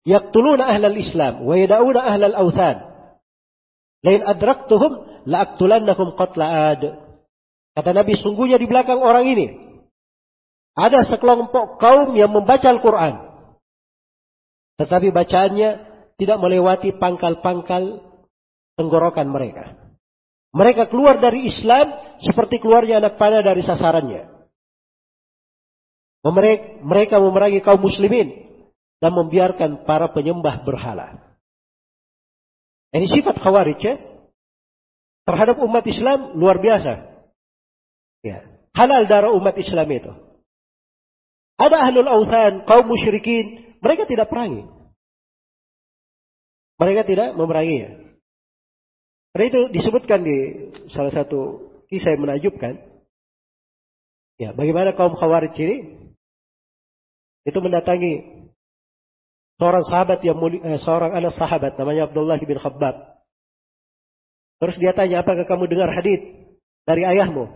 yaqtuluna ahla al-Islam wa yada'una ahla al-awthan lain adraktuhum la'aktulannakum qatla ad. Kata Nabi, sungguhnya di belakang orang ini ada sekelompok kaum yang membaca Al-Quran. Tetapi bacaannya tidak melewati pangkal-pangkal tenggorokan mereka. Mereka keluar dari Islam seperti keluarnya anak panah dari sasarannya. Mereka memerangi kaum muslimin dan membiarkan para penyembah berhala. Ini sifat khawarij ya. Terhadap umat Islam luar biasa. Ya. Halal darah umat Islam itu. Ada ahlul authan, kaum musyrikin, mereka tidak perangi. Mereka tidak memerangi. Karena itu disebutkan di salah satu kisah yang menakjubkan. Ya, bagaimana kaum Khawarij ini itu mendatangi seorang sahabat yang mulia, eh, seorang anak sahabat namanya Abdullah bin Khabbab. Terus dia tanya, apakah kamu dengar hadis dari ayahmu?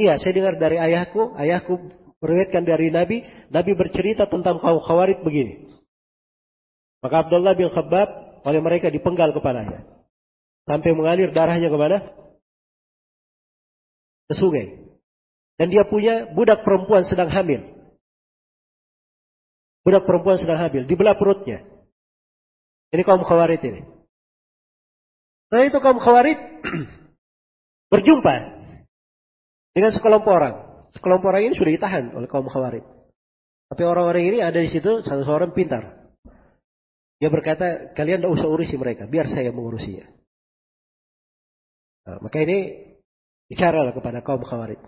Iya, saya dengar dari ayahku. Ayahku meriwayatkan dari Nabi. Nabi bercerita tentang kaum Khawarij begini. Maka Abdullah bin Khabbab oleh mereka dipenggal kepalanya. Sampai mengalir darahnya ke mana? Ke sungai. Dan dia punya budak perempuan sedang hamil. Budak perempuan sedang hamil. Dibelah perutnya. Ini kaum khawarid ini. Setelah itu kaum khawarid berjumpa dengan sekelompok orang. Sekelompok orang ini sudah ditahan oleh kaum khawarid. Tapi orang-orang ini ada di situ satu seorang pintar. Dia berkata, kalian tidak usah urusi mereka, biar saya mengurusinya. Nah, maka ini bicaralah kepada kaum khawarij.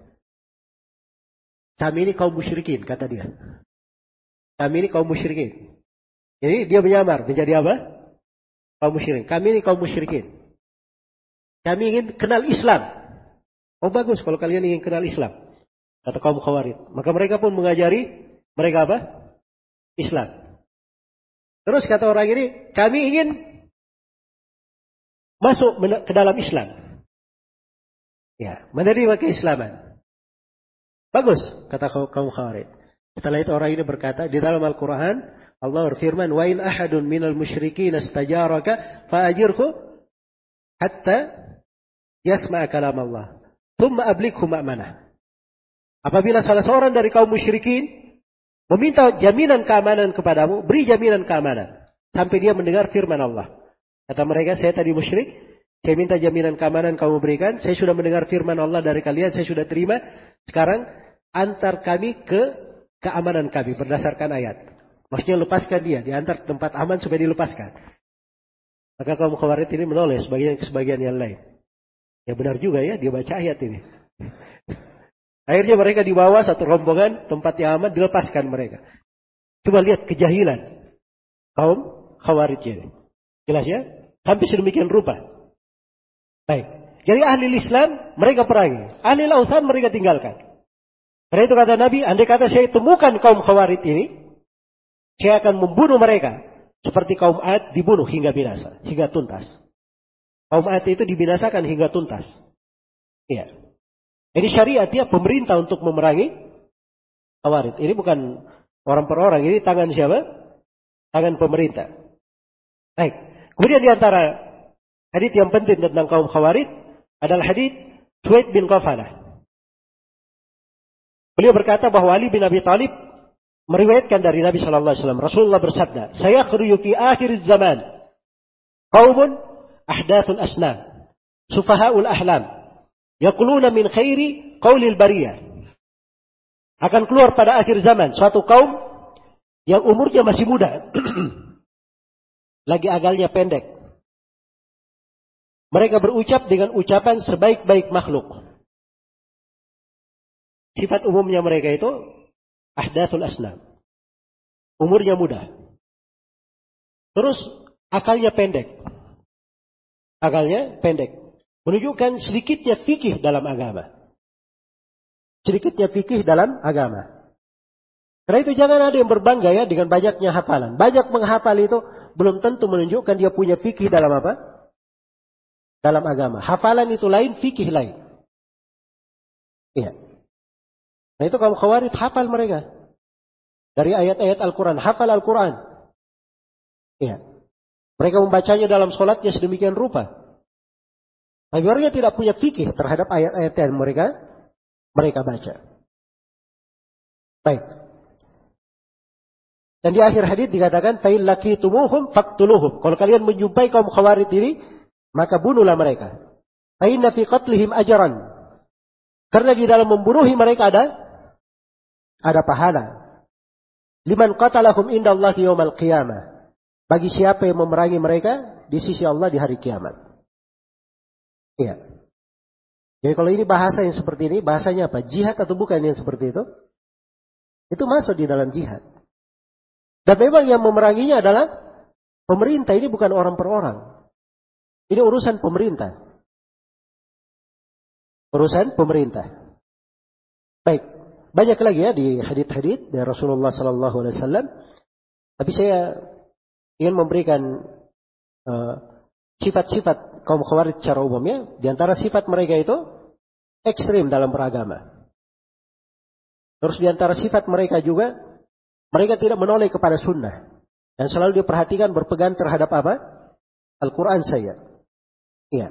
Kami ini kaum musyrikin, kata dia. Kami ini kaum musyrikin. Jadi dia menyamar menjadi apa? Kaum musyrikin. Kami ini kaum musyrikin. Kami ingin kenal Islam. Oh bagus kalau kalian ingin kenal Islam. Kata kaum khawarij. Maka mereka pun mengajari mereka apa? Islam. Terus kata orang ini, kami ingin masuk ke dalam Islam. Ya, menerima keislaman. Bagus, kata kaum Khawarij. Setelah itu orang ini berkata, di dalam Al-Quran, Allah berfirman, Wa in ahadun minal musyrikin astajaraka fa'ajirhu hatta yasma'a kalam Allah. Thumma ablikhu ma'manah. Apabila salah seorang dari kaum musyrikin meminta jaminan keamanan kepadamu, beri jaminan keamanan. Sampai dia mendengar firman Allah. Kata mereka, saya tadi musyrik, saya minta jaminan keamanan kamu berikan. Saya sudah mendengar firman Allah dari kalian. Saya sudah terima. Sekarang antar kami ke keamanan kami berdasarkan ayat. Maksudnya lepaskan dia. Diantar ke tempat aman supaya dilepaskan. Maka kaum khawarit ini menoleh sebagian ke sebagian yang lain. Ya benar juga ya. Dia baca ayat ini. Akhirnya mereka dibawa satu rombongan tempat yang aman dilepaskan mereka. Coba lihat kejahilan kaum khawarij ini. Jelas ya? Sampai sedemikian rupa. Baik. Jadi ahli Islam mereka perangi. Ahli lautan mereka tinggalkan. Karena itu kata Nabi, andai kata saya temukan kaum khawarid ini, saya akan membunuh mereka. Seperti kaum Ad dibunuh hingga binasa, hingga tuntas. Kaum Ad itu dibinasakan hingga tuntas. Iya. Ini syariat ya pemerintah untuk memerangi khawarid. Ini bukan orang per orang, ini tangan siapa? Tangan pemerintah. Baik. Kemudian di antara yang penting tentang kaum Khawarij adalah hadis Suwaid bin Qafalah. Beliau berkata bahwa Ali bin Abi Thalib meriwayatkan dari Nabi Shallallahu Alaihi Wasallam. Rasulullah bersabda, "Saya fi akhir zaman qaumun ahdathul asnam, sufahaul ahlam, yaquluna min khairi qaulil bariyah." Akan keluar pada akhir zaman suatu kaum yang umurnya masih muda. Lagi agalnya pendek. Mereka berucap dengan ucapan sebaik-baik makhluk. Sifat umumnya mereka itu ahdathul asnam. Umurnya muda. Terus akalnya pendek. Akalnya pendek. Menunjukkan sedikitnya fikih dalam agama. Sedikitnya fikih dalam agama. Karena itu jangan ada yang berbangga ya dengan banyaknya hafalan. Banyak menghafal itu belum tentu menunjukkan dia punya fikih dalam apa? dalam agama. Hafalan itu lain, fikih lain. Iya. Nah itu kaum khawarid hafal mereka. Dari ayat-ayat Al-Quran. Hafal Al-Quran. Iya. Mereka membacanya dalam sholatnya sedemikian rupa. Tapi mereka tidak punya fikih terhadap ayat-ayat yang mereka mereka baca. Baik. Dan di akhir hadis dikatakan, "Fa'il tumuhum faktuluhum." Kalau kalian menjumpai kaum khawarid ini, maka bunuhlah mereka. Fa'inna fi qatlihim ajaran. Karena di dalam membunuhi mereka ada ada pahala. Liman qatalahum indallahi yaumal qiyamah. Bagi siapa yang memerangi mereka di sisi Allah di hari kiamat. Iya. Jadi kalau ini bahasa yang seperti ini, bahasanya apa? Jihad atau bukan yang seperti itu? Itu masuk di dalam jihad. Dan memang yang memeranginya adalah pemerintah ini bukan orang per orang. Ini urusan pemerintah. Urusan pemerintah. Baik, banyak lagi ya di hadit-hadit dari Rasulullah Sallallahu Alaihi Wasallam. Tapi saya ingin memberikan eh, sifat-sifat uh, kaum khawarij secara umumnya. Di antara sifat mereka itu ekstrim dalam beragama. Terus di antara sifat mereka juga, mereka tidak menoleh kepada sunnah. Dan selalu diperhatikan berpegang terhadap apa? Al-Quran saya. Iya.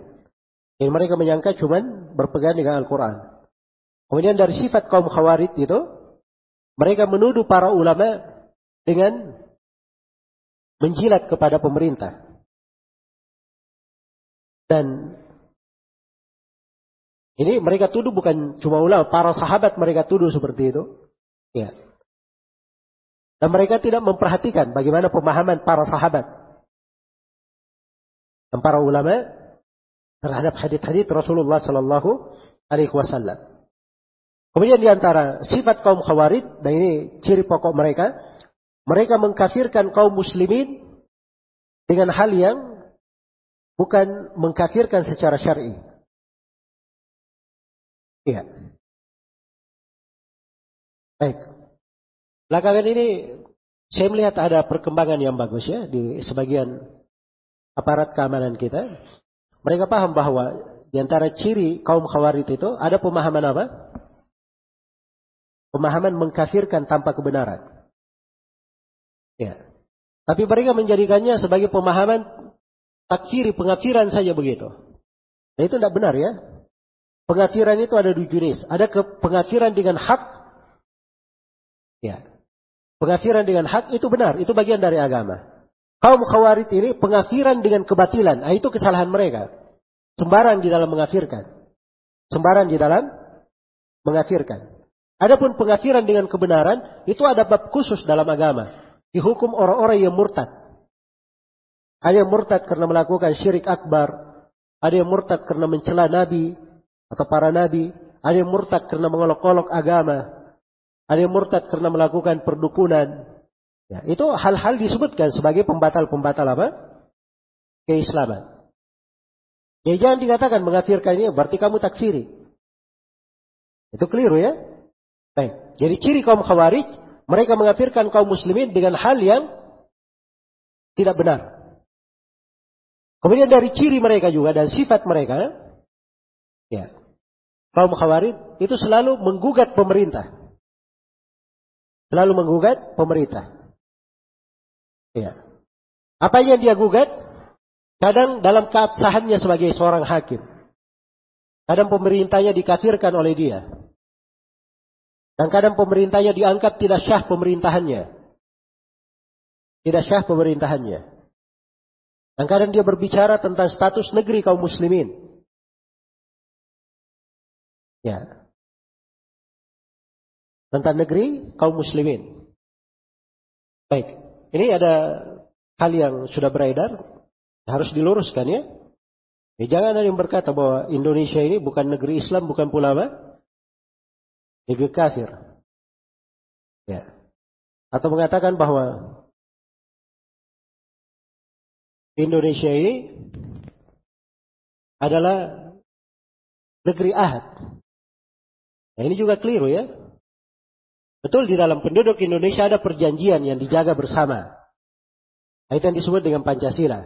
Yang mereka menyangka cuman berpegang dengan Al-Quran. Kemudian dari sifat kaum khawarid itu, mereka menuduh para ulama dengan menjilat kepada pemerintah. Dan ini mereka tuduh bukan cuma ulama, para sahabat mereka tuduh seperti itu. Ya. Dan mereka tidak memperhatikan bagaimana pemahaman para sahabat. Dan para ulama terhadap hadis-hadis Rasulullah Sallallahu Alaihi Wasallam. Kemudian di antara sifat kaum khawarid, dan ini ciri pokok mereka, mereka mengkafirkan kaum muslimin dengan hal yang bukan mengkafirkan secara syar'i. Iya. Baik. Belakangan ini saya melihat ada perkembangan yang bagus ya di sebagian aparat keamanan kita. Mereka paham bahwa di antara ciri kaum khawarid itu ada pemahaman apa? Pemahaman mengkafirkan tanpa kebenaran. Ya. Tapi mereka menjadikannya sebagai pemahaman takfiri, pengafiran saja begitu. Nah itu tidak benar ya. Pengafiran itu ada dua jenis. Ada ke pengafiran dengan hak. Ya. Pengafiran dengan hak itu benar. Itu bagian dari agama. Kaum khawarid ini pengafiran dengan kebatilan. Nah, itu kesalahan mereka. Sembarang di dalam mengafirkan. Sembarang di dalam mengafirkan. Adapun pengafiran dengan kebenaran itu ada bab khusus dalam agama. Dihukum orang-orang yang murtad. Ada yang murtad karena melakukan syirik akbar. Ada yang murtad karena mencela nabi atau para nabi. Ada yang murtad karena mengolok-olok agama. Ada yang murtad karena melakukan perdukunan. Ya, itu hal-hal disebutkan sebagai pembatal-pembatal apa? Keislaman. Ya jangan dikatakan mengafirkan ini berarti kamu takfiri. Itu keliru ya. Baik. Jadi ciri kaum khawarij, mereka mengafirkan kaum muslimin dengan hal yang tidak benar. Kemudian dari ciri mereka juga dan sifat mereka, ya, kaum khawarij itu selalu menggugat pemerintah. Selalu menggugat pemerintah. Ya. Apa yang dia gugat? Kadang dalam keabsahannya sebagai seorang hakim. Kadang pemerintahnya dikafirkan oleh dia. Dan kadang pemerintahnya dianggap tidak syah pemerintahannya. Tidak syah pemerintahannya. Dan kadang dia berbicara tentang status negeri kaum muslimin. Ya. Tentang negeri kaum muslimin. Baik. Ini ada hal yang sudah beredar. Harus diluruskan ya. ya jangan ada yang berkata bahwa Indonesia ini bukan negeri Islam, bukan pula apa? Negeri kafir. Ya. Atau mengatakan bahwa Indonesia ini adalah negeri ahad. Nah ini juga keliru ya. Betul di dalam penduduk Indonesia ada perjanjian yang dijaga bersama. Nah, itu yang disebut dengan Pancasila.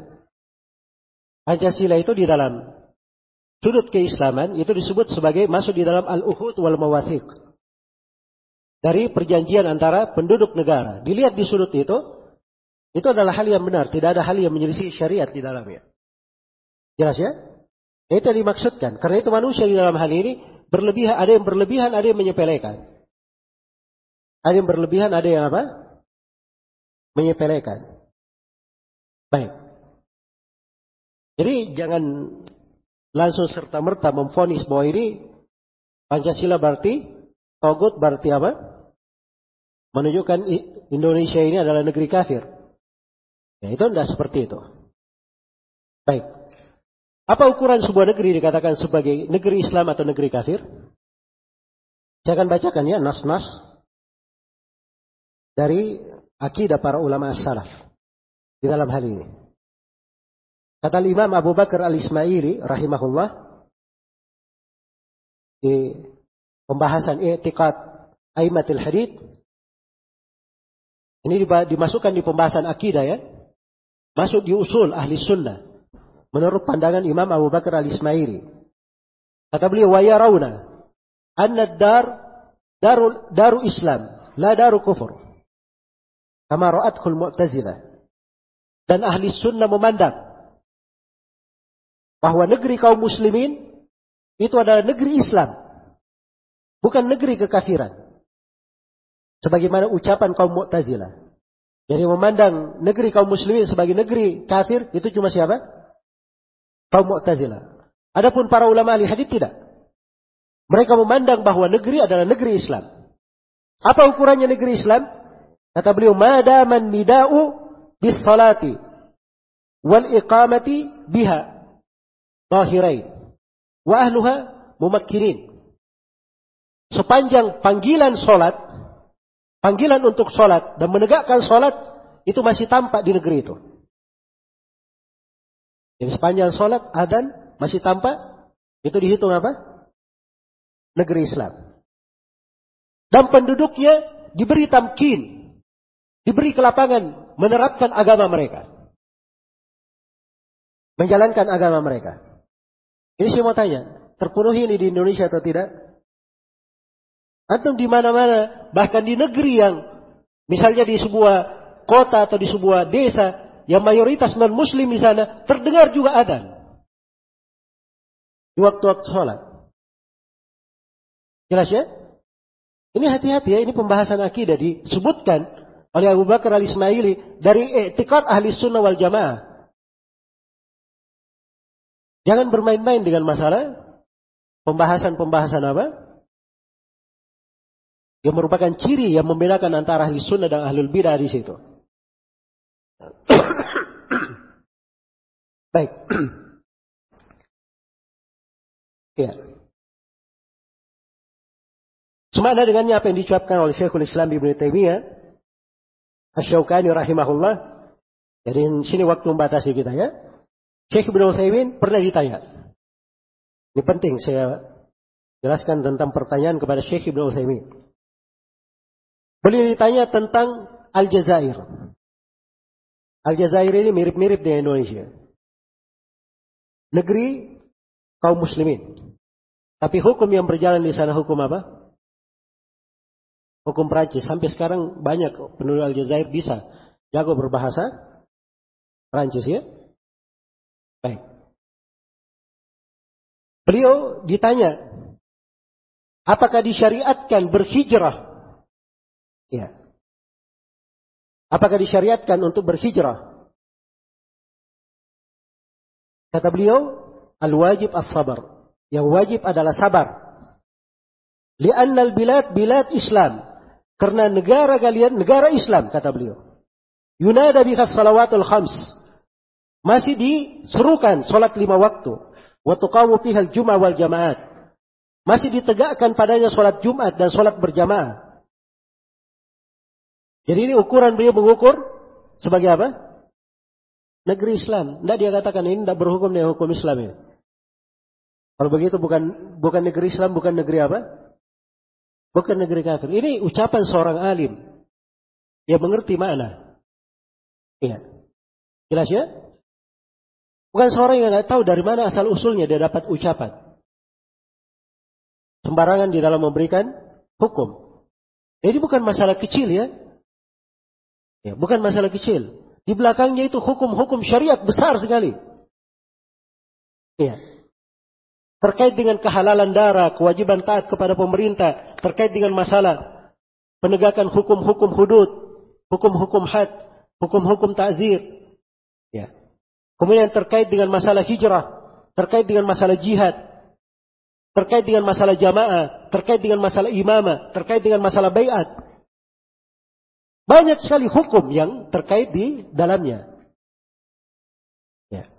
Pancasila itu di dalam sudut keislaman itu disebut sebagai masuk di dalam al-uhud wal mawathiq dari perjanjian antara penduduk negara. Dilihat di sudut itu, itu adalah hal yang benar. Tidak ada hal yang menyelisih syariat di dalamnya. Jelas ya? Itu yang dimaksudkan. Karena itu manusia di dalam hal ini berlebihan, ada yang berlebihan, ada yang menyepelekan. Ada yang berlebihan, ada yang apa? Menyepelekan. Baik. Jadi jangan langsung serta-merta memfonis bahwa ini Pancasila berarti Togut berarti apa? Menunjukkan Indonesia ini adalah negeri kafir. Ya, itu tidak seperti itu. Baik. Apa ukuran sebuah negeri dikatakan sebagai negeri Islam atau negeri kafir? Saya akan bacakan ya nas-nas dari akidah para ulama as-salaf di dalam hal ini. Kata Imam Abu Bakar Al-Ismaili rahimahullah di pembahasan i'tiqad aimatil hadith ini dimasukkan di pembahasan akidah ya. Masuk di usul ahli sunnah. Menurut pandangan Imam Abu Bakar Al-Ismaili. Kata beliau, wa yarawna anna dar daru, daru Islam, la daru kufur. Kama ra'athul mu'tazilah. Dan ahli sunnah memandang bahwa negeri kaum muslimin itu adalah negeri Islam. Bukan negeri kekafiran. Sebagaimana ucapan kaum Mu'tazilah. Jadi memandang negeri kaum muslimin sebagai negeri kafir itu cuma siapa? Kaum Mu'tazilah. Adapun para ulama ahli hadis tidak. Mereka memandang bahwa negeri adalah negeri Islam. Apa ukurannya negeri Islam? Kata beliau, "Madaman nida'u bis salati wal iqamati biha zahirain wa ahluha mumakkirin. Sepanjang panggilan solat, panggilan untuk solat dan menegakkan solat itu masih tampak di negeri itu. Jadi sepanjang solat adan masih tampak, itu dihitung apa? Negeri Islam. Dan penduduknya diberi tamkin, diberi kelapangan menerapkan agama mereka. Menjalankan agama mereka. Ini saya mau tanya, terpenuhi ini di Indonesia atau tidak? Atau di mana-mana, bahkan di negeri yang misalnya di sebuah kota atau di sebuah desa yang mayoritas non muslim di sana terdengar juga adzan. Di waktu-waktu sholat. Jelas ya? Ini hati-hati ya, ini pembahasan akidah disebutkan oleh Abu Bakar al-Ismaili dari etikat ahli sunnah wal jamaah. Jangan bermain-main dengan masalah pembahasan-pembahasan apa? Yang merupakan ciri yang membedakan antara ahli sunnah dan ahlul bidah di situ. Baik. ya. Semakna dengannya apa yang diucapkan oleh Syekhul Islam Ibn Taimiyah Asy-Syaukani rahimahullah. Jadi sini waktu membatasi kita ya. Syekh Ibn Utsaimin pernah ditanya. Ini penting saya jelaskan tentang pertanyaan kepada Syekh Ibn Utsaimin. Beliau ditanya tentang Aljazair. Aljazair ini mirip-mirip dengan Indonesia. Negeri kaum muslimin. Tapi hukum yang berjalan di sana hukum apa? Hukum Prancis. Sampai sekarang banyak penduduk Aljazair bisa jago berbahasa Prancis ya. Baik. Beliau ditanya, apakah disyariatkan berhijrah? Ya. Apakah disyariatkan untuk berhijrah? Kata beliau, al-wajib as-sabar. Yang wajib adalah sabar. Li'anna al-bilad bilad Islam. Karena negara kalian negara Islam kata beliau. Yunada biha salawatul khams. Masih diserukan sholat lima waktu. Waktu kamu pihal jum'ah wal jamaat. Masih ditegakkan padanya sholat Jumat dan sholat berjamaah. Jadi ini ukuran beliau mengukur sebagai apa? Negeri Islam. Tidak dia katakan ini tidak berhukum dengan hukum Islam ini. Kalau begitu bukan bukan negeri Islam, bukan negeri apa? Bukan negeri kafir. Ini ucapan seorang alim. Dia mengerti makna. Iya. Jelas ya? Bukan seorang yang nggak tahu dari mana asal usulnya dia dapat ucapan. Sembarangan di dalam memberikan hukum. Jadi bukan masalah kecil ya. Ya, bukan masalah kecil. Di belakangnya itu hukum-hukum syariat besar sekali. Ya. Terkait dengan kehalalan darah, kewajiban taat kepada pemerintah, terkait dengan masalah penegakan hukum-hukum hudud, hukum-hukum had, hukum-hukum takzir. Ya. Kemudian terkait dengan masalah hijrah, terkait dengan masalah jihad, terkait dengan masalah jamaah, terkait dengan masalah imamah, terkait dengan masalah bayat. Banyak sekali hukum yang terkait di dalamnya. Ya.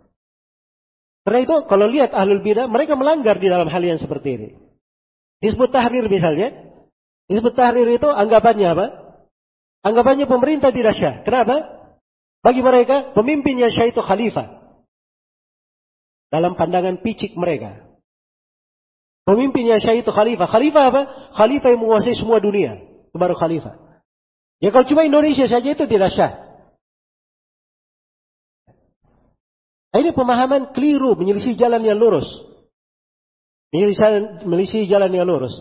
Karena itu kalau lihat ahlul bidah, mereka melanggar di dalam hal yang seperti ini. Disebut tahrir misalnya. Disebut tahrir itu anggapannya apa? Anggapannya pemerintah tidak syah. Kenapa? Bagi mereka, pemimpinnya Syah itu khalifah. dalam pandangan picik mereka. Pemimpin yang syah itu khalifah. Khalifah apa? Khalifah yang menguasai semua dunia. Baru khalifah. Ya kalau cuma Indonesia saja itu tidak syah. Nah, ini pemahaman keliru, menyelisih jalan yang lurus. Menyelisih jalan yang lurus.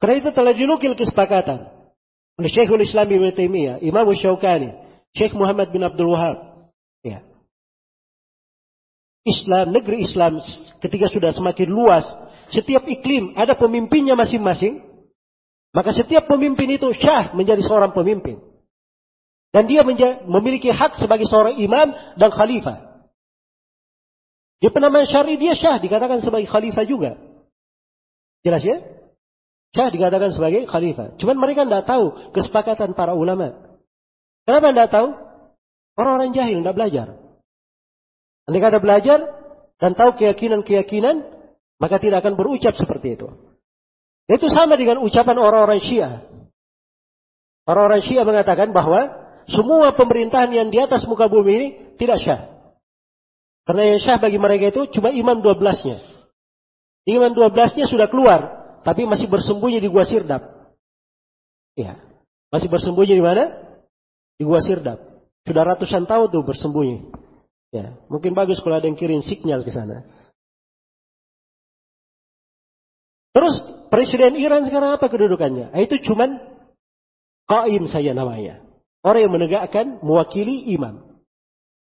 Karena itu telah dinukil kesepakatan oleh Syekhul Islam Ibn Taimiyah, Imam Syaukani, Syekh Muhammad bin Abdul Wahab. Ya. Islam, negeri Islam ketika sudah semakin luas, setiap iklim ada pemimpinnya masing-masing, maka setiap pemimpin itu syah menjadi seorang pemimpin. Dan dia memiliki hak sebagai seorang imam dan khalifah. Di penamaan syari dia syah dikatakan sebagai khalifah juga. Jelas ya? Syah dikatakan sebagai khalifah. Cuman mereka tidak tahu kesepakatan para ulama. Kenapa tidak tahu? Orang-orang jahil tidak belajar. Nanti ada belajar dan tahu keyakinan-keyakinan, maka tidak akan berucap seperti itu. Itu sama dengan ucapan orang-orang Syiah. Orang-orang Syiah mengatakan bahwa semua pemerintahan yang di atas muka bumi ini tidak syah. Karena yang syah bagi mereka itu cuma imam dua belasnya. Imam dua belasnya sudah keluar tapi masih bersembunyi di gua Sirdap. Ya, masih bersembunyi di mana? Di gua Sirdap. Sudah ratusan tahun tuh bersembunyi. Ya, mungkin bagus kalau ada yang kirim sinyal ke sana. Terus presiden Iran sekarang apa kedudukannya? Ah, itu cuman qaim saja namanya. Orang yang menegakkan mewakili imam.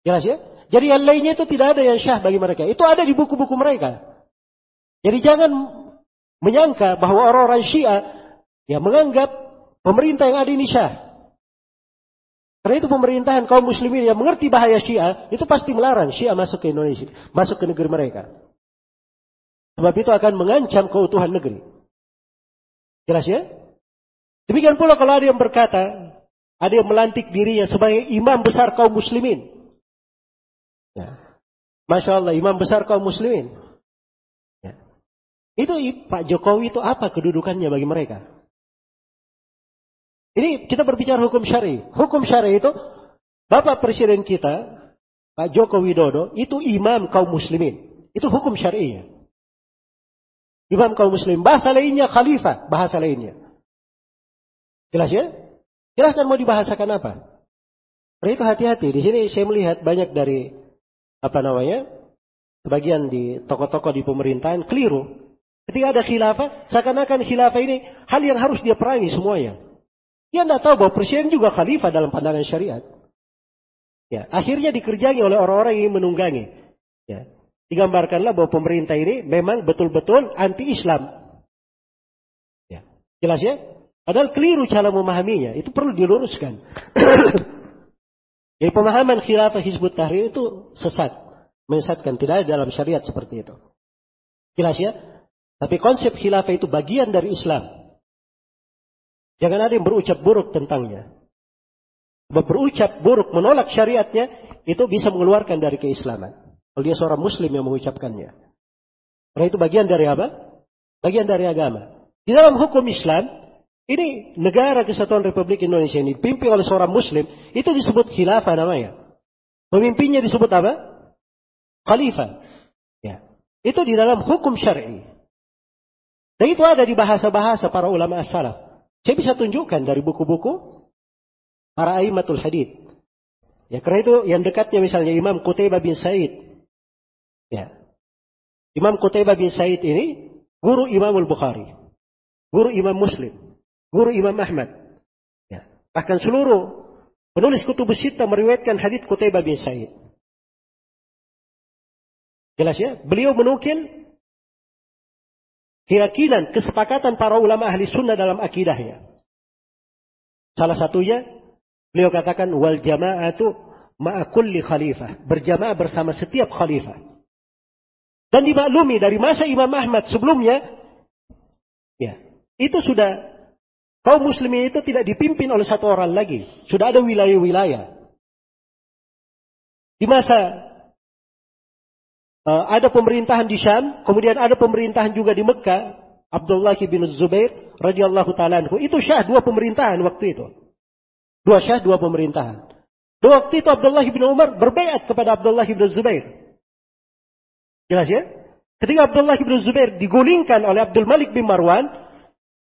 Jelas ya? Jadi yang lainnya itu tidak ada yang syah bagi mereka. Itu ada di buku-buku mereka. Jadi jangan menyangka bahwa orang-orang Syiah yang menganggap pemerintah yang ada ini Syah. Karena itu pemerintahan kaum muslimin yang mengerti bahaya Syiah itu pasti melarang Syiah masuk ke Indonesia, masuk ke negeri mereka. Sebab itu akan mengancam keutuhan negeri. Jelas ya? Demikian pula kalau ada yang berkata, ada yang melantik dirinya sebagai imam besar kaum muslimin. Ya. Masya Allah, imam besar kaum muslimin. Itu Pak Jokowi itu apa kedudukannya bagi mereka? Ini kita berbicara hukum syari. Hukum syari itu Bapak Presiden kita, Pak Joko Widodo, itu imam kaum muslimin. Itu hukum syari'nya. Imam kaum muslim. Bahasa lainnya khalifah, bahasa lainnya. Jelas ya? Jelas kan mau dibahasakan apa? Karena itu hati-hati. Di sini saya melihat banyak dari apa namanya? Sebagian di tokoh-tokoh di pemerintahan keliru. Ketika ada khilafah, seakan-akan khilafah ini hal yang harus dia perangi semuanya. Dia tidak tahu bahwa presiden juga khalifah dalam pandangan syariat. Ya, akhirnya dikerjai oleh orang-orang yang menunggangi. Digambarkanlah bahwa pemerintah ini memang betul-betul anti-Islam. Ya, jelas ya? Padahal keliru cara memahaminya. Itu perlu diluruskan. Jadi pemahaman khilafah Hizbut Tahrir itu sesat. Menyesatkan. Tidak ada dalam syariat seperti itu. Jelas ya? Tapi konsep khilafah itu bagian dari Islam. Jangan ada yang berucap buruk tentangnya. Berucap buruk, menolak syariatnya, itu bisa mengeluarkan dari keislaman. Kalau dia seorang muslim yang mengucapkannya. Karena itu bagian dari apa? Bagian dari agama. Di dalam hukum Islam, ini negara kesatuan Republik Indonesia ini dipimpin oleh seorang muslim, itu disebut khilafah namanya. Pemimpinnya disebut apa? Khalifah. Ya. Itu di dalam hukum syar'i. Dan itu ada di bahasa-bahasa para ulama as-salaf. Saya bisa tunjukkan dari buku-buku para aimatul hadith. Ya, karena itu yang dekatnya misalnya Imam Qutaibah bin Said. Ya. Imam Qutaibah bin Said ini guru Imam Al-Bukhari. Guru Imam Muslim. Guru Imam Ahmad. Ya. Bahkan seluruh penulis kutub sita meriwayatkan hadith Qutaibah bin Said. Jelas ya? Beliau menukil keyakinan, kesepakatan para ulama ahli sunnah dalam akidahnya. Salah satunya, beliau katakan, wal jama'atu ma'akulli khalifah. Berjamaah bersama setiap khalifah. Dan dimaklumi dari masa Imam Ahmad sebelumnya, ya, itu sudah kaum muslimin itu tidak dipimpin oleh satu orang lagi. Sudah ada wilayah-wilayah. Di masa Uh, ada pemerintahan di Syam, kemudian ada pemerintahan juga di Mekah. Abdullah bin Zubair radhiyallahu taala Itu syah dua pemerintahan waktu itu. Dua syah dua pemerintahan. Dan waktu itu Abdullah bin Umar berbaiat kepada Abdullah bin Zubair. Jelas ya? Ketika Abdullah bin Zubair digulingkan oleh Abdul Malik bin Marwan,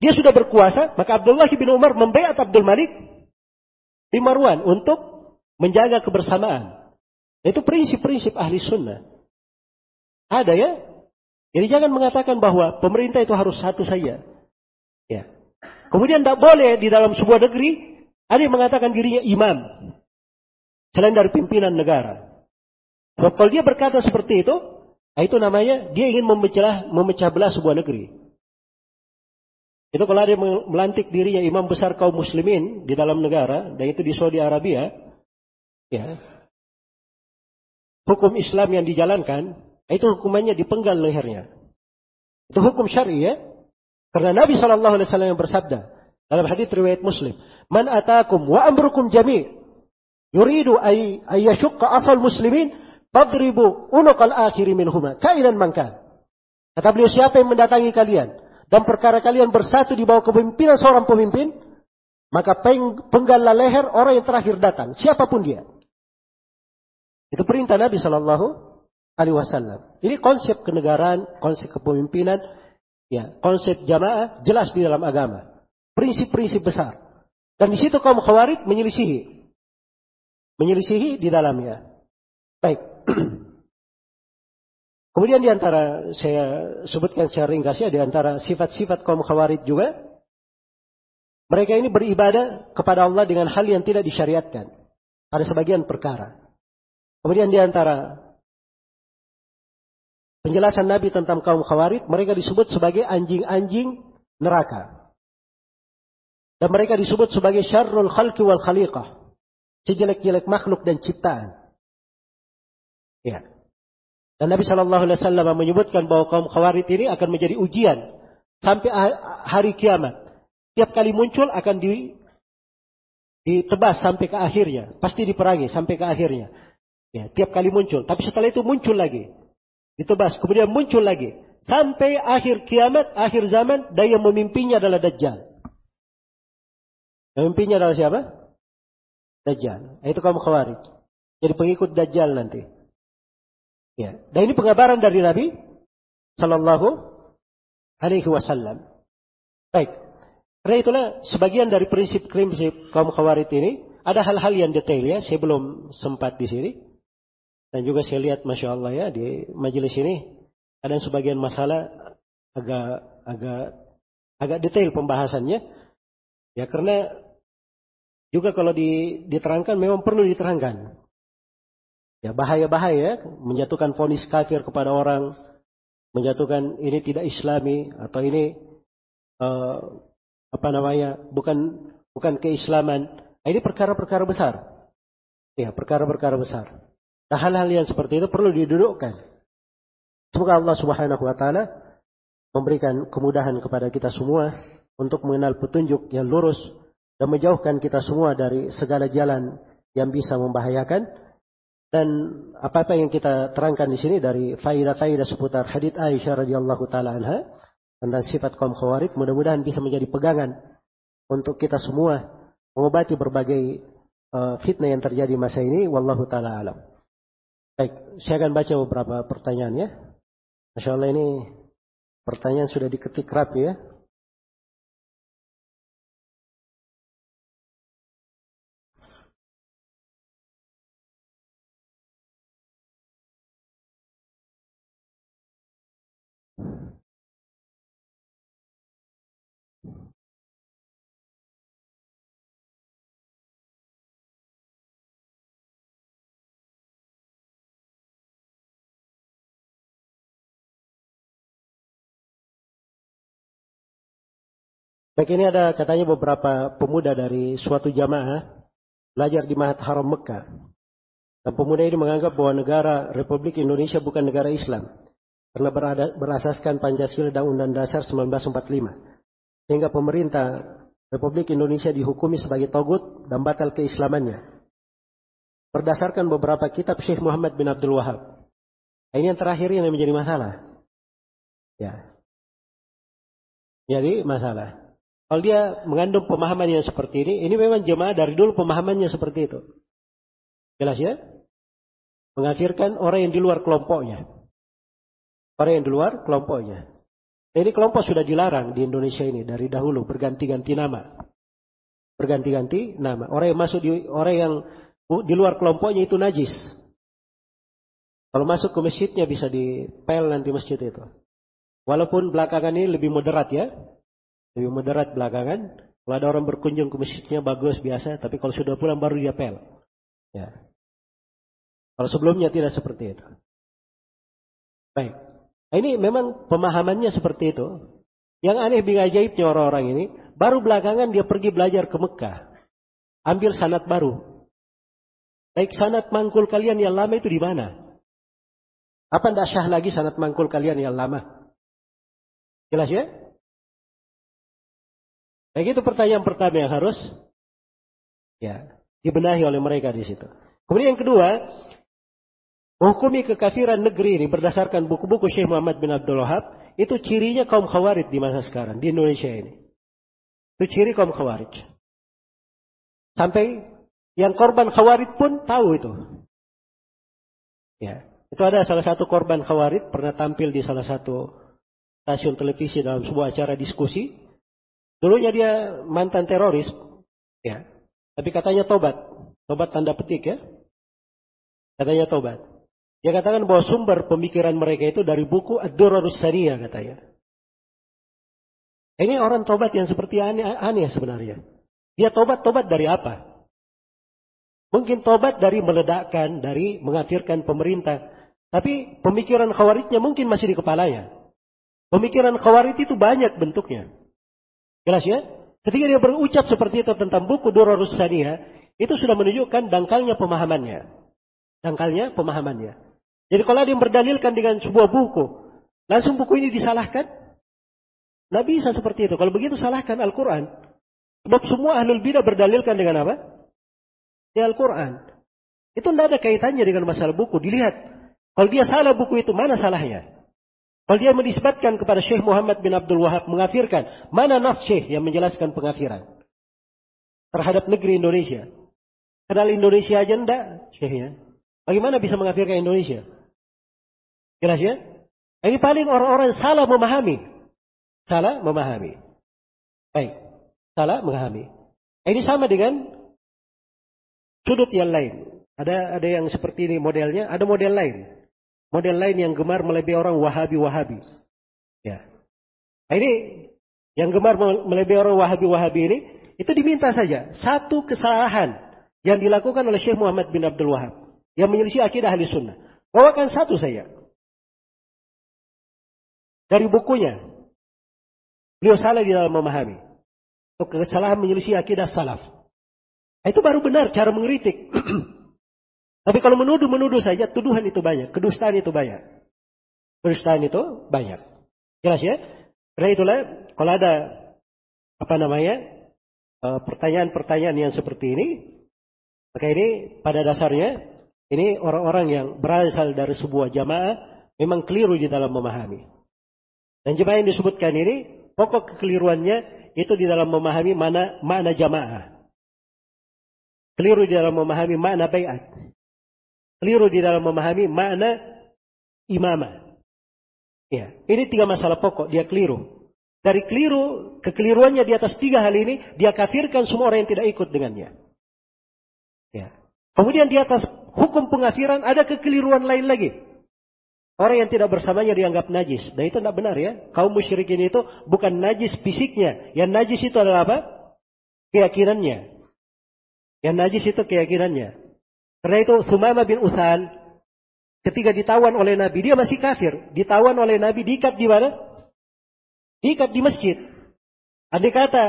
dia sudah berkuasa, maka Abdullah bin Umar membaiat Abdul Malik bin Marwan untuk menjaga kebersamaan. Itu prinsip-prinsip ahli sunnah. Ada ya? Jadi jangan mengatakan bahwa pemerintah itu harus satu saja. Ya. Kemudian tidak boleh di dalam sebuah negeri ada yang mengatakan dirinya imam. Selain dari pimpinan negara. Kalau dia berkata seperti itu, nah itu namanya dia ingin memecah, memecah belah sebuah negeri. Itu kalau yang melantik dirinya imam besar kaum muslimin di dalam negara, dan itu di Saudi Arabia, ya, hukum Islam yang dijalankan, itu hukumannya dipenggal lehernya. Itu hukum syari ya. Karena Nabi Wasallam yang bersabda dalam hadis riwayat Muslim, "Man atakum wa amrukum jami' yuridu ay ayyashqa asal muslimin Fadribu unukal akhiri minhuma. Kainan mangkan. Kata beliau, siapa yang mendatangi kalian. Dan perkara kalian bersatu di bawah kepemimpinan seorang pemimpin. Maka penggallah leher orang yang terakhir datang. Siapa pun dia. Itu perintah Nabi Shallallahu Alaihi Wasallam. Ini konsep kenegaraan, konsep kepemimpinan, ya, konsep jamaah jelas di dalam agama. Prinsip-prinsip besar. Dan di situ kaum khawarij menyelisihi. Menyelisihi di dalamnya. Baik. Kemudian di antara saya sebutkan secara ringkasnya di antara sifat-sifat kaum khawarij juga mereka ini beribadah kepada Allah dengan hal yang tidak disyariatkan pada sebagian perkara. Kemudian di antara penjelasan Nabi tentang kaum khawarij mereka disebut sebagai anjing-anjing neraka. Dan mereka disebut sebagai syarrul khalqi wal khaliqah. Sejelek-jelek makhluk dan ciptaan. Ya. Dan Nabi Shallallahu Alaihi Wasallam menyebutkan bahwa kaum khawarid ini akan menjadi ujian sampai hari kiamat. Tiap kali muncul akan di, ditebas sampai ke akhirnya. Pasti diperangi sampai ke akhirnya. Ya, tiap kali muncul. Tapi setelah itu muncul lagi. Ditebas. Kemudian muncul lagi. Sampai akhir kiamat, akhir zaman, dan yang memimpinnya adalah Dajjal. Memimpinnya adalah siapa? Dajjal. Itu kaum khawarij. Jadi pengikut Dajjal nanti. Ya. Dan ini pengabaran dari Nabi Sallallahu Alaihi Wasallam. Baik. Karena itulah sebagian dari prinsip-prinsip kaum khawarid ini ada hal-hal yang detail ya. Saya belum sempat di sini. Dan juga saya lihat Masya Allah ya di majelis ini ada sebagian masalah agak agak agak detail pembahasannya. Ya karena juga kalau diterangkan memang perlu diterangkan. Ya bahaya-bahaya menjatuhkan vonis kafir kepada orang, menjatuhkan ini tidak islami atau ini uh, apa namanya bukan bukan keislaman. Nah, ini perkara-perkara besar. Ya, perkara-perkara besar. Nah, hal-hal yang seperti itu perlu didudukkan. Semoga Allah Subhanahu wa taala memberikan kemudahan kepada kita semua untuk mengenal petunjuk yang lurus dan menjauhkan kita semua dari segala jalan yang bisa membahayakan dan apa-apa yang kita terangkan di sini dari faidah-faidah seputar hadits Aisyah radhiyallahu taala anha tentang sifat kaum khawarij mudah-mudahan bisa menjadi pegangan untuk kita semua mengobati berbagai uh, fitnah yang terjadi masa ini wallahu taala alam. Baik, saya akan baca beberapa pertanyaan ya. Masya Allah ini pertanyaan sudah diketik rapi ya. Baik ini ada katanya beberapa pemuda dari suatu jamaah belajar di Mahat Haram Mekah. Dan pemuda ini menganggap bahwa negara Republik Indonesia bukan negara Islam. Karena berada, berasaskan Pancasila dan Undang Dasar 1945. Sehingga pemerintah Republik Indonesia dihukumi sebagai togut dan batal keislamannya. Berdasarkan beberapa kitab Syekh Muhammad bin Abdul Wahab. Ini yang terakhir yang menjadi masalah. Ya. Jadi masalah. Kalau dia mengandung pemahaman yang seperti ini, ini memang jemaah dari dulu pemahamannya seperti itu. Jelas ya? Mengakhirkan orang yang di luar kelompoknya. Orang yang di luar kelompoknya. Ini kelompok sudah dilarang di Indonesia ini dari dahulu berganti-ganti nama. Berganti-ganti nama. Orang yang masuk di orang yang di luar kelompoknya itu najis. Kalau masuk ke masjidnya bisa dipel nanti masjid itu. Walaupun belakangan ini lebih moderat ya. Lebih moderat belakangan. Kalau ada orang berkunjung ke masjidnya bagus biasa, tapi kalau sudah pulang baru dia pel. Ya. Kalau sebelumnya tidak seperti itu. Baik. Nah, ini memang pemahamannya seperti itu. Yang aneh bingung ajaibnya orang-orang ini, baru belakangan dia pergi belajar ke Mekah. Ambil sanat baru. Baik sanat mangkul kalian yang lama itu di mana? Apa tidak syah lagi sanat mangkul kalian yang lama? Jelas ya? Baik itu pertanyaan pertama yang harus ya dibenahi oleh mereka di situ. Kemudian yang kedua, Menghukumi kekafiran negeri ini berdasarkan buku-buku Syekh Muhammad bin Abdul Wahab, itu cirinya kaum khawarij di masa sekarang, di Indonesia ini. Itu ciri kaum khawarij. Sampai yang korban khawarij pun tahu itu. Ya, itu ada salah satu korban khawarij pernah tampil di salah satu stasiun televisi dalam sebuah acara diskusi. Dulunya dia mantan teroris, ya. Tapi katanya tobat, tobat tanda petik ya. Katanya tobat. Dia katakan bahwa sumber pemikiran mereka itu dari buku Ad-Durarus Sariyah katanya. Ini orang tobat yang seperti aneh, aneh sebenarnya. Dia tobat-tobat dari apa? Mungkin tobat dari meledakkan, dari mengafirkan pemerintah. Tapi pemikiran khawaridnya mungkin masih di kepalanya. Pemikiran khawarid itu banyak bentuknya. Jelas ya? Ketika dia berucap seperti itu tentang buku Durarus Sariyah, itu sudah menunjukkan dangkalnya pemahamannya. Dangkalnya pemahamannya. Jadi kalau yang berdalilkan dengan sebuah buku, langsung buku ini disalahkan? Tidak bisa seperti itu. Kalau begitu salahkan Al-Quran. Sebab semua ahlul bidah berdalilkan dengan apa? Di Al-Quran. Itu tidak ada kaitannya dengan masalah buku. Dilihat. Kalau dia salah buku itu, mana salahnya? Kalau dia menisbatkan kepada Syekh Muhammad bin Abdul Wahab mengafirkan, mana nas Syekh yang menjelaskan pengafiran? Terhadap negeri Indonesia. Kenal Indonesia aja enggak, Syekhnya. Bagaimana bisa mengafirkan Indonesia? Jelas ya? Ini paling orang-orang salah memahami. Salah memahami. Baik. Salah memahami. Ini sama dengan sudut yang lain. Ada ada yang seperti ini modelnya, ada model lain. Model lain yang gemar melebihi orang Wahabi-Wahabi. Ya. Ini yang gemar melebihi orang Wahabi-Wahabi ini, itu diminta saja. Satu kesalahan yang dilakukan oleh Syekh Muhammad bin Abdul Wahab. Yang menyelisih akidah ahli sunnah. Bawakan satu saja. Dari bukunya. Beliau salah di dalam memahami. Kesalahan menyelisih akidah salaf. Nah, itu baru benar cara mengkritik. Tapi kalau menuduh-menuduh saja, tuduhan itu banyak. Kedustaan itu banyak. Kedustaan itu banyak. Jelas ya? Karena itulah, kalau ada, apa namanya, eh, pertanyaan-pertanyaan yang seperti ini, maka ini pada dasarnya ini orang-orang yang berasal dari sebuah jamaah memang keliru di dalam memahami. Dan jemaah yang disebutkan ini pokok kekeliruannya itu di dalam memahami mana mana jamaah. Keliru di dalam memahami makna bayat. Keliru di dalam memahami makna imamah. Ya, ini tiga masalah pokok dia keliru. Dari keliru, kekeliruannya di atas tiga hal ini, dia kafirkan semua orang yang tidak ikut dengannya. Ya. Kemudian di atas hukum pengafiran ada kekeliruan lain lagi. Orang yang tidak bersamanya dianggap najis. Dan itu tidak benar ya. Kaum musyrikin itu bukan najis fisiknya. Yang najis itu adalah apa? Keyakinannya. Yang najis itu keyakinannya. Karena itu Sumama bin Uthal ketika ditawan oleh Nabi, dia masih kafir. Ditawan oleh Nabi, diikat di mana? Diikat di masjid. Andai kata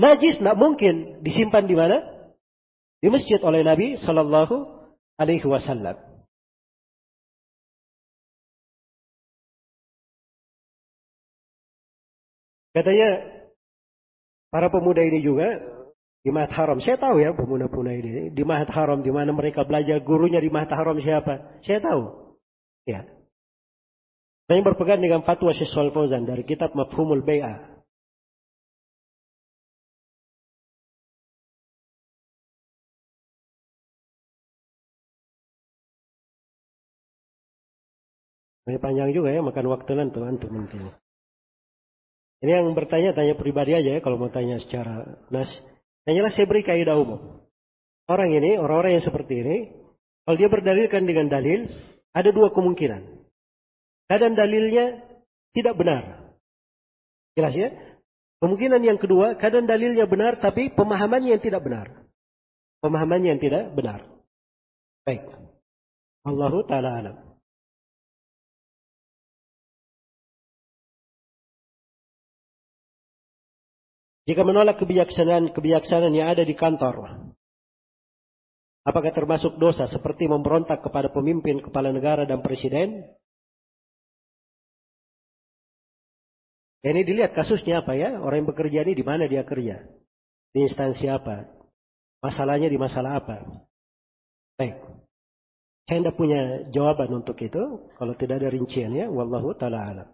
najis tidak mungkin disimpan di mana? Di masjid oleh Nabi Sallallahu alaihi wasallam. Katanya para pemuda ini juga di Mahat Haram. Saya tahu ya pemuda-pemuda ini di Mahat Haram di mana mereka belajar gurunya di Mahat Haram siapa? Saya tahu. Ya. Saya berpegang dengan fatwa Syekh Fauzan dari kitab Mafhumul Bai'ah. Ini panjang juga ya, makan waktu nanti antum nanti. Ini yang bertanya tanya pribadi aja ya kalau mau tanya secara nas. Yang jelas saya beri kaidah umum. Orang ini, orang-orang yang seperti ini, kalau dia berdalilkan dengan dalil, ada dua kemungkinan. Kadang dalilnya tidak benar. Jelas ya? Kemungkinan yang kedua, kadang dalilnya benar tapi pemahamannya yang tidak benar. Pemahamannya yang tidak benar. Baik. Allahu taala alam. Jika menolak kebijaksanaan-kebijaksanaan yang ada di kantor, apakah termasuk dosa seperti memberontak kepada pemimpin, kepala negara, dan presiden? Ini dilihat kasusnya apa ya? Orang yang bekerja ini di mana dia kerja? Di instansi apa? Masalahnya di masalah apa? Baik. Saya tidak punya jawaban untuk itu. Kalau tidak ada rinciannya, wallahu ta'ala alam.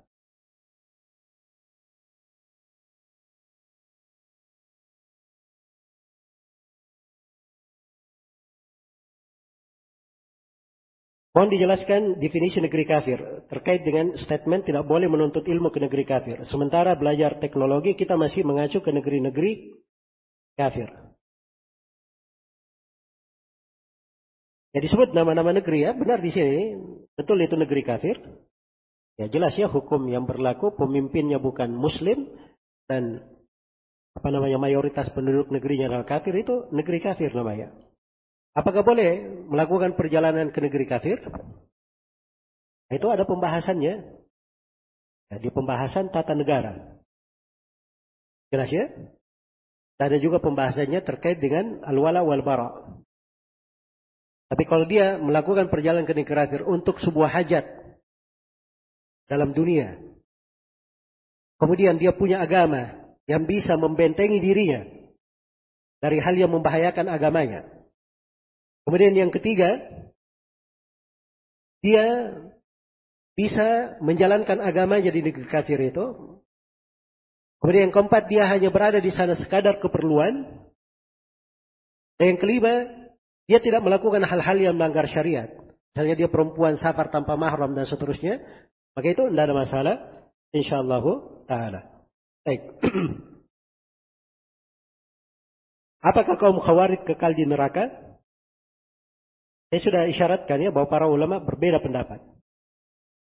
Mohon dijelaskan definisi negeri kafir terkait dengan statement tidak boleh menuntut ilmu ke negeri kafir. Sementara belajar teknologi kita masih mengacu ke negeri-negeri kafir. Ya disebut nama-nama negeri ya, benar di sini. Betul itu negeri kafir. Ya jelas ya hukum yang berlaku pemimpinnya bukan muslim dan apa namanya mayoritas penduduk negerinya adalah kafir itu negeri kafir namanya. Apakah boleh melakukan perjalanan ke negeri kafir? Itu ada pembahasannya. Ya, di pembahasan tata negara. Jelas ya? Ada juga pembahasannya terkait dengan al-wala wal bara. Tapi kalau dia melakukan perjalanan ke negeri kafir untuk sebuah hajat dalam dunia, kemudian dia punya agama yang bisa membentengi dirinya dari hal yang membahayakan agamanya, Kemudian yang ketiga, dia bisa menjalankan agama jadi negeri kafir itu. Kemudian yang keempat, dia hanya berada di sana sekadar keperluan. Dan yang kelima, dia tidak melakukan hal-hal yang melanggar syariat. Misalnya dia perempuan safar tanpa mahram dan seterusnya. Maka itu tidak ada masalah. InsyaAllah ta'ala. Baik. Apakah kaum khawarid kekal di neraka? Saya sudah isyaratkan ya bahwa para ulama berbeda pendapat.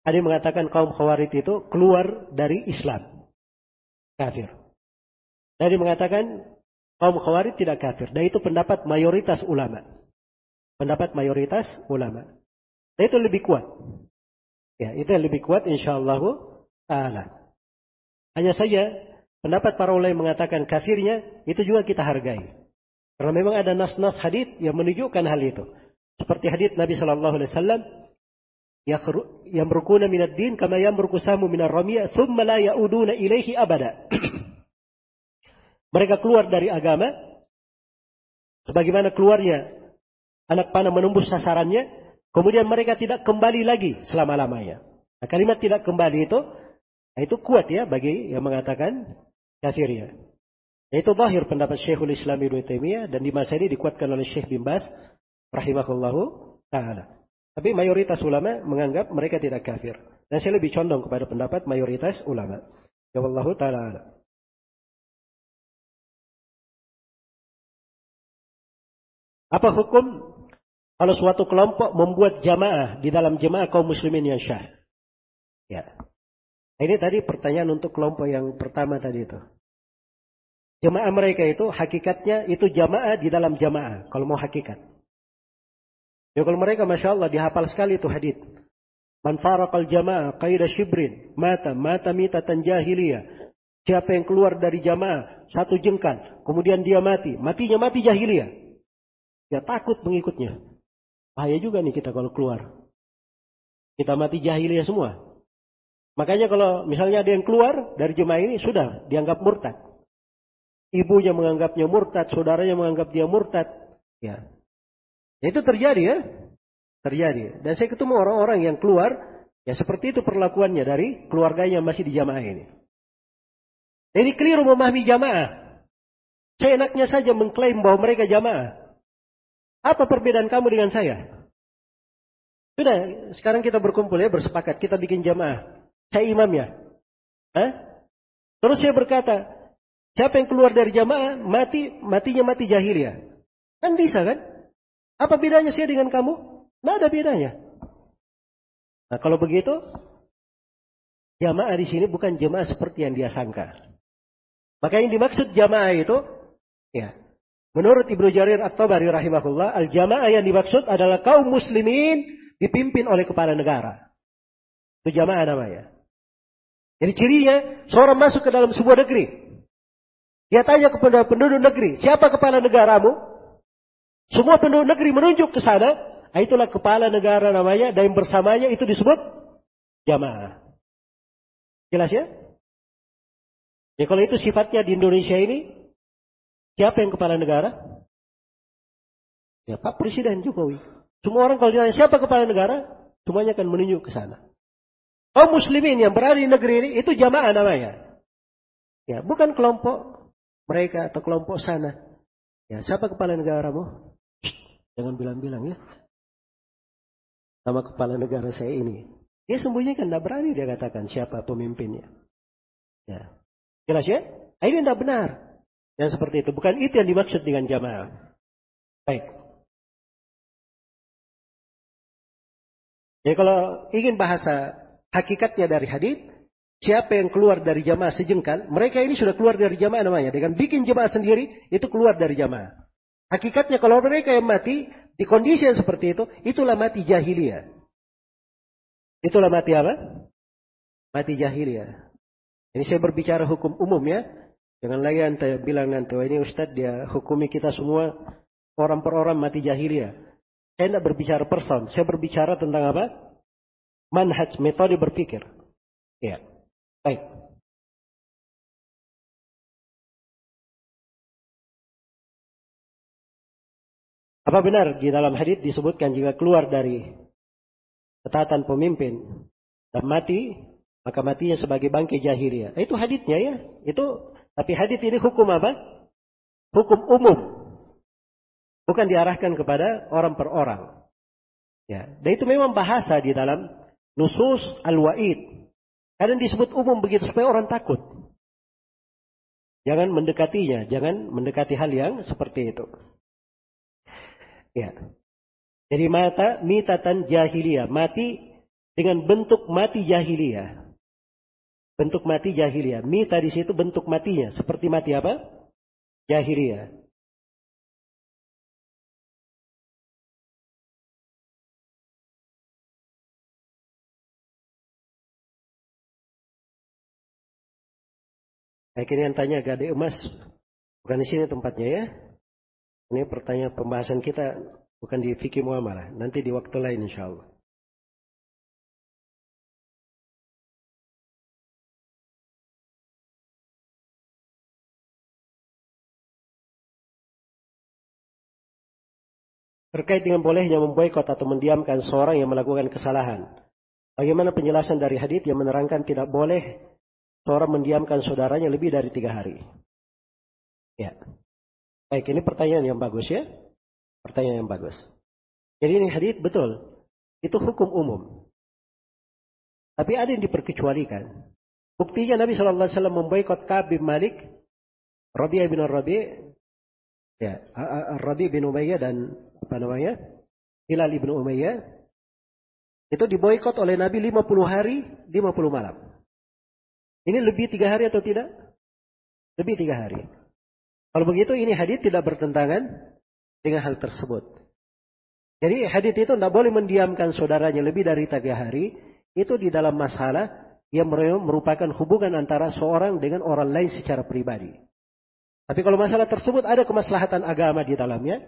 Ada yang mengatakan kaum khawarij itu keluar dari Islam. Kafir. Ada yang mengatakan kaum khawarij tidak kafir. Dan itu pendapat mayoritas ulama. Pendapat mayoritas ulama. Dan itu lebih kuat. Ya, itu yang lebih kuat insyaallah taala. Hanya saja pendapat para ulama mengatakan kafirnya itu juga kita hargai. Karena memang ada nas-nas hadis yang menunjukkan hal itu. Seperti hadis Nabi Shallallahu Alaihi Wasallam, yang berkuna minat din kama yang berkusamu minar ramia, thumma la yauduna ilaihi abada. Mereka keluar dari agama, sebagaimana keluarnya anak panah menembus sasarannya, kemudian mereka tidak kembali lagi selama-lamanya. Nah, kalimat tidak kembali itu, nah itu kuat ya bagi yang mengatakan kafir ya. Itu zahir pendapat Syekhul Islam Ibnu Taimiyah dan di masa ini dikuatkan oleh Syekh bin Bas rahimahullahu taala. Tapi mayoritas ulama menganggap mereka tidak kafir. Dan saya lebih condong kepada pendapat mayoritas ulama. Ya Allah taala. Apa hukum kalau suatu kelompok membuat jamaah di dalam jamaah kaum muslimin yang syah? Ya. Ini tadi pertanyaan untuk kelompok yang pertama tadi itu. Jamaah mereka itu hakikatnya itu jamaah di dalam jamaah. Kalau mau hakikat. Ya kalau mereka Masya Allah dihafal sekali itu hadith. Man faraqal jamaah qaida shibrin. Mata, mata mitatan jahiliyah. Siapa yang keluar dari jamaah satu jengkal. Kemudian dia mati. Matinya mati jahiliyah. Ya takut pengikutnya. Bahaya juga nih kita kalau keluar. Kita mati jahiliyah semua. Makanya kalau misalnya ada yang keluar dari jemaah ini sudah dianggap murtad. Ibunya menganggapnya murtad, saudaranya menganggap dia murtad. Ya, itu terjadi ya. Terjadi. Dan saya ketemu orang-orang yang keluar, ya seperti itu perlakuannya dari keluarganya yang masih di jamaah ini. Ini keliru memahami jamaah. Saya enaknya saja mengklaim bahwa mereka jamaah. Apa perbedaan kamu dengan saya? Sudah, sekarang kita berkumpul ya, bersepakat. Kita bikin jamaah. Saya imamnya. Hah? Terus saya berkata, siapa yang keluar dari jamaah, mati, matinya mati jahiliyah. Kan bisa kan? Apa bedanya saya dengan kamu? Tidak ada bedanya. Nah kalau begitu, jamaah di sini bukan jamaah seperti yang dia sangka. Maka yang dimaksud jamaah itu, ya, menurut Ibnu Jarir At-Tabari rahimahullah, al-jamaah yang dimaksud adalah kaum muslimin dipimpin oleh kepala negara. Itu jamaah namanya. Jadi cirinya, seorang masuk ke dalam sebuah negeri. Dia tanya kepada penduduk negeri, siapa kepala negaramu? Semua penduduk negeri menunjuk ke sana. Nah, itulah kepala negara namanya, dan yang bersamanya itu disebut jamaah. Jelas ya? Ya kalau itu sifatnya di Indonesia ini, siapa yang kepala negara? Ya Pak Presiden Jokowi. Semua orang kalau ditanya siapa kepala negara, semuanya akan menunjuk ke sana. Kaum muslimin yang berada di negeri ini itu jamaah namanya. Ya, bukan kelompok mereka atau kelompok sana. Ya, siapa kepala negaramu? Jangan bilang-bilang ya. Sama kepala negara saya ini. Dia sembunyikan, tidak berani dia katakan siapa pemimpinnya. Ya. Jelas ya? Ini tidak benar. Yang seperti itu. Bukan itu yang dimaksud dengan jamaah. Baik. Jadi kalau ingin bahasa hakikatnya dari hadis, siapa yang keluar dari jamaah sejengkal, mereka ini sudah keluar dari jamaah namanya. Dengan bikin jamaah sendiri, itu keluar dari jamaah. Hakikatnya kalau mereka yang mati, di kondisi yang seperti itu, itulah mati jahiliyah. Itulah mati apa? Mati jahiliyah. Ini saya berbicara hukum umum ya. Jangan lagi anda bilang nanti, ini Ustadz dia hukumi kita semua orang per orang mati jahiliyah. Saya tidak berbicara person, saya berbicara tentang apa? Manhaj, metode berpikir. Ya, baik. Apa benar di dalam hadis disebutkan jika keluar dari ketaatan pemimpin dan mati, maka matinya sebagai bangkai jahiliyah. Itu hadisnya ya. Itu tapi hadis ini hukum apa? Hukum umum. Bukan diarahkan kepada orang per orang. Ya, dan itu memang bahasa di dalam nusus al-wa'id. Kadang disebut umum begitu supaya orang takut. Jangan mendekatinya, jangan mendekati hal yang seperti itu. Ya. Jadi mata mitatan jahiliyah, mati dengan bentuk mati jahiliyah. Bentuk mati jahiliyah. Mita di situ bentuk matinya, seperti mati apa? Jahiliyah. Ini yang tanya gadis emas. Bukan di sini tempatnya ya. Ini pertanyaan pembahasan kita bukan di fikih muamalah. Nanti di waktu lain insya Allah. Terkait dengan bolehnya memboikot atau mendiamkan seorang yang melakukan kesalahan. Bagaimana penjelasan dari hadis yang menerangkan tidak boleh seorang mendiamkan saudaranya lebih dari tiga hari. Ya. Baik, ini pertanyaan yang bagus ya. Pertanyaan yang bagus. Jadi ini hadith betul. Itu hukum umum. Tapi ada yang diperkecualikan. Buktinya Nabi SAW memboikot Ka'ab bin Malik, Rabi bin Rabi, ya, Rabi bin Umayyah dan apa namanya? Hilal bin Umayyah. Itu diboikot oleh Nabi 50 hari, 50 malam. Ini lebih tiga hari atau tidak? Lebih tiga hari. Kalau begitu ini hadis tidak bertentangan dengan hal tersebut. Jadi hadis itu tidak boleh mendiamkan saudaranya lebih dari tiga hari. Itu di dalam masalah yang merupakan hubungan antara seorang dengan orang lain secara pribadi. Tapi kalau masalah tersebut ada kemaslahatan agama di dalamnya,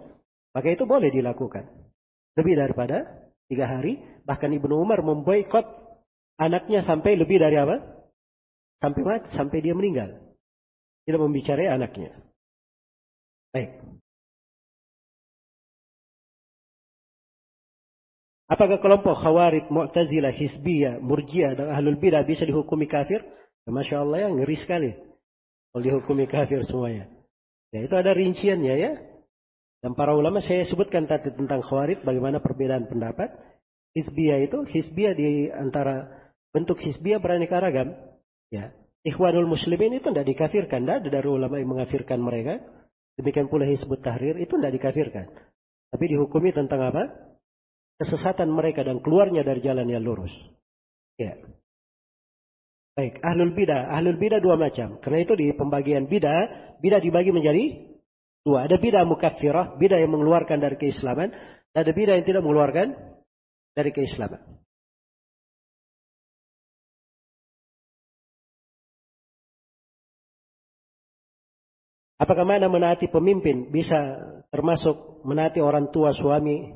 maka itu boleh dilakukan. Lebih daripada tiga hari, bahkan Ibnu Umar memboikot anaknya sampai lebih dari apa? Sampai mati, sampai dia meninggal. Tidak membicarai anaknya. Baik. Apakah kelompok khawarid, mu'tazilah, hisbiyah, murjiah, dan ahlul bidah bisa dihukumi kafir? Ya, Masya Allah ya, ngeri sekali. Kalau dihukumi kafir semuanya. Ya, itu ada rinciannya ya. Dan para ulama saya sebutkan tadi tentang khawarid, bagaimana perbedaan pendapat. Hizbiyah itu, hizbiyah di antara bentuk hizbiyah beraneka ragam. Ya. Ikhwanul Muslimin itu tidak dikafirkan. Tidak ada dari ulama yang mengafirkan mereka. Demikian pula Hizbut Tahrir itu tidak dikafirkan. Tapi dihukumi tentang apa? Kesesatan mereka dan keluarnya dari jalan yang lurus. Ya. Baik, ahlul bidah. Ahlul bidah dua macam. Karena itu di pembagian bidah, bidah dibagi menjadi dua. Ada bidah mukaffirah, bidah yang mengeluarkan dari keislaman. Ada bidah yang tidak mengeluarkan dari keislaman. Apakah mana menaati pemimpin bisa termasuk menaati orang tua suami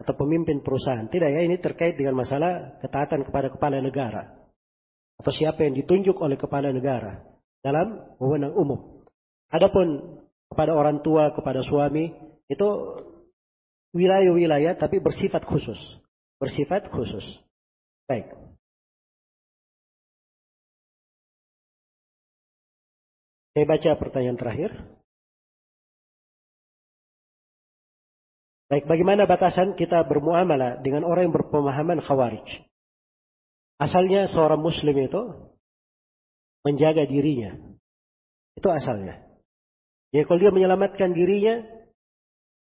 atau pemimpin perusahaan? Tidak ya, ini terkait dengan masalah ketaatan kepada kepala negara. Atau siapa yang ditunjuk oleh kepala negara dalam wewenang umum. Adapun kepada orang tua, kepada suami, itu wilayah-wilayah tapi bersifat khusus. Bersifat khusus. Baik. Saya baca pertanyaan terakhir. Baik, bagaimana batasan kita bermuamalah dengan orang yang berpemahaman khawarij? Asalnya seorang muslim itu menjaga dirinya. Itu asalnya. Ya kalau dia menyelamatkan dirinya,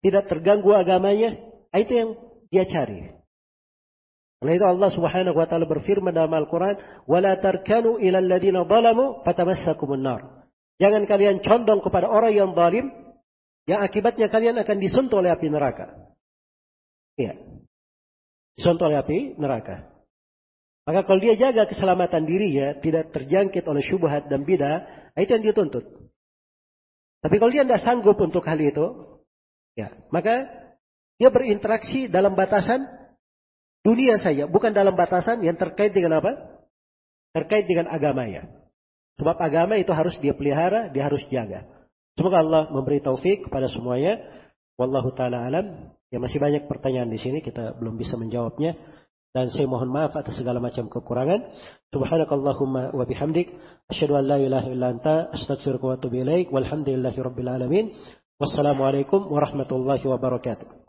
tidak terganggu agamanya, itu yang dia cari. Karena itu Allah Subhanahu wa taala berfirman dalam Al-Qur'an, "Wala tarkanu ila alladziina zalamu fatamassakumun nar." Jangan kalian condong kepada orang yang zalim yang akibatnya kalian akan disentuh oleh api neraka. Iya. Disentuh oleh api neraka. Maka kalau dia jaga keselamatan dirinya, tidak terjangkit oleh syubhat dan bidah, itu yang dia tuntut. Tapi kalau dia tidak sanggup untuk hal itu, ya, maka dia berinteraksi dalam batasan dunia saja, bukan dalam batasan yang terkait dengan apa? Terkait dengan agamanya. Sebab agama itu harus dia pelihara, dia harus jaga. Semoga Allah memberi taufik kepada semuanya. Wallahu taala alam. Ya masih banyak pertanyaan di sini kita belum bisa menjawabnya dan saya mohon maaf atas segala macam kekurangan. Subhanakallahumma wa bihamdik asyhadu an la ilaha illa anta astaghfiruka wa atubu ilaik. Walhamdulillahirabbil alamin. Wassalamualaikum warahmatullahi wabarakatuh.